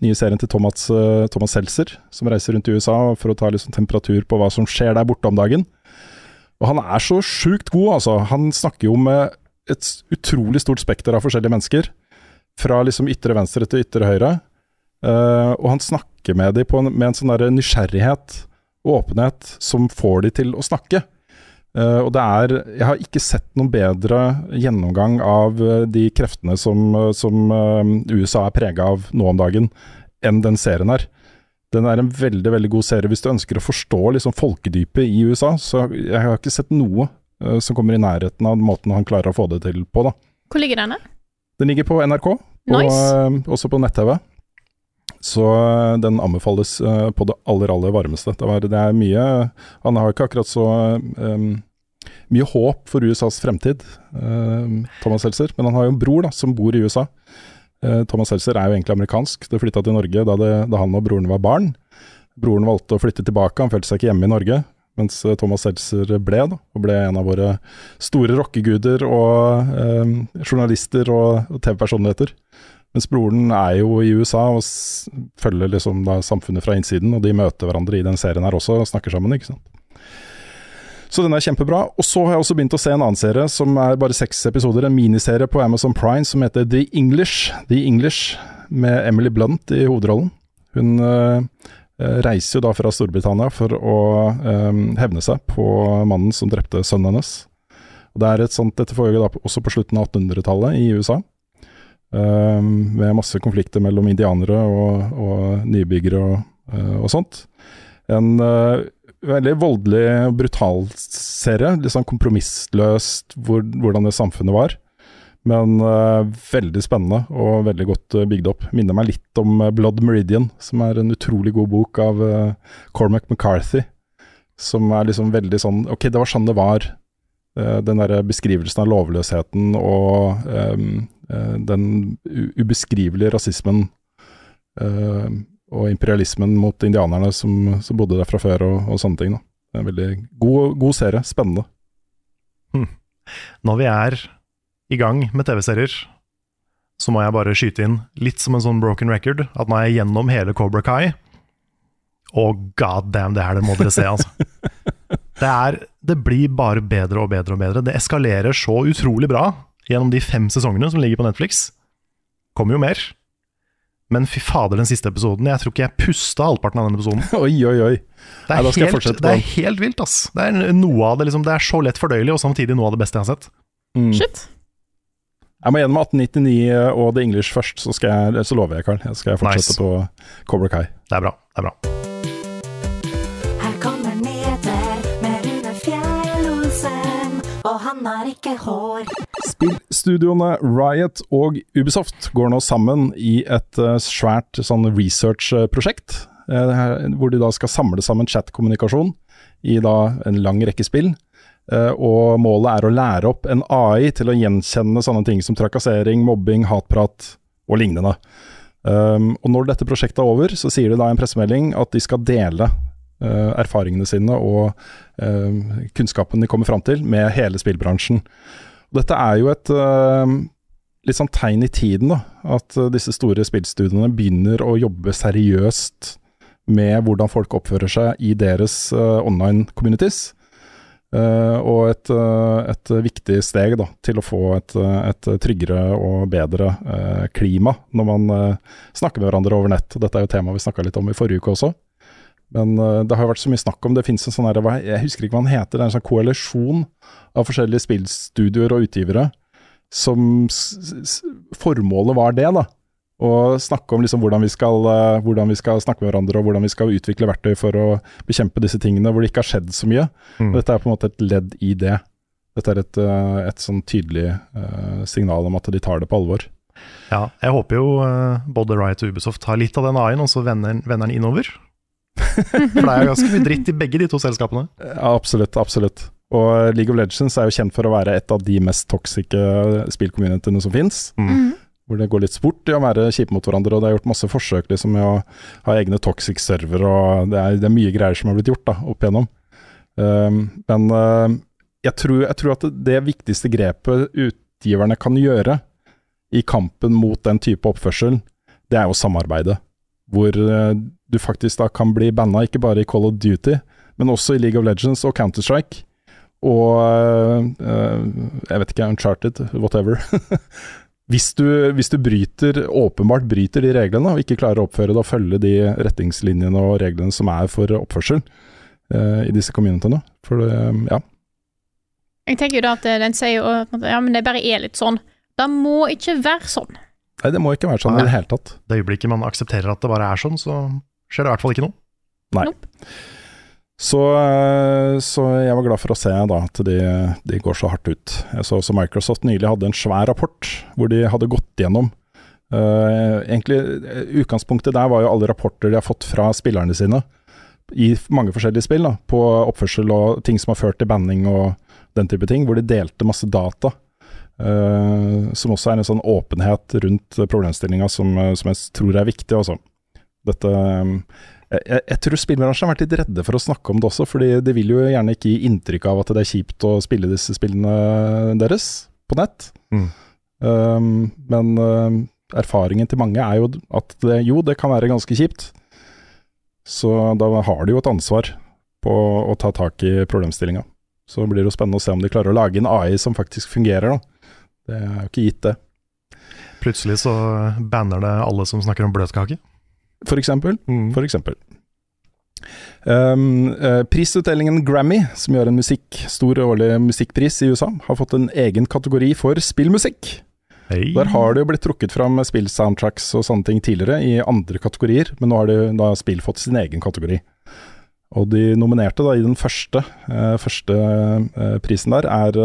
Nye serien til Thomas, uh, Thomas Seltzer, som reiser rundt i USA for å ta liksom temperatur på hva som skjer der borte om dagen. Og han er så sjukt god, altså. Han snakker jo med et utrolig stort spekter av forskjellige mennesker. Fra liksom ytre venstre til ytre høyre. Uh, og han snakker med dem en, med en sånn der nysgjerrighet og åpenhet som får de til å snakke. Uh, og det er Jeg har ikke sett noen bedre gjennomgang av eh, de kreftene som, som uh, USA er prega av nå om dagen, enn den serien her. Den er en veldig veldig god serie hvis du ønsker å forstå liksom folkedypet i USA. Så jeg har ikke sett noe uh, som kommer i nærheten av måten han klarer å få det til på. da. Hvor ligger denne? Den ligger på NRK, og Nice. eh, også på nett-TV. Så eh, den anbefales uh, på det aller, aller varmeste. Det, var, det er mye Han har ikke akkurat så um, mye håp for USAs fremtid, Thomas Seltzer. Men han har jo en bror da, som bor i USA. Eh, Thomas Seltzer er jo egentlig amerikansk. Det flytta til Norge da, det, da han og broren var barn. Broren valgte å flytte tilbake, han følte seg ikke hjemme i Norge. Mens eh, Thomas Seltzer ble, da, og ble en av våre store rockeguder og eh, journalister og, TV-personligheter. Mens broren er jo i USA og følger liksom da samfunnet fra innsiden, og de møter hverandre i den serien her også og snakker sammen, ikke sant. Så den er kjempebra. Og så har jeg også begynt å se en annen serie som er bare seks episoder, en miniserie på Amazon Prime som heter The English. The English, med Emily Blunt i hovedrollen. Hun eh, reiser jo da fra Storbritannia for å øh, hevne seg på mannen som drepte sønnen hennes. Og det er et sånt, Dette foregår da også på slutten av 1800-tallet i USA. Øh, med masse konflikter mellom indianere og, og nybyggere og, og sånt. En veldig voldelig og brutal serie. Litt sånn kompromissløst hvor, hvordan det samfunnet var. Men uh, veldig spennende og veldig godt uh, bygd opp. Minner meg litt om uh, Blood Meridian, som er en utrolig god bok av Cormac McCarthy. Som er liksom veldig sånn Ok, det var sånn det var. Den derre beskrivelsen av lovløsheten og den ubeskrivelige rasismen eh, og imperialismen mot indianerne som, som bodde der fra før, og, og sånne ting. Da. Det er en veldig god, god serie. Spennende. Når vi er i gang med TV-serier, så må jeg bare skyte inn litt som en sånn broken record, at nå er jeg gjennom hele Cobra Kai. Og god damn, det her det må dere se, altså. Det, er, det blir bare bedre og bedre og bedre. Det eskalerer så utrolig bra gjennom de fem sesongene som ligger på Netflix. Kommer jo mer. Men fy fader, den siste episoden. Jeg tror ikke jeg pusta halvparten av den episoden. oi, oi, oi. Det er, Nei, da skal jeg helt, det er helt vilt, ass. Det er noe av det liksom, det er så lett fordøyelig, og samtidig noe av det beste jeg har sett. Mm. Shit. Jeg må gjennom 1899 og The English først, så, skal jeg, så lover jeg, Carl. Jeg skal fortsette Nice. på Cobra Kai. Det er bra. det er bra mann er ikke hår. Spillstudioene Riot og Ubisoft går nå sammen i et eh, svært sånn research-prosjekt. eh, hvor de da skal samle sammen chat-kommunikasjon i da en lang rekke spill. Eh, og målet er å lære opp en AI til å gjenkjenne sånne ting som trakassering, mobbing, hatprat og lignende. Um, og når dette prosjektet er over, så sier de da i en pressemelding at de skal dele erfaringene sine og eh, kunnskapen de kommer fram til med hele spillbransjen. Dette er jo et eh, litt sånn tegn i tiden, da. At eh, disse store spillstudiene begynner å jobbe seriøst med hvordan folk oppfører seg i deres uh, online communities. Uh, og et, uh, et viktig steg da, til å få et, eh, et tryggere og bedre eh, klima når man eh, snakker med hverandre over nett. Dette er jo temaet vi snakka litt om i forrige uke også. Men eh, det har jo vært så mye snakk om Det finnes en sånn her, jeg husker ikke hva den heter, det er en sånn koalisjon av forskjellige spillstudioer og utgivere. Som Formålet var det, da. Å snakke om liksom hvordan, vi skal, eh, hvordan vi skal snakke med hverandre og hvordan vi skal utvikle verktøy for å bekjempe disse tingene hvor det ikke har skjedd så mye. Mm. Dette er på en måte et ledd i det. Dette er et, eh, et sånn tydelig signal om at de tar det på alvor. Ja, jeg håper jo både Riot og Ubisoft har litt av den AI-en, og så vender den innover. For det er jo ganske mye dritt i begge de to selskapene. Ja, absolutt, absolutt. Og League of Legends er jo kjent for å være et av de mest toxice spillcommunityene som fins. Mm. Hvor det går litt sport i å være kjipe mot hverandre, og det er gjort masse forsøk liksom, med å ha egne toxic server, og det er, det er mye greier som har blitt gjort da, opp igjennom. Um, men uh, jeg, tror, jeg tror at det, det viktigste grepet utgiverne kan gjøre i kampen mot den type oppførsel, det er jo samarbeide. Hvor uh, du faktisk da kan bli banna, ikke bare i Call of Duty, men også i League of Legends og Counter-Strike. Og uh, uh, jeg vet ikke, Uncharted, whatever. hvis, du, hvis du bryter, åpenbart bryter de reglene, og ikke klarer å oppføre deg og følge de retningslinjene og reglene som er for oppførsel i disse communityene. For det, ja. Jeg tenker jo da at eh, den sier at ja, det bare er litt sånn. Det må ikke være sånn. Nei, det må ikke være sånn i det hele tatt. Det øyeblikket man aksepterer at det bare er sånn, så skjer det i hvert fall ikke noe. Nei. Så, eh, så jeg var glad for å se da, at de, de går så hardt ut. Jeg så også Microsoft nylig hadde en svær rapport hvor de hadde gått gjennom uh, Egentlig, eh, Utgangspunktet der var jo alle rapporter de har fått fra spillerne sine i mange forskjellige spill, da, på oppførsel og ting som har ført til banning og den type ting, hvor de delte masse data. Eh, som også er en sånn åpenhet rundt problemstillinga som, eh, som jeg tror er viktig. Også. Dette eh, jeg, jeg tror spillbransjen har vært litt redde for å snakke om det også, fordi de vil jo gjerne ikke gi inntrykk av at det er kjipt å spille disse spillene deres på nett. Mm. Um, men erfaringen til mange er jo at det, jo, det kan være ganske kjipt. Så da har de jo et ansvar på å ta tak i problemstillinga. Så blir det jo spennende å se om de klarer å lage en AI som faktisk fungerer, da. Det er jo ikke gitt, det. Plutselig så banner det alle som snakker om bløtkake. For eksempel. Mm. For eksempel. Um, uh, prisutdelingen Grammy, som gjør en musikk, stor årlig musikkpris i USA, har fått en egen kategori for spillmusikk. Hey. Der har det jo blitt trukket fram spillsoundtracks og sånne ting tidligere, i andre kategorier, men nå har det, da spill fått sin egen kategori. Og de nominerte da i den første, uh, første uh, prisen der, er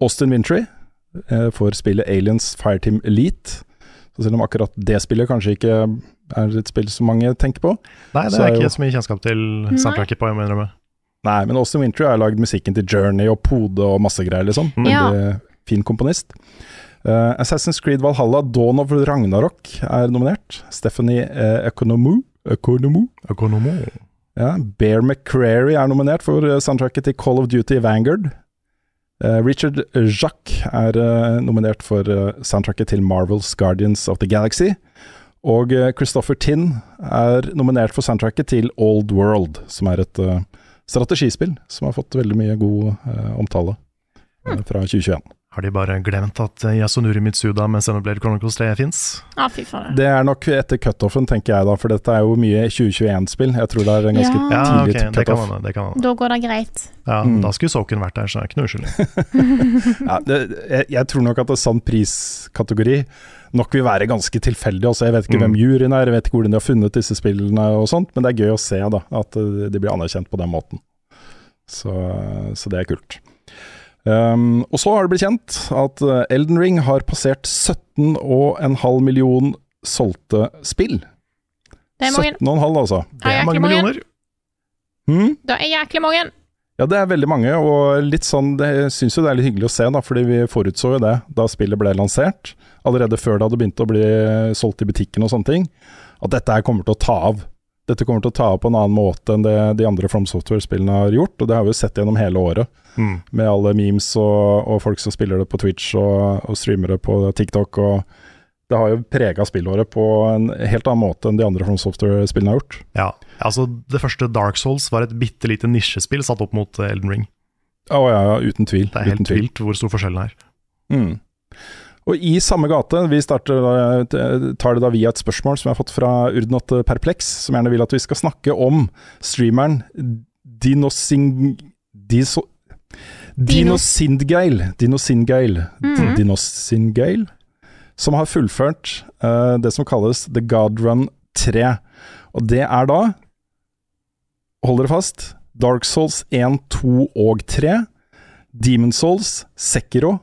Austin Wintry eh, for spillet Aliens Fireteam Elite. Så selv om akkurat det spillet kanskje ikke er et spill som mange tenker på. Nei, det så er jo- ikke så mye kjennskap til soundtracket på, jeg må innrømme. Nei, men Austin Wintry har lagd musikken til Journey og Pode og masse greier, liksom. Ja. Veldig fin komponist. Uh, Assassin's Creed Valhalla, Dawn of Ragnarok er nominert. Stephanie uh, Economou. Economou. Economou. Ja, Bear McCrary er nominert for eh, soundtracket til Call of Duty Vanguard. Eh, Richard Jacques er eh, nominert for eh, soundtracket til Marvels Guardians of the Galaxy. Og Christopher Tinn er nominert for soundtracket til Old World, som er et strategispill som har fått veldig mye god omtale eh, fra 2021. Har de bare glemt at Yasunuri Mitsuda med Xenoblade Chronicles 3 fins? Ah. Det er nok etter cutoffen, tenker jeg da, for dette er jo mye 2021-spill. Jeg tror det er en ganske Ja. Ja, tidlig ja, okay, cutoff. det kan hende. Da går det greit. Ja, Mm. Da skulle Soken vært der, så er ikke noe uskyldig. Ja, det, jeg, jeg tror nok at en sann priskategori nok vil være ganske tilfeldig. Også. Jeg vet ikke Mm. hvem juryen er, jeg vet ikke hvordan de har funnet disse spillene og sånt, men det er gøy å se da, at eh, de blir anerkjent på den måten. Så, så det er kult. Um, og så har det blitt kjent at eh, Elden Ring har passert 17,5 million solgte spill. Det er mange. 17,5 altså. Det er mange millioner. Hmm? Det er jæklig mange. Ja, det er veldig mange, og litt sånn, det syns jo det er litt hyggelig å se, da, fordi vi forutså jo det da spillet ble lansert, allerede før det hadde begynt å bli solgt i butikken og sånne ting, at dette her kommer til å ta av. Dette kommer til å ta av på en annen måte enn det de andre From Software-spillene har gjort, og det har vi jo sett gjennom hele året, Mm. med alle memes og, og folk som spiller det på Twitch og, og streamer det på TikTok, og det har jo prega spillåret på en helt annen måte enn de andre From Software-spillene har gjort. Ja, altså Det første Dark Souls var et bitte lite nisjespill satt opp mot eh, Elden Ring. Å ja, ja, uten tvil. Det er helt vilt hvor stor forskjellen er. Mm. Og i samme gate, vi starter, tar det da via et spørsmål som jeg har fått fra Urdnot Perplex, som gjerne vil at vi skal snakke om streameren Dinosing... Diso, Dinosindgeil. Dinosindgeil. Mm. Dinosindgeil. Som har fullført uh, det som kalles The God Run 3. Og det er da, hold dere fast, Dark Souls 1, 2 og 3. Demon Souls, Sekiro,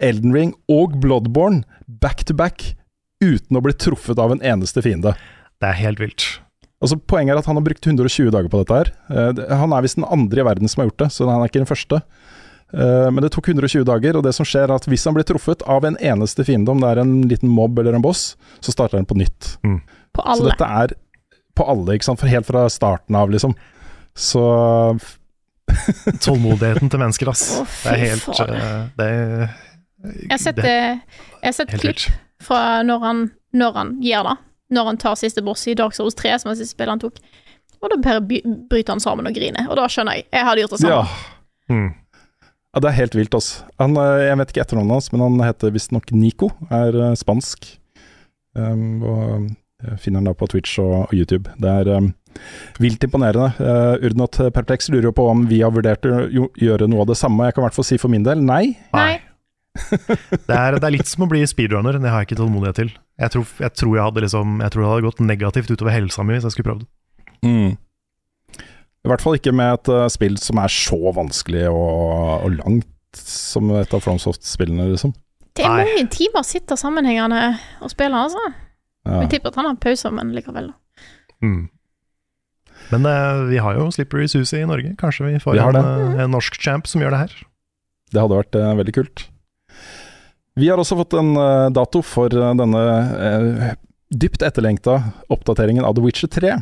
Elden Ring og Bloodborne back to back uten å bli truffet av en eneste fiende. Det er helt vilt. Altså Poenget er at han har brukt 120 dager på dette. her. Uh, Han er visst den andre i verden som har gjort det, så han er ikke den første. Uh, Men det tok 120 dager, og det som skjer er at hvis han blir truffet av en eneste fiende, om det er en liten mobb eller en boss, så starter han på nytt. På alle. Så dette er på alle, ikke sant? For helt fra starten av, liksom. Så Tålmodigheten til mennesker, ass. Oh, det er helt eh, Det er Jeg har sett, det- eh, jeg har sett klipp fra når han, når han gjør det. Når han tar siste boss i Dark Souls 3, som var siste spillet han tok. Og da bare bryter han sammen og griner. Og da skjønner jeg. Jeg hadde gjort det ja. Mm. ja, det er helt vilt, altså. Han, jeg vet ikke etternavnet hans, men han heter visstnok Nico. Er eh, spansk. Um, og finner han da på Twitch og, og YouTube. Det er um, vilt imponerende. Uh, Urdnot Perplex lurer jo på om vi har vurdert å gjøre noe av det samme. Jeg kan i hvert fall si for min del nei. Nei. Det er, det er litt som å bli speedrunner. Det har jeg ikke tålmodighet til. Jeg tror jeg, tror jeg, hadde liksom, jeg tror det hadde gått negativt utover helsa mi hvis jeg skulle prøvd. Mm. I hvert fall ikke med et uh, spill som er så vanskelig og, og langt som et av FromSoft-spillene, liksom. Det er Nei. mange timer sitter sammenhengende og spiller, altså. Ja. Jeg tipper at han har pauser, men likevel. Mm. Men uh, vi har jo Slippery Susie i Norge. Kanskje vi får Vi en, eh, en norsk champ som gjør det her. Det hadde vært uh, veldig kult. Vi har også fått en eh, dato for eh, denne eh, dypt etterlengta oppdateringen av The Witcher 3.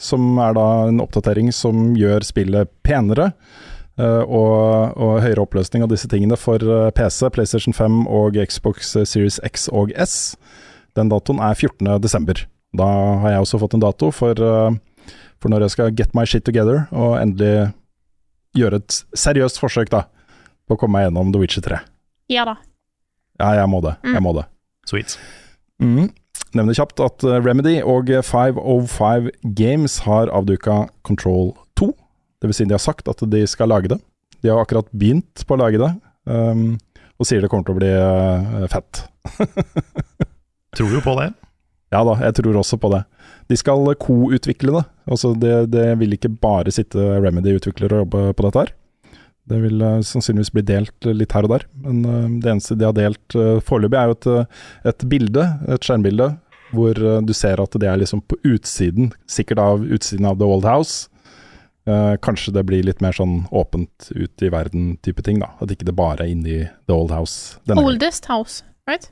Som er da en oppdatering som gjør spillet penere. og, og høyere oppløsning av disse tingene for PC, PlayStation 5 og Xbox Series X og S. Den datoen er 14.12. Da har jeg også fått en dato for, for når jeg skal get my shit together og endelig gjøre et seriøst forsøk da på å komme meg gjennom The Witcher 3. Ja da. Ja, jeg må det. Jeg må det. Sweet. Mm. Nevner kjapt at eh, Remedy og 505 Games har avduka Control 2. Det vil si de har sagt at de skal lage det. De har akkurat begynt på å lage det, um, og sier det kommer til å bli uh, fett. Tror jo på det. Ja da, jeg tror også på det. De skal co-utvikle det. Altså det, det vil ikke bare sitte Remedy-utviklere og jobbe på dette her. Det vil eh, sannsynligvis bli delt litt her og der, men eh, det eneste de har delt uh, foreløpig er jo et, et bilde, et skjermbilde, hvor du ser at det er liksom på utsiden, sikkert av utsiden av The Old House. Eh, kanskje det blir litt mer sånn åpent ut i verden-type ting, da. At ikke det bare er inni The Old House. denne gangen. Oldest house, right?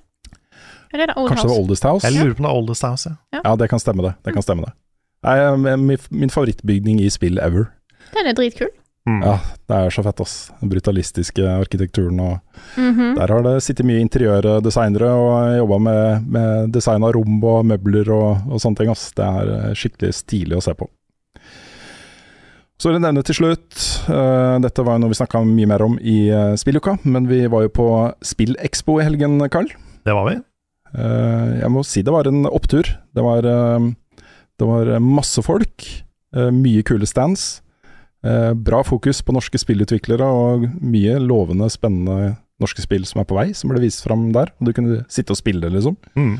Er det old Kanskje det var Oldest House? Jeg lurer på om det er Oldest House. Ja. Ja, det kan stemme det. Det kan stemme det. Nei, min, min favorittbygning i spill ever. Den er dritkul. Mm. Ja, det er så fett, ass. Den brutalistiske arkitekturen og Mhm. Der har det sittet mye interiørdesignere og jobba med, med design av rom og møbler og, og sånne ting, ass. Det er eh, skikkelig stilig å se på. Så vil jeg nevne til slutt, uh, dette var jo noe vi snakka mye mer om i uh, spilluka, men vi var jo på Spillekspo i helgen, Karl. Det var vi. Uh, jeg må si det var en opptur. Det var, det var masse folk, eh, mye kule stands. Eh, bra fokus på norske spillutviklere og mye lovende, spennende norske spill som er på vei, som ble vist fram der. Og du kunne sitte og spille, liksom. Mm.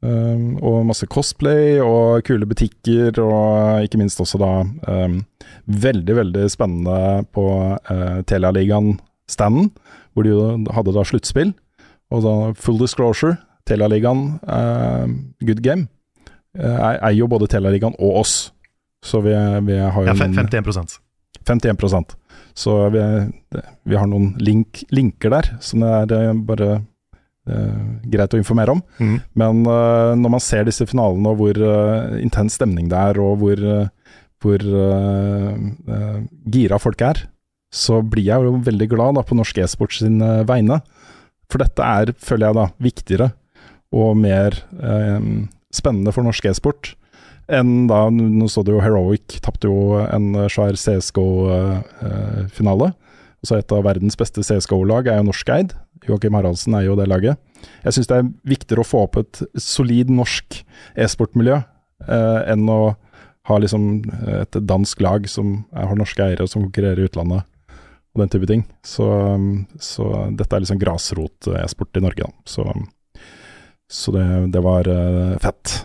Um, og masse cosplay og kule butikker, og ikke minst også da um, veldig, veldig spennende på uh, Telialigaen standen, hvor de jo hadde da sluttspill. Og da full disclosure, Telialigaen, uh, good game, uh, eier jo både Telialigaen og oss. Så vi, vi har jo Ja, 51 51% Så vi, vi har noen link, linker der som det er eh, bare eh, greit å informere om. Mm. Men eh, når man ser disse finalene og hvor eh, intens stemning det er, og hvor, eh, hvor eh, gira folk er, så blir jeg jo veldig glad da, på norsk e-sport sin eh, vegne. For dette er, føler jeg da, viktigere og mer spennende for norsk e-sport enn da Nå så det jo Heroic tapte jo en eh, svær CSGO-finale. Så et av verdens beste CSGO-lag er jo norskeid. Joakim Haraldsen er jo det laget. Jeg syns det er viktigere å få opp et solid norsk e-sportmiljø eh, enn å ha liksom et dansk lag som har norske eiere som konkurrerer i utlandet og den type ting. Så, så dette er liksom grasrot-e-sport i Norge, da. Så, så det, det var eh, fett.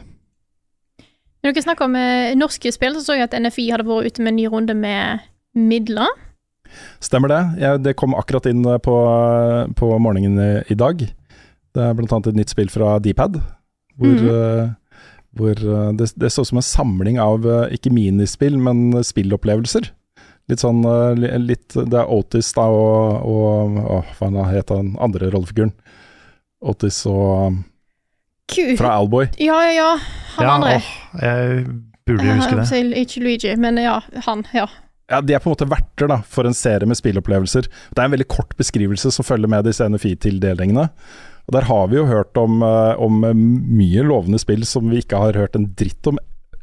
Når dere snakker om eh, norske spill, så så jeg at NFI hadde vært ute med en ny runde med midler. Stemmer det. Jeg, det kom akkurat inn eh, på, på morgenen i, i dag. Det er bl.a. et nytt spill fra Dpad, hvor, mm. uh, hvor eh, det, det så ut som en samling av eh, ikke minispill, men spillopplevelser. Litt sånn eh, litt, Det er Otis da og, og Å, hva han het den andre rollefiguren? Otis og Ku. Fra Alboy. Ja, ja, ja. Han Ja, andre. åh, jeg burde jo huske det. Ikke Luigi, men ja, han. Ja. Ja, De er på en måte verter da, for en serie med spillopplevelser. Det er en veldig kort beskrivelse som følger med disse NFI-tildelingene. Og Der har vi jo hørt om, eh, om eh, mye lovende spill som vi ikke har hørt en dritt om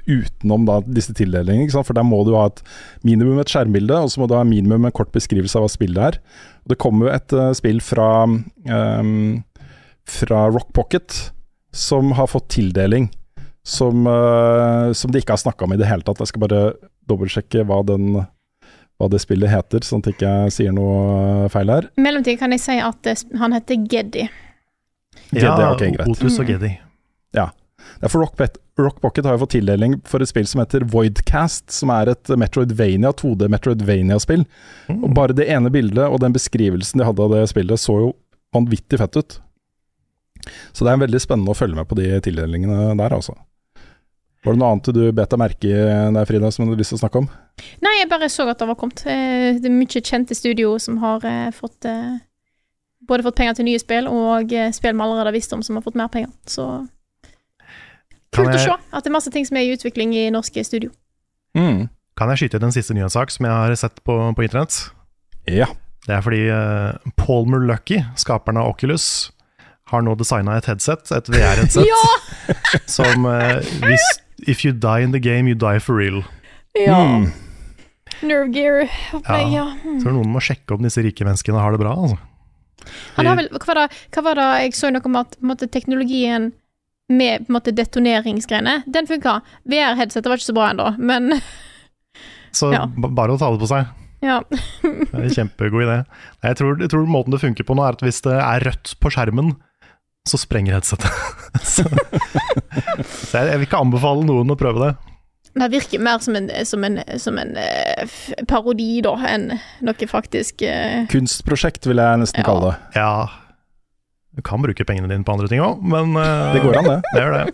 utenom da disse tildelingene. Ikke sant? For der må du ha et minimum et skjermbilde, og så må du ha minimum en kort beskrivelse av hva spillet er. Og Det kommer jo et uh, spill fra, um, fra Rock Pocket som har fått tildeling. Som, uh, som de ikke har snakka om i det hele tatt. Jeg skal bare dobbeltsjekke hva, den, hva det spillet heter, sånn at jeg ikke sier noe feil her. I mellomtiden kan jeg si at det, han heter Geddy. Geddy, Ja, ok, greit. Otus og Geddy. Ja, for Rock, Rock Pocket har jo fått tildeling for et spill som heter Voidcast, som er et Metroidvania, 2D Metroidvania-spill. Og bare det ene bildet og den beskrivelsen de hadde av det spillet, så jo vanvittig fett ut. Så det er veldig spennende å følge med på de tildelingene der, altså. Var det noe annet du bet deg merke i der, Frida, som du hadde lyst til å snakke om? Nei, jeg bare så at det var kommet. Eh, Det er mye kjente studio som har eh, fått eh, både fått penger til nye spill, og spill vi allerede har visst om som har fått mer penger. Så kult kult å se at det er masse ting som er i utvikling i norske studio. Mm. Kan jeg skyte ut en siste nyhetssak som jeg har sett på, på internett? Ja. Det er fordi uh, Paul Lucky, skaperen av Oculus, har nå designa et headset, et VR-headset, Ja! som uh, hvis If you die in the game, you die for real. Ja. Mm. Nerve gear-opplegg, ja. Ja. Så noen må sjekke om disse rike menneskene har det bra, altså. Han har vel, hva var, det, hva var det jeg så noe om at på måte, teknologien med på måte, detoneringsgreiene, den funka. VR-headsetet var ikke så bra ennå, men Så Ja. bare å ta det på seg. ja. Det er en kjempegod idé. Jeg tror, jeg tror måten det funker på nå, er at hvis det er rødt på skjermen, så sprenger headsetet. så så jeg, jeg vil ikke anbefale noen å prøve det. Det virker mer som en, som en, som en uh, parodi, da, enn noe faktisk uh... Kunstprosjekt vil jeg nesten Ja. kalle det. Ja, du kan bruke pengene dine på andre ting òg, men uh, Det går an, det. det gjør det.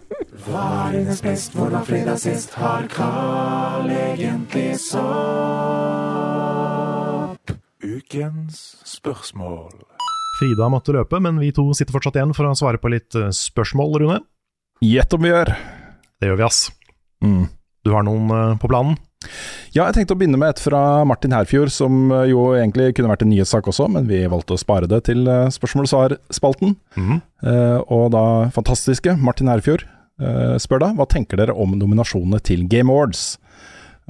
Hva er dines best, hvor var fredag sist? Har Carl egentlig sopp? Ukens spørsmål. Frida måtte løpe, men vi to sitter fortsatt igjen for å svare på litt eh, spørsmål, Rune. Gjett om vi gjør. Det gjør vi, ass. Mm. Du har noen eh, på planen? Ja, jeg tenkte å begynne med et fra Martin Herfjord, som eh, jo egentlig kunne vært en nyhetssak også, men vi valgte å spare det til spørsmål og svar-spalten. Mm. Eh, og da fantastiske Martin Herfjord eh, spør da, hva tenker dere om nominasjonene til Game Awards?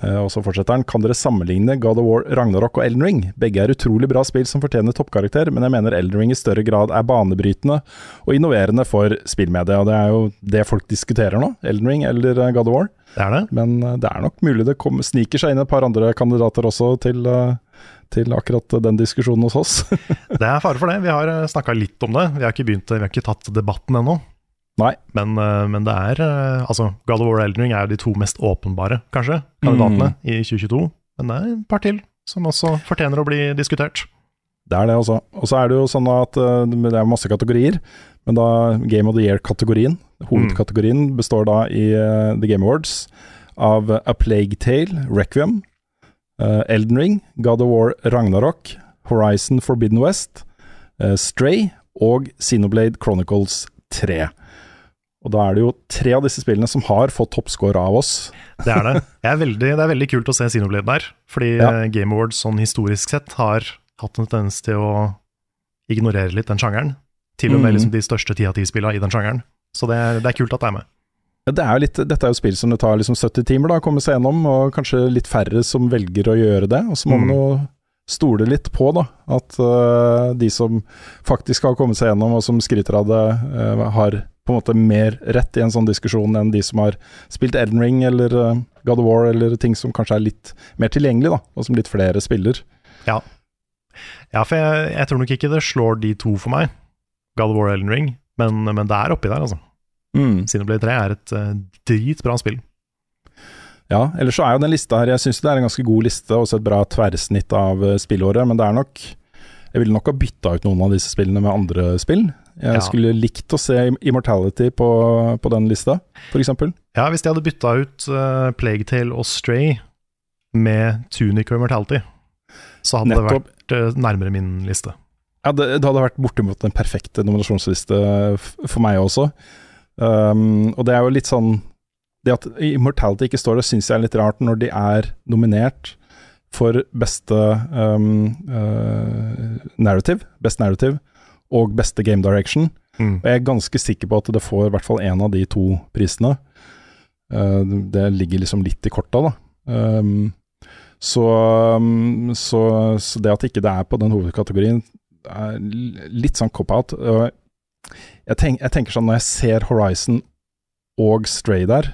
Eh, og så fortsetter han, kan dere sammenligne God of War, Ragnarok og Elden Ring? Begge er utrolig bra spill som fortjener toppkarakter, men jeg mener Elden Ring i større grad er banebrytende og innoverende for spillmedia. Og det er jo det folk diskuterer nå, Elden Ring eller eh, God of War. Det er det. Men eh, det er nok mulig det kom, sniker seg inn et par andre kandidater også til, til akkurat den diskusjonen hos oss. Det er fare for det. Vi har snakka litt om det. Vi har ikke begynt, vi har ikke tatt debatten ennå. Nei. Men, eh, men det er eh, Altså, God of War og Elden Ring er jo de to mest åpenbare, kanskje, kandidatene i 2022. Men det er et par til som også fortjener å bli diskutert. Det er det, altså. Og så er det jo sånn at uh, det er masse kategorier, men da Game of the Year-kategorien, hovedkategorien, består da i uh, The Game Awards av A Plague Tale, Requiem, uh, Elden Ring, God of War Ragnarok, Horizon Forbidden West, Stray og Xenoblade Chronicles 3. Og da er det jo tre av disse spillene som har fått toppscore av oss. Det er det. Er veldig, det er veldig kult å se Sinoblade der, fordi ja. Game Awards sånn historisk sett har hatt en tendens til å ignorere litt den sjangeren. Til og med mm. liksom de største ti av ti-spillene i den sjangeren. Så det er, det er, kult at det er med. Ja, det er litt, dette er jo spill som det tar liksom 70 timer da, å komme seg gjennom, og kanskje litt færre som velger å gjøre det. Og så må mm. man jo stole litt på da, at uh, de som faktisk har kommet seg gjennom, og som skryter av det, uh, har på en måte mer rett i en sånn diskusjon enn de som har spilt Elden Ring eller uh, God of War, eller ting som kanskje er litt mer tilgjengelig, da, og som litt flere spiller. Ja, ja, for jeg, jeg, tror nok ikke det slår de to for meg, God of War og Elden Ring, men, men, det er oppi der, altså. Mm. Sinoblade 3 er et uh, dritbra spill. Ja, ellers så er jo den lista her Jeg syns det er en ganske god liste, også et bra tverrsnitt av uh, spillåret, men det er nok Jeg ville nok ha bytta ut noen av disse spillene med andre spill. Jeg ja. skulle likt å se Immortality på, på den lista, f.eks. Ja, hvis de hadde bytta ut uh, Plague Tale og Stray med Tunic og Immortality, så hadde Nettopp. det vært eh, nærmere min liste. Ja, det, det hadde vært bortimot den perfekte nominasjonsliste for meg også. Um, og det er jo litt sånn Det at Immortality ikke står der, syns jeg er litt rart når de er nominert for beste um, uh, narrative, best narrative, og beste game direction. Mm. Og jeg er ganske sikker på at det får i hvert fall én av de to prisene. Uh, det ligger liksom litt i korta, da. Um, så, um, så, så, det at ikke det er på den hovedkategorien, er litt sånn cop-out. Jeg, tenk, jeg, tenker sånn når jeg ser Horizon og Stray der,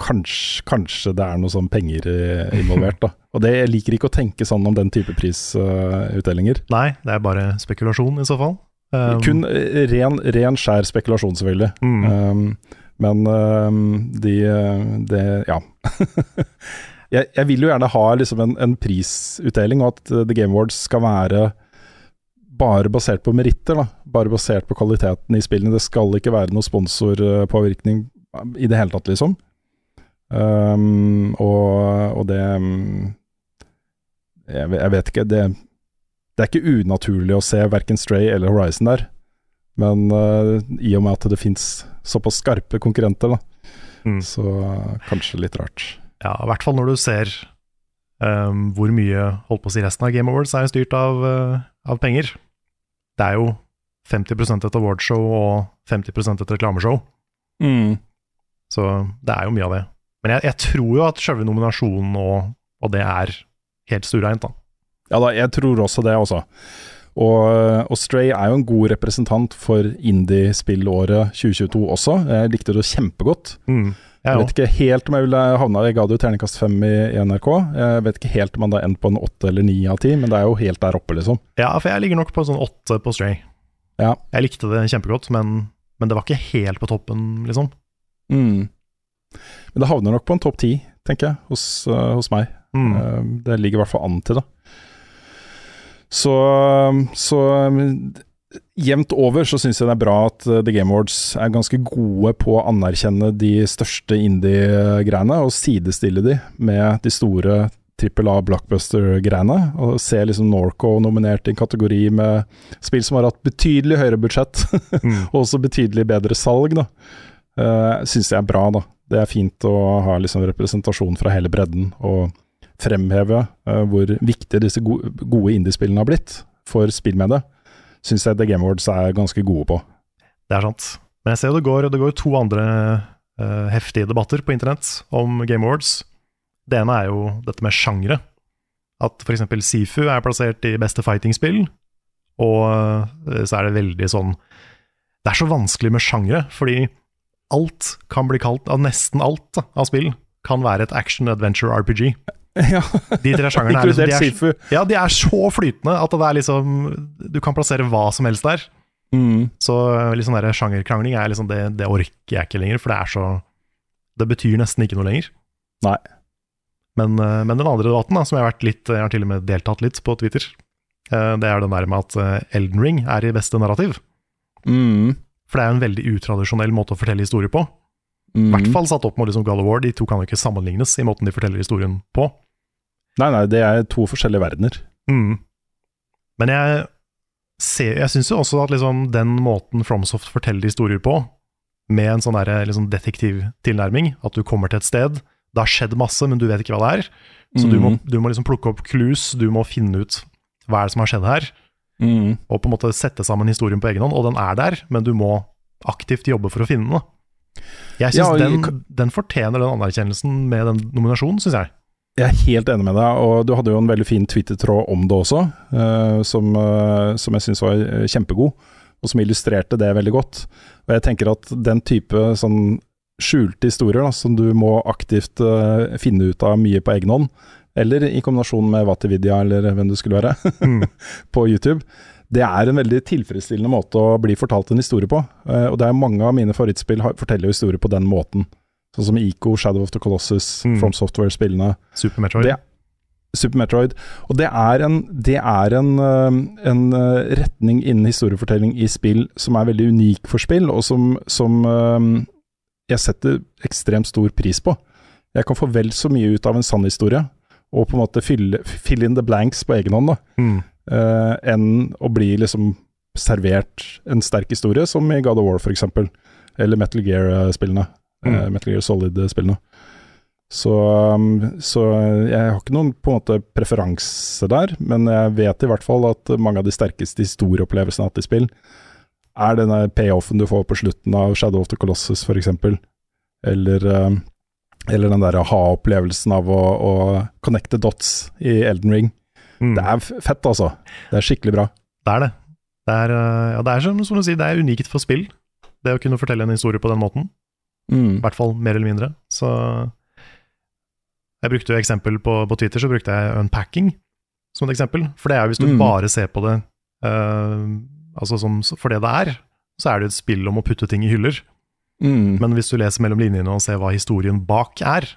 kanskje, kanskje det er noe sånn penger eh, involvert, da. Og det, jeg liker ikke å tenke sånn om den type prisutdelinger. Uh, Nei, det er bare spekulasjon i så fall. Um, Kun eh, ren, ren, skjær spekulasjon, selvfølgelig. Mm. Um, men um, de, de Ja. jeg, jeg, vil jo gjerne ha liksom en, en, prisutdeling, og at The Game Awards skal være bare basert på meritter. da, Bare basert på kvaliteten i spillene. Det skal ikke være noe sponsorpåvirkning i det hele tatt, liksom. Um, og, og, det um, jeg, jeg, vet ikke det, det, er ikke unaturlig å se verken Stray eller Horizon der. Men uh, i og med at det fins såpass skarpe konkurrenter, da, mm. så uh, kanskje litt rart. Ja, i hvert fall når du ser um, hvor mye holdt på å si resten av Game Awards er styrt av, uh, av penger. Det er jo 50% et awardshow og 50% et reklameshow. Mm. Så det er jo mye av det. Men jeg, jeg tror jo at selve nominasjonen og, og, det er helt stuereint, da. Ja da, jeg tror også det, også. Og, og Stray er jo en god representant for indie-spillåret 2022 også. Jeg likte det kjempegodt. Mm. Jeg vet ikke helt om jeg ville havna Jeg ga det jo terningkast fem i, i, NRK. Jeg vet ikke helt om han da endte på en åtte eller ni av ti, men det er jo helt der oppe, liksom. Ja, for jeg ligger nok på en sånn åtte på Stray. Ja. Jeg likte det kjempegodt, men, men, det var ikke helt på toppen, liksom. Mm. Men det havner nok på en topp ti, tenker jeg, hos, uh, hos meg. Mm. Uh, det ligger i hvert fall an til det. Så, så jevnt over så syns jeg det er bra at eh, The Game Awards er ganske gode på å anerkjenne de største indie-greiene, og sidestille de med de store trippel A blockbuster-greiene. Og se liksom Norco nominert i en kategori med spill som har hatt betydelig høyere budsjett, mm. og også betydelig bedre salg, da. Uh, syns jeg er bra, da. Det er fint å ha liksom representasjon fra hele bredden, og fremheve uh, hvor viktige disse gode, gode indiespillene har blitt for spillmediet syns jeg The Game Awards er ganske gode på. Det er sant. Men jeg ser jo det går, det går to andre uh, heftige debatter på internett om Game Awards. Det ene er jo dette med sjangre. At f.eks. Sifu er plassert i beste fighting-spill, og uh, så er det veldig sånn Det er så vanskelig med sjangre, fordi alt kan bli kalt, av nesten alt da, av spill, kan være et action adventure RPG. Ja. De tre sjangerne er, liksom, de er, ja, de er så flytende at det er liksom Du kan plassere hva som helst der. Mm. Så liksom der sjangerkrangling er liksom det, det, orker jeg ikke lenger, for det er så Det betyr nesten ikke noe lenger. Nei. Men, eh, men den andre debatten, da, som jeg har vært litt Jeg har til og med deltatt litt på Twitter, Eh, det er den der med at Elden Ring er i beste narrativ. Mm. For det er jo en veldig utradisjonell måte å fortelle historie på. I Mm. hvert fall satt opp mot liksom God of War. De to kan jo ikke sammenlignes i måten de forteller historien på. Nei, nei, det er to forskjellige verdener. Mm. Men jeg, ser- jeg syns jo også at liksom den måten FromSoft forteller historier på, med en sånn liksom detektivtilnærming, at du kommer til et sted, det har skjedd masse, men du vet ikke hva det er, så du må, Mhm. du må liksom plukke opp clues, du må finne ut hva er det som har skjedd her, Mm. og på en måte sette sammen historien på egen hånd, og den er der, men du må aktivt jobbe for å finne den. Jeg synes Ja, jeg, den, den fortjener den anerkjennelsen med den nominasjonen, syns jeg. Jeg er helt enig med deg, og du hadde jo en veldig fin Twitter-tråd om det også, uh, som, uh, som jeg syns var eh, kjempegod, og som illustrerte det veldig godt. Og jeg tenker at den type sånn skjulte historier da, som du må aktivt uh, finne ut av mye på egen hånd, eller i kombinasjon med Vatividya eller hvem det skulle være, Mm. på YouTube, det er en veldig tilfredsstillende måte å bli fortalt en historie på. Eh, og det er mange av mine favorittspill forteller jo historier på den måten. Sånn som Ico, Shadow of the Colossus, Mm. From Software-spillene. Super Metroid. Det- Super Metroid. Og det er en, det er en, en øh, retning innen historiefortelling i spill som er veldig unik for spill, og som, som jeg setter ekstremt stor pris på. Jeg kan få vel så mye ut av en sann historie, og på en måte fylle fill in the blanks på egen hånd, da, Mm. uh, enn å bli liksom servert en sterk historie, som i God of War f.eks., eller Metal Gear-spillene. Mm. Uh, Metal Gear Solid-spillene. Så, um, så jeg har ikke noen på en måte preferanse der, men jeg vet i hvert fall at mange av de sterkeste historieopplevelsene jeg har hatt i spill, er denne payoffen du får på slutten av Shadow of the Colossus f.eks., eller, um, eller den der aha-opplevelsen av å, å connecte dots i Elden Ring. Mm. Det er fett, altså. Det er skikkelig bra. Det er det. Det er, øh, ja, det er som, som du sier, det er unikt for spill. Det å kunne fortelle en historie på den måten. I Mm. hvert fall mer eller mindre. Så Jeg brukte jo eksempel på, på Twitter, så brukte jeg unpacking som et eksempel. For det er jo hvis du Mm. bare ser på det uh, altså som, for det det er, så er det jo et spill om å putte ting i hyller. Mm. Men hvis du leser mellom linjene og ser hva historien bak er,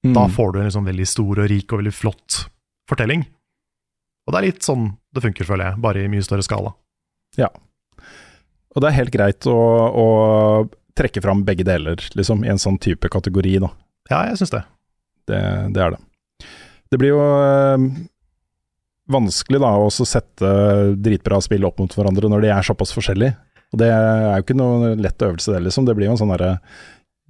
Mm. da får du en liksom veldig stor og rik og veldig flott fortelling. Og det er litt sånn det funker, føler jeg, bare i mye større skala. Ja. Og det er helt greit å, å trekke fram begge deler, liksom, i en sånn type kategori, da. Ja, jeg syns det. Det, det er det. Det blir jo øh, vanskelig da å sette dritbra spill opp mot hverandre når de er såpass forskjellige. Og det er jo ikke noe lett øvelse, det, liksom. Det blir jo en sånn derre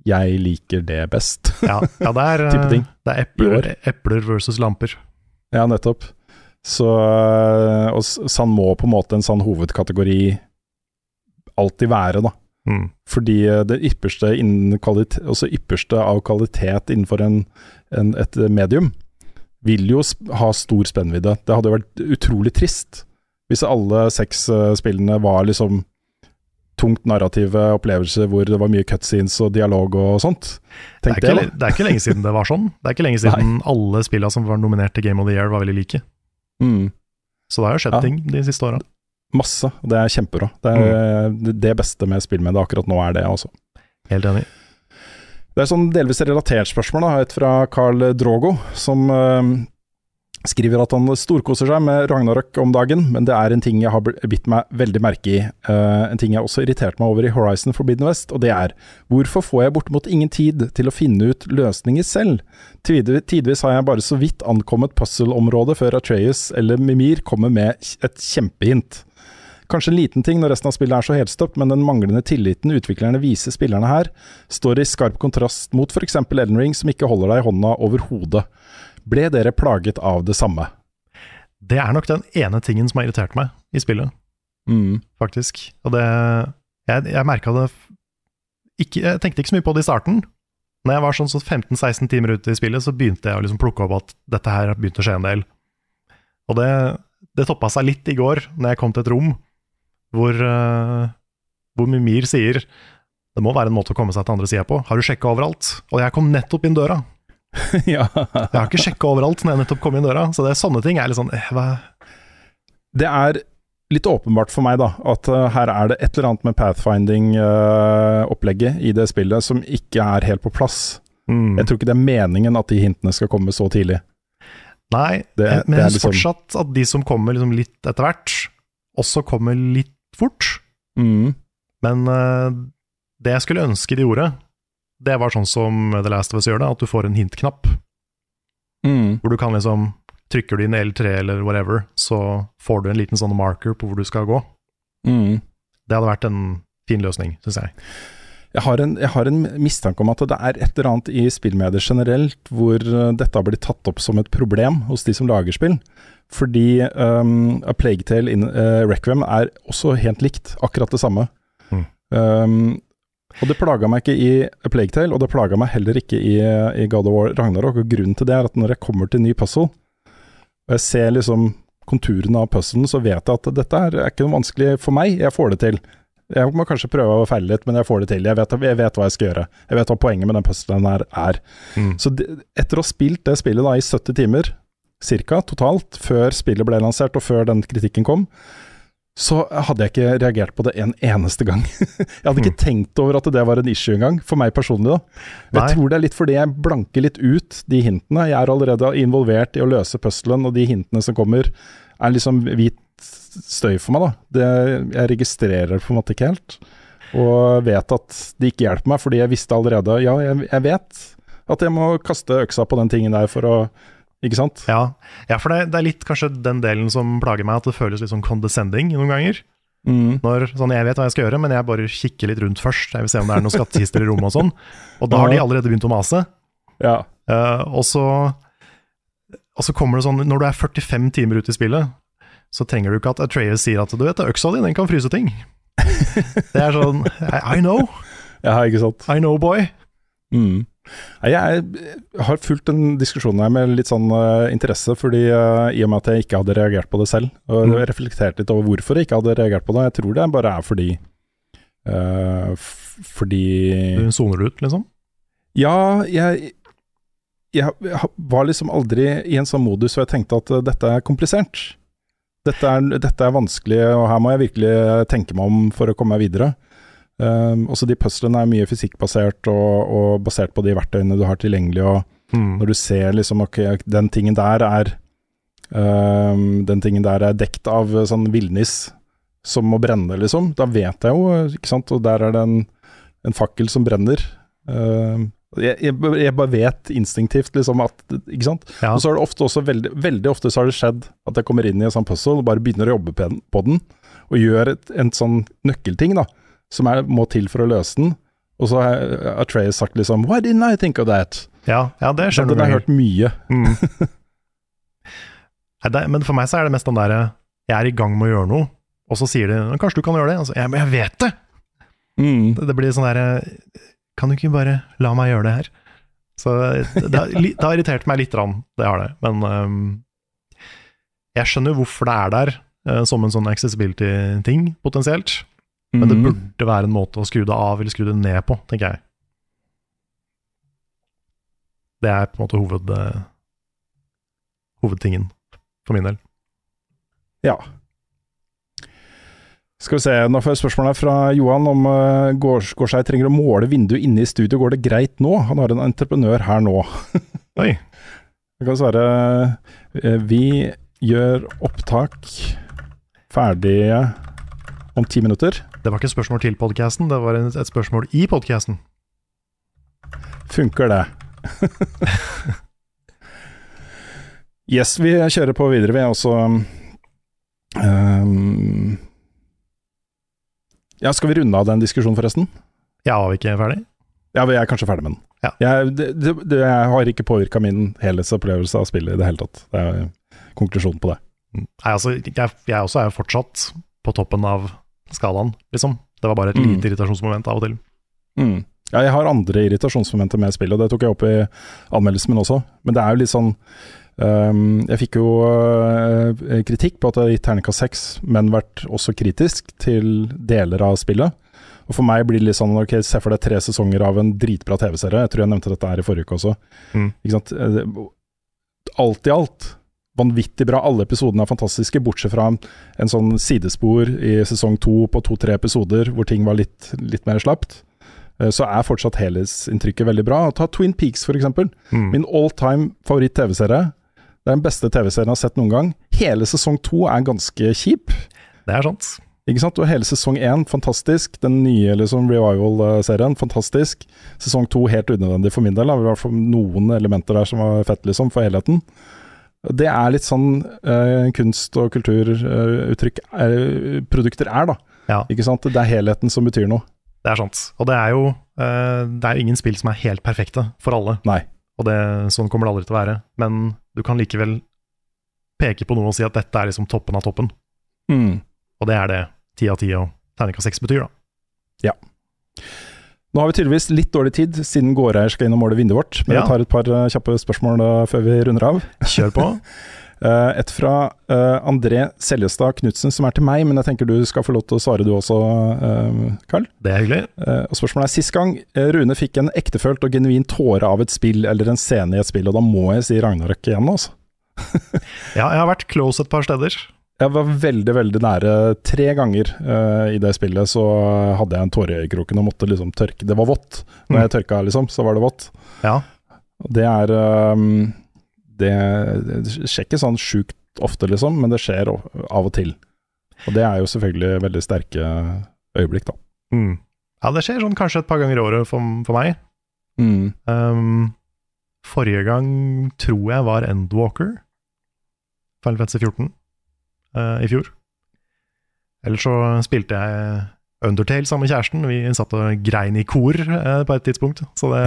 jeg liker det best. Ja, ja det er, ting. det er epler, epler versus lamper. ja, nettopp. Så eh, Og s- må på en måte en sånn hovedkategori alltid være, da. Mm. Fordi eh, det ypperste, innen kvalitet, ypperste av kvalitet innenfor en, en, et medium vil jo ha stor spennvidde. Det hadde jo vært utrolig trist hvis alle seks eh, spillene var liksom tungt narrative opplevelser hvor det var mye cutscenes og dialog og sånt. Det, er ikke, det, le- det er ikke lenge siden det var sånn. Det er ikke lenge siden alle spillene som var nominert til Game of the Year, var veldig like. Mm. Så det har jo skjedd Ja. ting de siste åra. Masse. og Det er kjempebra. Det er mm. det beste med spillmediet akkurat nå er det, altså. Helt enig. Det er sånn delvis relatert spørsmål, da. et fra Carl Drogo, som eh, skriver at han storkoser seg med Ragnarok om dagen, men det er en ting jeg har bitt meg veldig merke i. Uh, en ting jeg også irriterte meg over i Horizon Forbidden West, og det er hvorfor får jeg bortimot ingen tid til å finne ut løsninger selv? Tid- Tidvis har jeg bare så vidt ankommet puzzle-området før Atreus eller Mimir kommer med et kjempehint. Kanskje en liten ting når resten av spillet er så helstøpt, men den manglende tilliten utviklerne viser spillerne her, står i skarp kontrast mot f.eks. Elden Ring, som ikke holder deg i hånda overhodet. Ble dere plaget av det samme? Det er nok den ene tingen som har irritert meg i spillet, Mm. faktisk. Og det Jeg, jeg merka det ikke, Jeg tenkte ikke så mye på det i starten. Når jeg var sånn så 15-16 timer ute i spillet, så begynte jeg å liksom plukke opp at dette her begynte å skje en del. Og det, det toppa seg litt i går, når jeg kom til et rom hvor, uh, hvor Mimir sier det må være en måte å komme seg til andre sida på. Har du sjekka overalt? Og jeg kom nettopp inn døra. ja. Jeg har ikke sjekka overalt når jeg nettopp kom inn døra. Så det er sånne ting er litt sånn eh? Det er litt åpenbart for meg da, at uh, her er det et eller annet med pathfinding-opplegget i det spillet som ikke er helt på plass. Mm. Jeg tror ikke det er meningen at de hintene skal komme så tidlig. Nei, Det- jeg- men det jeg syns liksom- fortsatt at de som kommer liksom litt etter hvert, også kommer litt fort. Mm. Men uh, det jeg skulle ønske de gjorde, det var sånn som The Last of Us gjør det, at du får en hintknapp. Mm. Hvor du kan liksom Trykker du inn L3 eller whatever, så får du en liten sånn marker på hvor du skal gå. Mm. Det hadde vært en fin løsning, syns jeg. Jeg har, en, jeg har en mistanke om at det er et eller annet i spillmedier generelt hvor eh, dette har blitt tatt opp som et problem hos de som lager spill. Fordi um, A Plague Tale in uh, Requiem er også helt likt, akkurat det samme. Mm. Um, og det plaga meg ikke i A Plague Tale, og det plaga meg heller ikke i, i God of War Ragnarok. Og grunnen til det er at når jeg kommer til ny puzzle, og jeg ser liksom konturene av puzzlen, så vet jeg at dette er, er ikke noe vanskelig for meg, jeg får det til. Jeg må kanskje prøve å feile litt, men jeg får det til. Jeg vet, jeg vet hva jeg skal gjøre. Jeg vet hva poenget med den puzzlen her er. Mm. Så de, etter å ha spilt det spillet da i 70 timer, cirka totalt, før spillet ble lansert og før den kritikken kom, så hadde jeg ikke reagert på det en eneste gang. jeg hadde ikke tenkt over at det var en issue engang, for meg personlig. da. Nei. Jeg tror det er litt fordi jeg blanker litt ut de hintene. Jeg er allerede involvert i å løse puzzlen, og de hintene som kommer, er liksom hvit støy for meg. da. Det, jeg registrerer det på en måte ikke helt, og vet at det ikke hjelper meg, fordi jeg visste allerede Ja, jeg, jeg vet at jeg må kaste øksa på den tingen der for å Ikke sant? Ja, ja for det, det er litt kanskje den delen som plager meg, at det føles litt sånn condescending noen ganger. Mm. Når sånn, Jeg vet hva jeg skal gjøre, men jeg bare kikker litt rundt først. Jeg vil se om det er noen skattkister i rommet og sånn. Og da har de allerede begynt å mase. Ja. Uh, og, så, og så kommer det sånn Når du er 45 timer ute i spillet, så trenger du ikke at Atreas sier at du vet, øksa di den kan fryse ting. det er sånn I, I know, ja, ikke sant. I know, boy. Mm. Jeg, har fulgt den diskusjonen her med litt sånn eh, interesse, fordi eh, i og med at jeg ikke hadde reagert på det selv, og Mm. reflektert litt over hvorfor jeg ikke hadde reagert på det. Jeg tror det bare er fordi uh, Fordi Du soner det ut, liksom. Ja, jeg, jeg var liksom aldri i en sånn modus hvor jeg tenkte at dette er komplisert. Dette er, dette er vanskelig, og her må jeg virkelig tenke meg om for å komme meg videre. Um, også de puzzlene er mye fysikkbasert og, og basert på de verktøyene du har tilgjengelig. og Mm. Når du ser liksom ok, den tingen der er um, Den tingen der er dekt av eh, sånn villnis som må brenne, liksom. Da vet jeg jo, ikke sant. Og der er det en, en fakkel som brenner. Um, jeg, jeg, jeg bare vet instinktivt liksom at Ikke sant. Ja. Og så er det ofte også veldig, veldig ofte så har det skjedd at jeg kommer inn i en sånn puzzle og bare begynner å jobbe på den, på den og gjør et, en sånn nøkkelting da, som er, må til for å løse den. Og så har Atreas sagt liksom Why didn't I think of that? Ja, ja, det skjønner du. den har jeg hørt mye. Mm. Det, men for meg så er det mest den derre Jeg er i gang med å gjøre noe, og så sier de 'kanskje du kan gjøre det'? Altså, jeg, men jeg vet det! Mm. det! Det blir sånn derre Kan du ikke bare la meg gjøre det her? Så det, har- det har irritert meg litt, grann, det har det. Men um, jeg skjønner hvorfor det er der, uh, som en sånn accessibility-ting, potensielt. Men det Mm. burde være en måte å skru det av eller skru det ned på, tenker jeg. Det er på en måte hoved, øh, hovedtingen, for min del. Ja. Skal vi se, nå får jeg spørsmål her fra Johan om uh, Gårds- Gårdskei trenger å måle vinduet inne i studio. Går det greit nå? Han har en entreprenør her nå. Oi. Jeg kan svare eh, Vi gjør opptak ferdige om ti minutter. Det var ikke et spørsmål til podcasten, det var et spørsmål i podcasten. Funker det? yes, vi kjører på videre, vi. Også um, Ja, skal vi runde av den diskusjonen, forresten? Ja, var vi ikke ferdig? Ja, vi er kanskje ferdig med den. Ja. Jeg, det, det, det har ikke påvirka min helhetsopplevelse av spillet i det hele tatt. Det er konklusjonen på det. Nei, altså, jeg, jeg også er jo fortsatt på toppen av skalaen, liksom. Det var bare et Mm. lite irritasjonsmoment av og til. Mm. Ja, jeg har andre irritasjonsmomenter med spillet, og det tok jeg opp i anmeldelsen min også. Men det er jo litt sånn um, Jeg fikk jo uh, kritikk på at jeg har gitt terningkast seks, men vært også kritisk til deler av spillet. Og for meg blir det litt sånn Ok, se for deg tre sesonger av en dritbra TV-serie. Jeg tror jeg nevnte dette her i forrige uke også. Mm. Ikke sant? Eh, Alt i alt vanvittig bra. Alle episodene er fantastiske, bortsett fra en, sånn sidespor i sesong to på to-tre episoder hvor ting var litt, litt mer slapt. Eh, Så er fortsatt helhetsinntrykket veldig bra. Ta Twin Peaks, for eksempel. Mm. Min all time favoritt-TV-serie. Det er den beste TV-serien jeg har sett noen gang. Hele sesong to er ganske kjip. Det er sant. Ikke sant? Og hele sesong én, fantastisk. Den nye liksom, revival-serien, fantastisk. Sesong to helt unødvendig for min del. Det var i hvert fall noen elementer der som var fett, liksom, for helheten. Det er litt sånn uh, kunst- og kulturuttrykk eh, produkter er, da. Ja. Ikke sant? Det er helheten som betyr noe. Det er sant. Og det er jo eh, det er ingen spill som er helt perfekte for alle. Nei. Og det, sånn kommer det aldri til å være. Men du kan likevel peke på noe og si at dette er liksom toppen av toppen. Mm. Og det er det ti av ti og terningkast seks betyr, da. Nå har vi tydeligvis litt dårlig tid, siden gårdeier skal inn og måle vinduet vårt. Men Ja. jeg tar et par eh, kjappe spørsmål før vi runder av. Kjør på. Eh, et fra eh, André Seljestad Knutsen, som er til meg, men jeg tenker du skal få lov til å svare du også, Carl. Det er hyggelig. Og spørsmålet er sist gang Rune fikk en ektefølt og genuin tåre av et spill eller en scene i et spill, og da må jeg si Ragnarøk igjen, altså. Ja, jeg har vært close et par steder. Jeg var veldig, veldig nære tre ganger uh, i det spillet, så hadde jeg en tåre i kroken og måtte liksom tørke Det var vått. Når Mm. jeg tørka, liksom, så var det vått. Ja. Det er um, det, det skjer ikke sånn sjukt ofte, liksom, men det skjer av og til. Og det er jo selvfølgelig veldig sterke øyeblikk, da. Mm. Ja, det skjer sånn kanskje et par ganger i året for, for meg. Mm. Um, forrige gang tror jeg var Endwalker. Final Fantasy 14 eh, i fjor. Ellers så spilte jeg Undertale sammen med kjæresten. Vi satt og grein i kor eh, på et tidspunkt. Så det,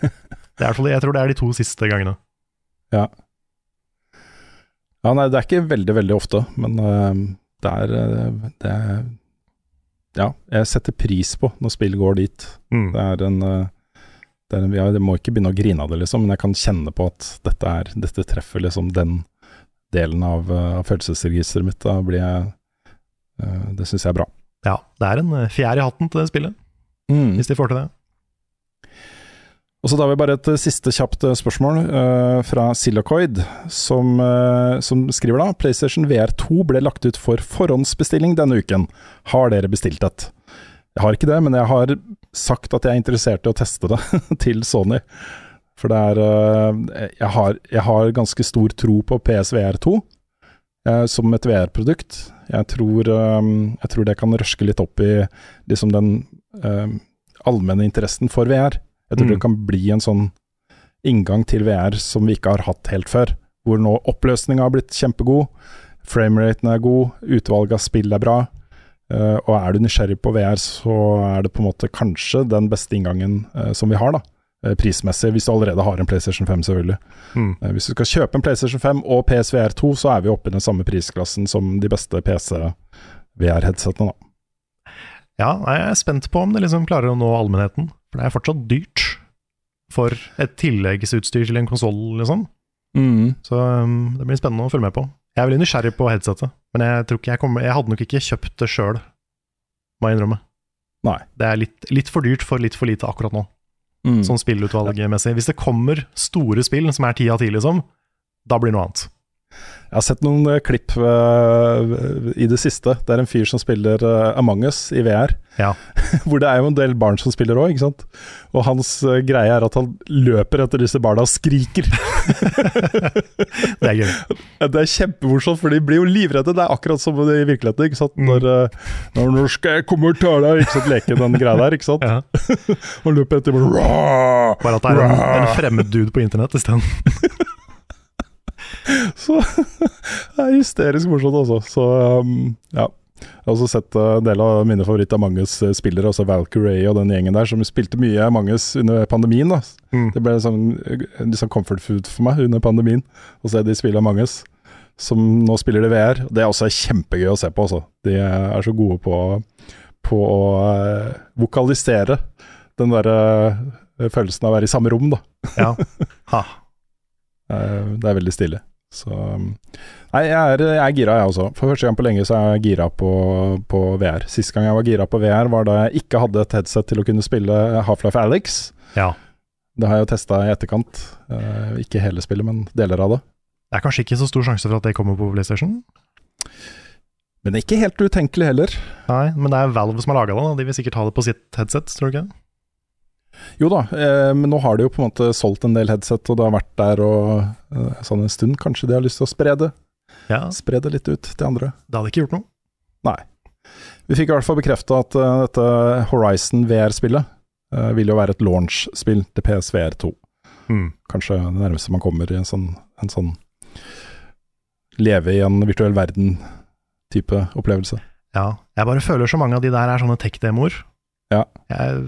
det er i hvert fall, jeg tror det er de to siste gangene. Ja, nei, det er ikke veldig, veldig ofte, men uh, det er eh, det er, Ja, jeg setter pris på når spill går dit. Mm. Det er en eh, det er en, Jeg må ikke begynne å grine av det, liksom, men jeg kan kjenne på at dette, er, dette treffer liksom den delen av, eh, av følelsesregisteret mitt. Da blir jeg eh, Det syns jeg er bra. Ja, det er en eh, fjær i hatten til det spillet, Mm. hvis de får til det. Og så har vi bare et siste kjapt spørsmål uh, fra Silacoid, som, uh, som skriver da PlayStation VR2 ble lagt ut for forhåndsbestilling denne uken. Har dere bestilt et? Jeg har ikke det, men jeg har sagt at jeg er interessert i å teste det til Sony. For det er eh, jeg, har, jeg har ganske stor tro på PSVR2 eh, som et VR-produkt. Jeg, tror, eh, jeg tror det kan røske litt opp i liksom den allmenne interessen for VR. Jeg tror Mm. det kan bli en sånn inngang til VR som vi ikke har hatt helt før. Hvor nå oppløsninga har blitt kjempegod, frameraten er god, utvalget av spill er bra. og er du nysgjerrig på VR, så er det på en måte kanskje den beste inngangen som vi har, da. Eh, Prismessig, hvis du allerede har en PlayStation 5, selvfølgelig. Mm. Eh, Hvis du skal kjøpe en PlayStation 5 og PSVR 2, så er vi oppe i den samme prisklassen som de beste PC-VR-headsetene, da. Ja, jeg er spent på om det liksom klarer å nå allmennheten. For det er fortsatt dyrt for et tilleggsutstyr til en konsoll, liksom. Så um, det blir spennende å følge med på. Jeg er veldig nysgjerrig på headsetet, men jeg tror ikke jeg kommer Jeg hadde nok ikke kjøpt det sjøl, må jeg innrømme. Nei. Det er litt, litt for dyrt for litt for lite akkurat nå, Mm. sånn spillutvalgmessig. Hvis det kommer store spill som er ti av ti, liksom, da blir det noe annet. Jeg har sett noen eh, klipp eh, i det siste. Det er en fyr som spiller eh, Among us i VR. Ja. Hvor det er jo en del barn som spiller òg, ikke sant. Og hans greie er at han løper etter disse barna og skriker. Det er gøy. det er kjempemorsomt, for de blir jo livredde. Det er akkurat som i virkeligheten. ikke sant? Mm. Når, når, når skal jeg komme og ta deg? Ikke sant? Leke den greia der, ikke sant. Ja. og løper etter bare, Bare at det er en, en fremmed dude på internett isteden. Så det er hysterisk morsomt, altså. Så um, ja. Jeg har også sett uh, en del av mine favoritt-Amangus-spillere, altså Valkyrie og den gjengen der, som spilte mye Amangus under pandemien. da. Mm. Det ble sånn, sånn comfort food for meg under pandemien å se de spille Amangus. Som nå spiller de VR. Det er også kjempegøy å se på, altså. De er så gode på, på å uh, vokalisere den derre uh, følelsen av å være i samme rom, da. Ja. Ha. Eh, Det er veldig stilig. Så um, Nei, jeg er, jeg er gira, jeg også. For første gang på lenge så er jeg gira på, på VR. Sist gang jeg var gira på VR, var da jeg ikke hadde et headset til å kunne spille Half-Life Alex. Ja. Det har jeg jo testa i etterkant. Eh, ikke hele spillet, men deler av det. Det er kanskje ikke så stor sjanse for at det kommer på PlayStation? Men det er ikke helt utenkelig heller. Nei, men det er Valve som har laga det. da. De vil sikkert ha det på sitt headset, tror du ikke? Jo da, eh, men nå har de jo på en måte solgt en del headset, og det har vært der og eh, sånn en stund. Kanskje de har lyst til å spre det? Ja, Spre det litt ut til andre? det hadde ikke gjort noe. Nei. Vi fikk i hvert fall bekrefta at uh, dette Horizon VR-spillet uh, vil jo være et launch-spill til PSVR 2. Mm. Kanskje det nærmeste man kommer i en sånn, en sånn leve i en virtuell verden-type opplevelse. Ja, jeg bare føler så mange av de der er sånne tech-demoer. Ja. Jeg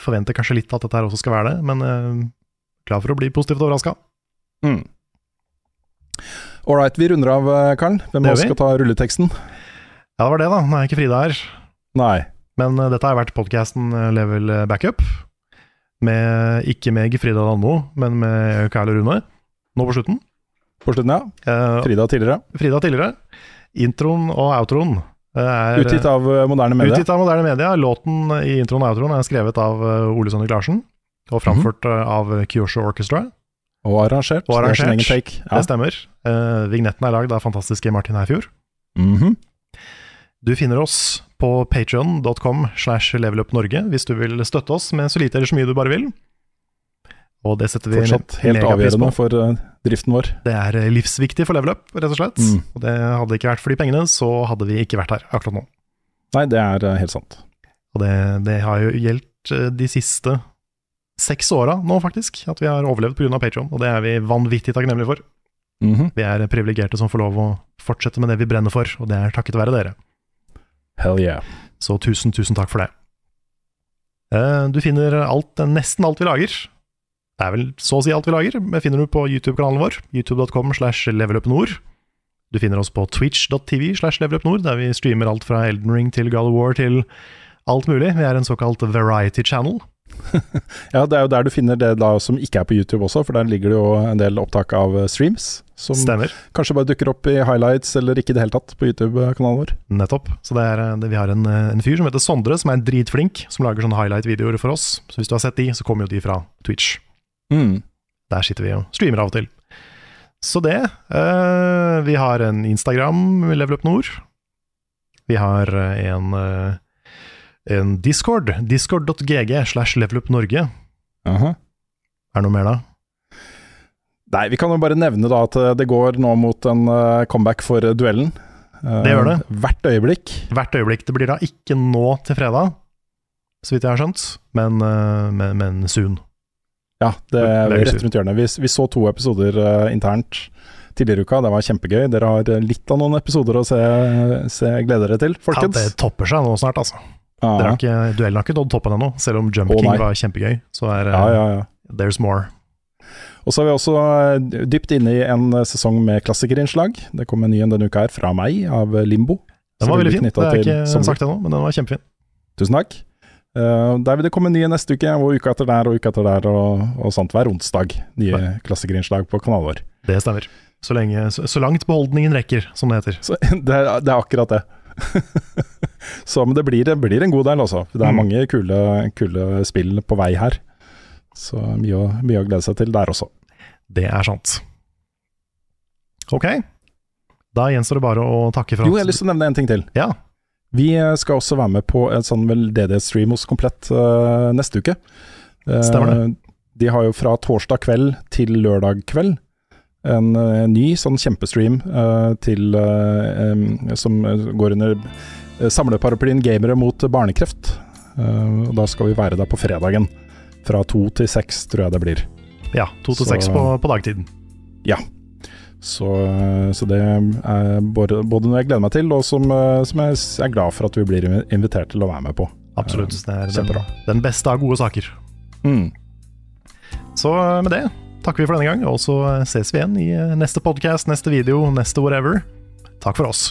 forventer kanskje litt at dette her også skal være det, men uh, glad for å bli positivt overraska. Mm. Ålreit, vi runder av, eh, Karl. Hvem av oss skal ta rulleteksten? Ja, det var det, da. Nå er ikke Frida her. Nei. Men uh, dette har vært podkasten Level Backup. Med, ikke med Frida Danmo, men med Kyle og Rune. Nå på slutten. På slutten, ja. Frida tidligere. Frida tidligere. Introen og outroen er Utgitt av eh, moderne media. Utgitt av moderne media. Låten i introen og outroen er skrevet av eh, Ole Sonny Larsen. Og framført eh, av Kyosho Orchestra. Og arrangert. Og Det er. Ja. Det stemmer. Uh, vignetten er lagd av fantastiske Martin Herfjord. -hmm. Du finner oss på patreon.com slash levelupnorge hvis du vil støtte oss med så lite eller så mye du bare vil. Og det setter vi Fortsatt helt avgjørende på. for eh, driften vår. Det er eh, livsviktig for level up, rett og slett. Mm. Og det hadde ikke vært for de pengene, så hadde vi ikke vært her akkurat nå. Nei, det er eh, helt sant. Og det, det har jo gjeldt de siste seks åra nå, faktisk, at vi har overlevd pga. Patreon, og det er vi vanvittig takknemlige for. Mhm. Vi er privilegerte som får lov å fortsette med det vi brenner for, og det er takket være dere. Hell yeah. Så tusen, tusen takk for det. Du finner alt, nesten alt vi lager. Det er vel så å si alt vi lager. Det finner du på YouTube-kanalen vår, youtube.com slash levelupnord. Du finner oss på twitch.tv slash levelupnord, der vi streamer alt fra Elden Ring til God of War til alt mulig. Vi er en såkalt variety channel. Ja, det er jo der du finner det da som ikke er på YouTube også, for der ligger det jo en del opptak av eh, streams. Som Stemmer. kanskje bare dukker opp i highlights, eller ikke i det hele tatt, på YouTube-kanalen vår. Nettopp. Så det er, det, vi har en, eh, en fyr som heter Sondre, som er dritflink, som lager sånne highlight-videoer for oss. Så hvis du har sett de, så kommer jo de fra Twitch. Mm. Der sitter vi og streamer av og til. Så det. Uh, vi har en Instagram, Level Up Nord. Vi har eh, en, uh, en Discord, discord.gg slash levelupnorge. -huh. Er det noe mer da? Nei, vi kan jo bare nevne da at det går nå mot en comeback for duellen. Det gjør det. Hvert øyeblikk. Hvert øyeblikk. Det blir da ikke nå til fredag, så vidt jeg har skjønt, men, men, men soon. Ja, det er rett rundt hjørnet. Vi, vi så to episoder uh, internt tidligere i uka, det var kjempegøy. Dere har eh, litt av noen episoder å se, se glede dere til, Ja, det topper seg nå snart, altså. Ja, har ikke, duellen har ikke nådd toppen ennå, selv om Jump Å, King var kjempegøy. Så er eh, ja, ja, ja. there's more. Og så er vi også eh, dypt inne i en eh, sesong med klassikerinnslag. Det kom en ny en denne uka her, fra meg, av eh, Limbo. Den var veldig fin. Det er ikke sagt ennå, men den var kjempefin. Tusen takk. Eh, der vil det komme nye neste uke, og uka etter der og uka etter der, og, og sånt hver onsdag. Nye klassikerinnslag på kanalen vår. Det stemmer. Så, lenge, så, så langt beholdningen rekker, som det heter. Så det, er, det er akkurat det. så, men det blir, det blir en god del, altså. Det er Mm. mange kule, kule spill på vei her. Så mye, mye å glede seg til der også. Det er sant. Ok. Da gjenstår det bare å takke for Jo, jeg har lyst til å nevne en ting til. Ja, Vi eh, skal også være med på en sånn veldedighetsstream hos Komplett uh, neste uke. Uh, Stemmer det. De har jo fra torsdag kveld til lørdag kveld en en ny sånn kjempestream uh, til em, som går under samleparaplyen Gamere mot barnekreft. Og da skal vi være der på fredagen. Fra to til seks, tror jeg det blir. ja to til seks på, på dagtiden. Så, eh, så det er både, både noe jeg gleder meg til, og som, eh, som jeg er glad for at vi blir invitert til å være med på. Absolutt. Det er den, den beste av gode saker. Mm. Så eh, med det takker vi for denne gang, og så eh, ses vi igjen i eh, neste podcast, neste video, neste whatever. Takk for oss.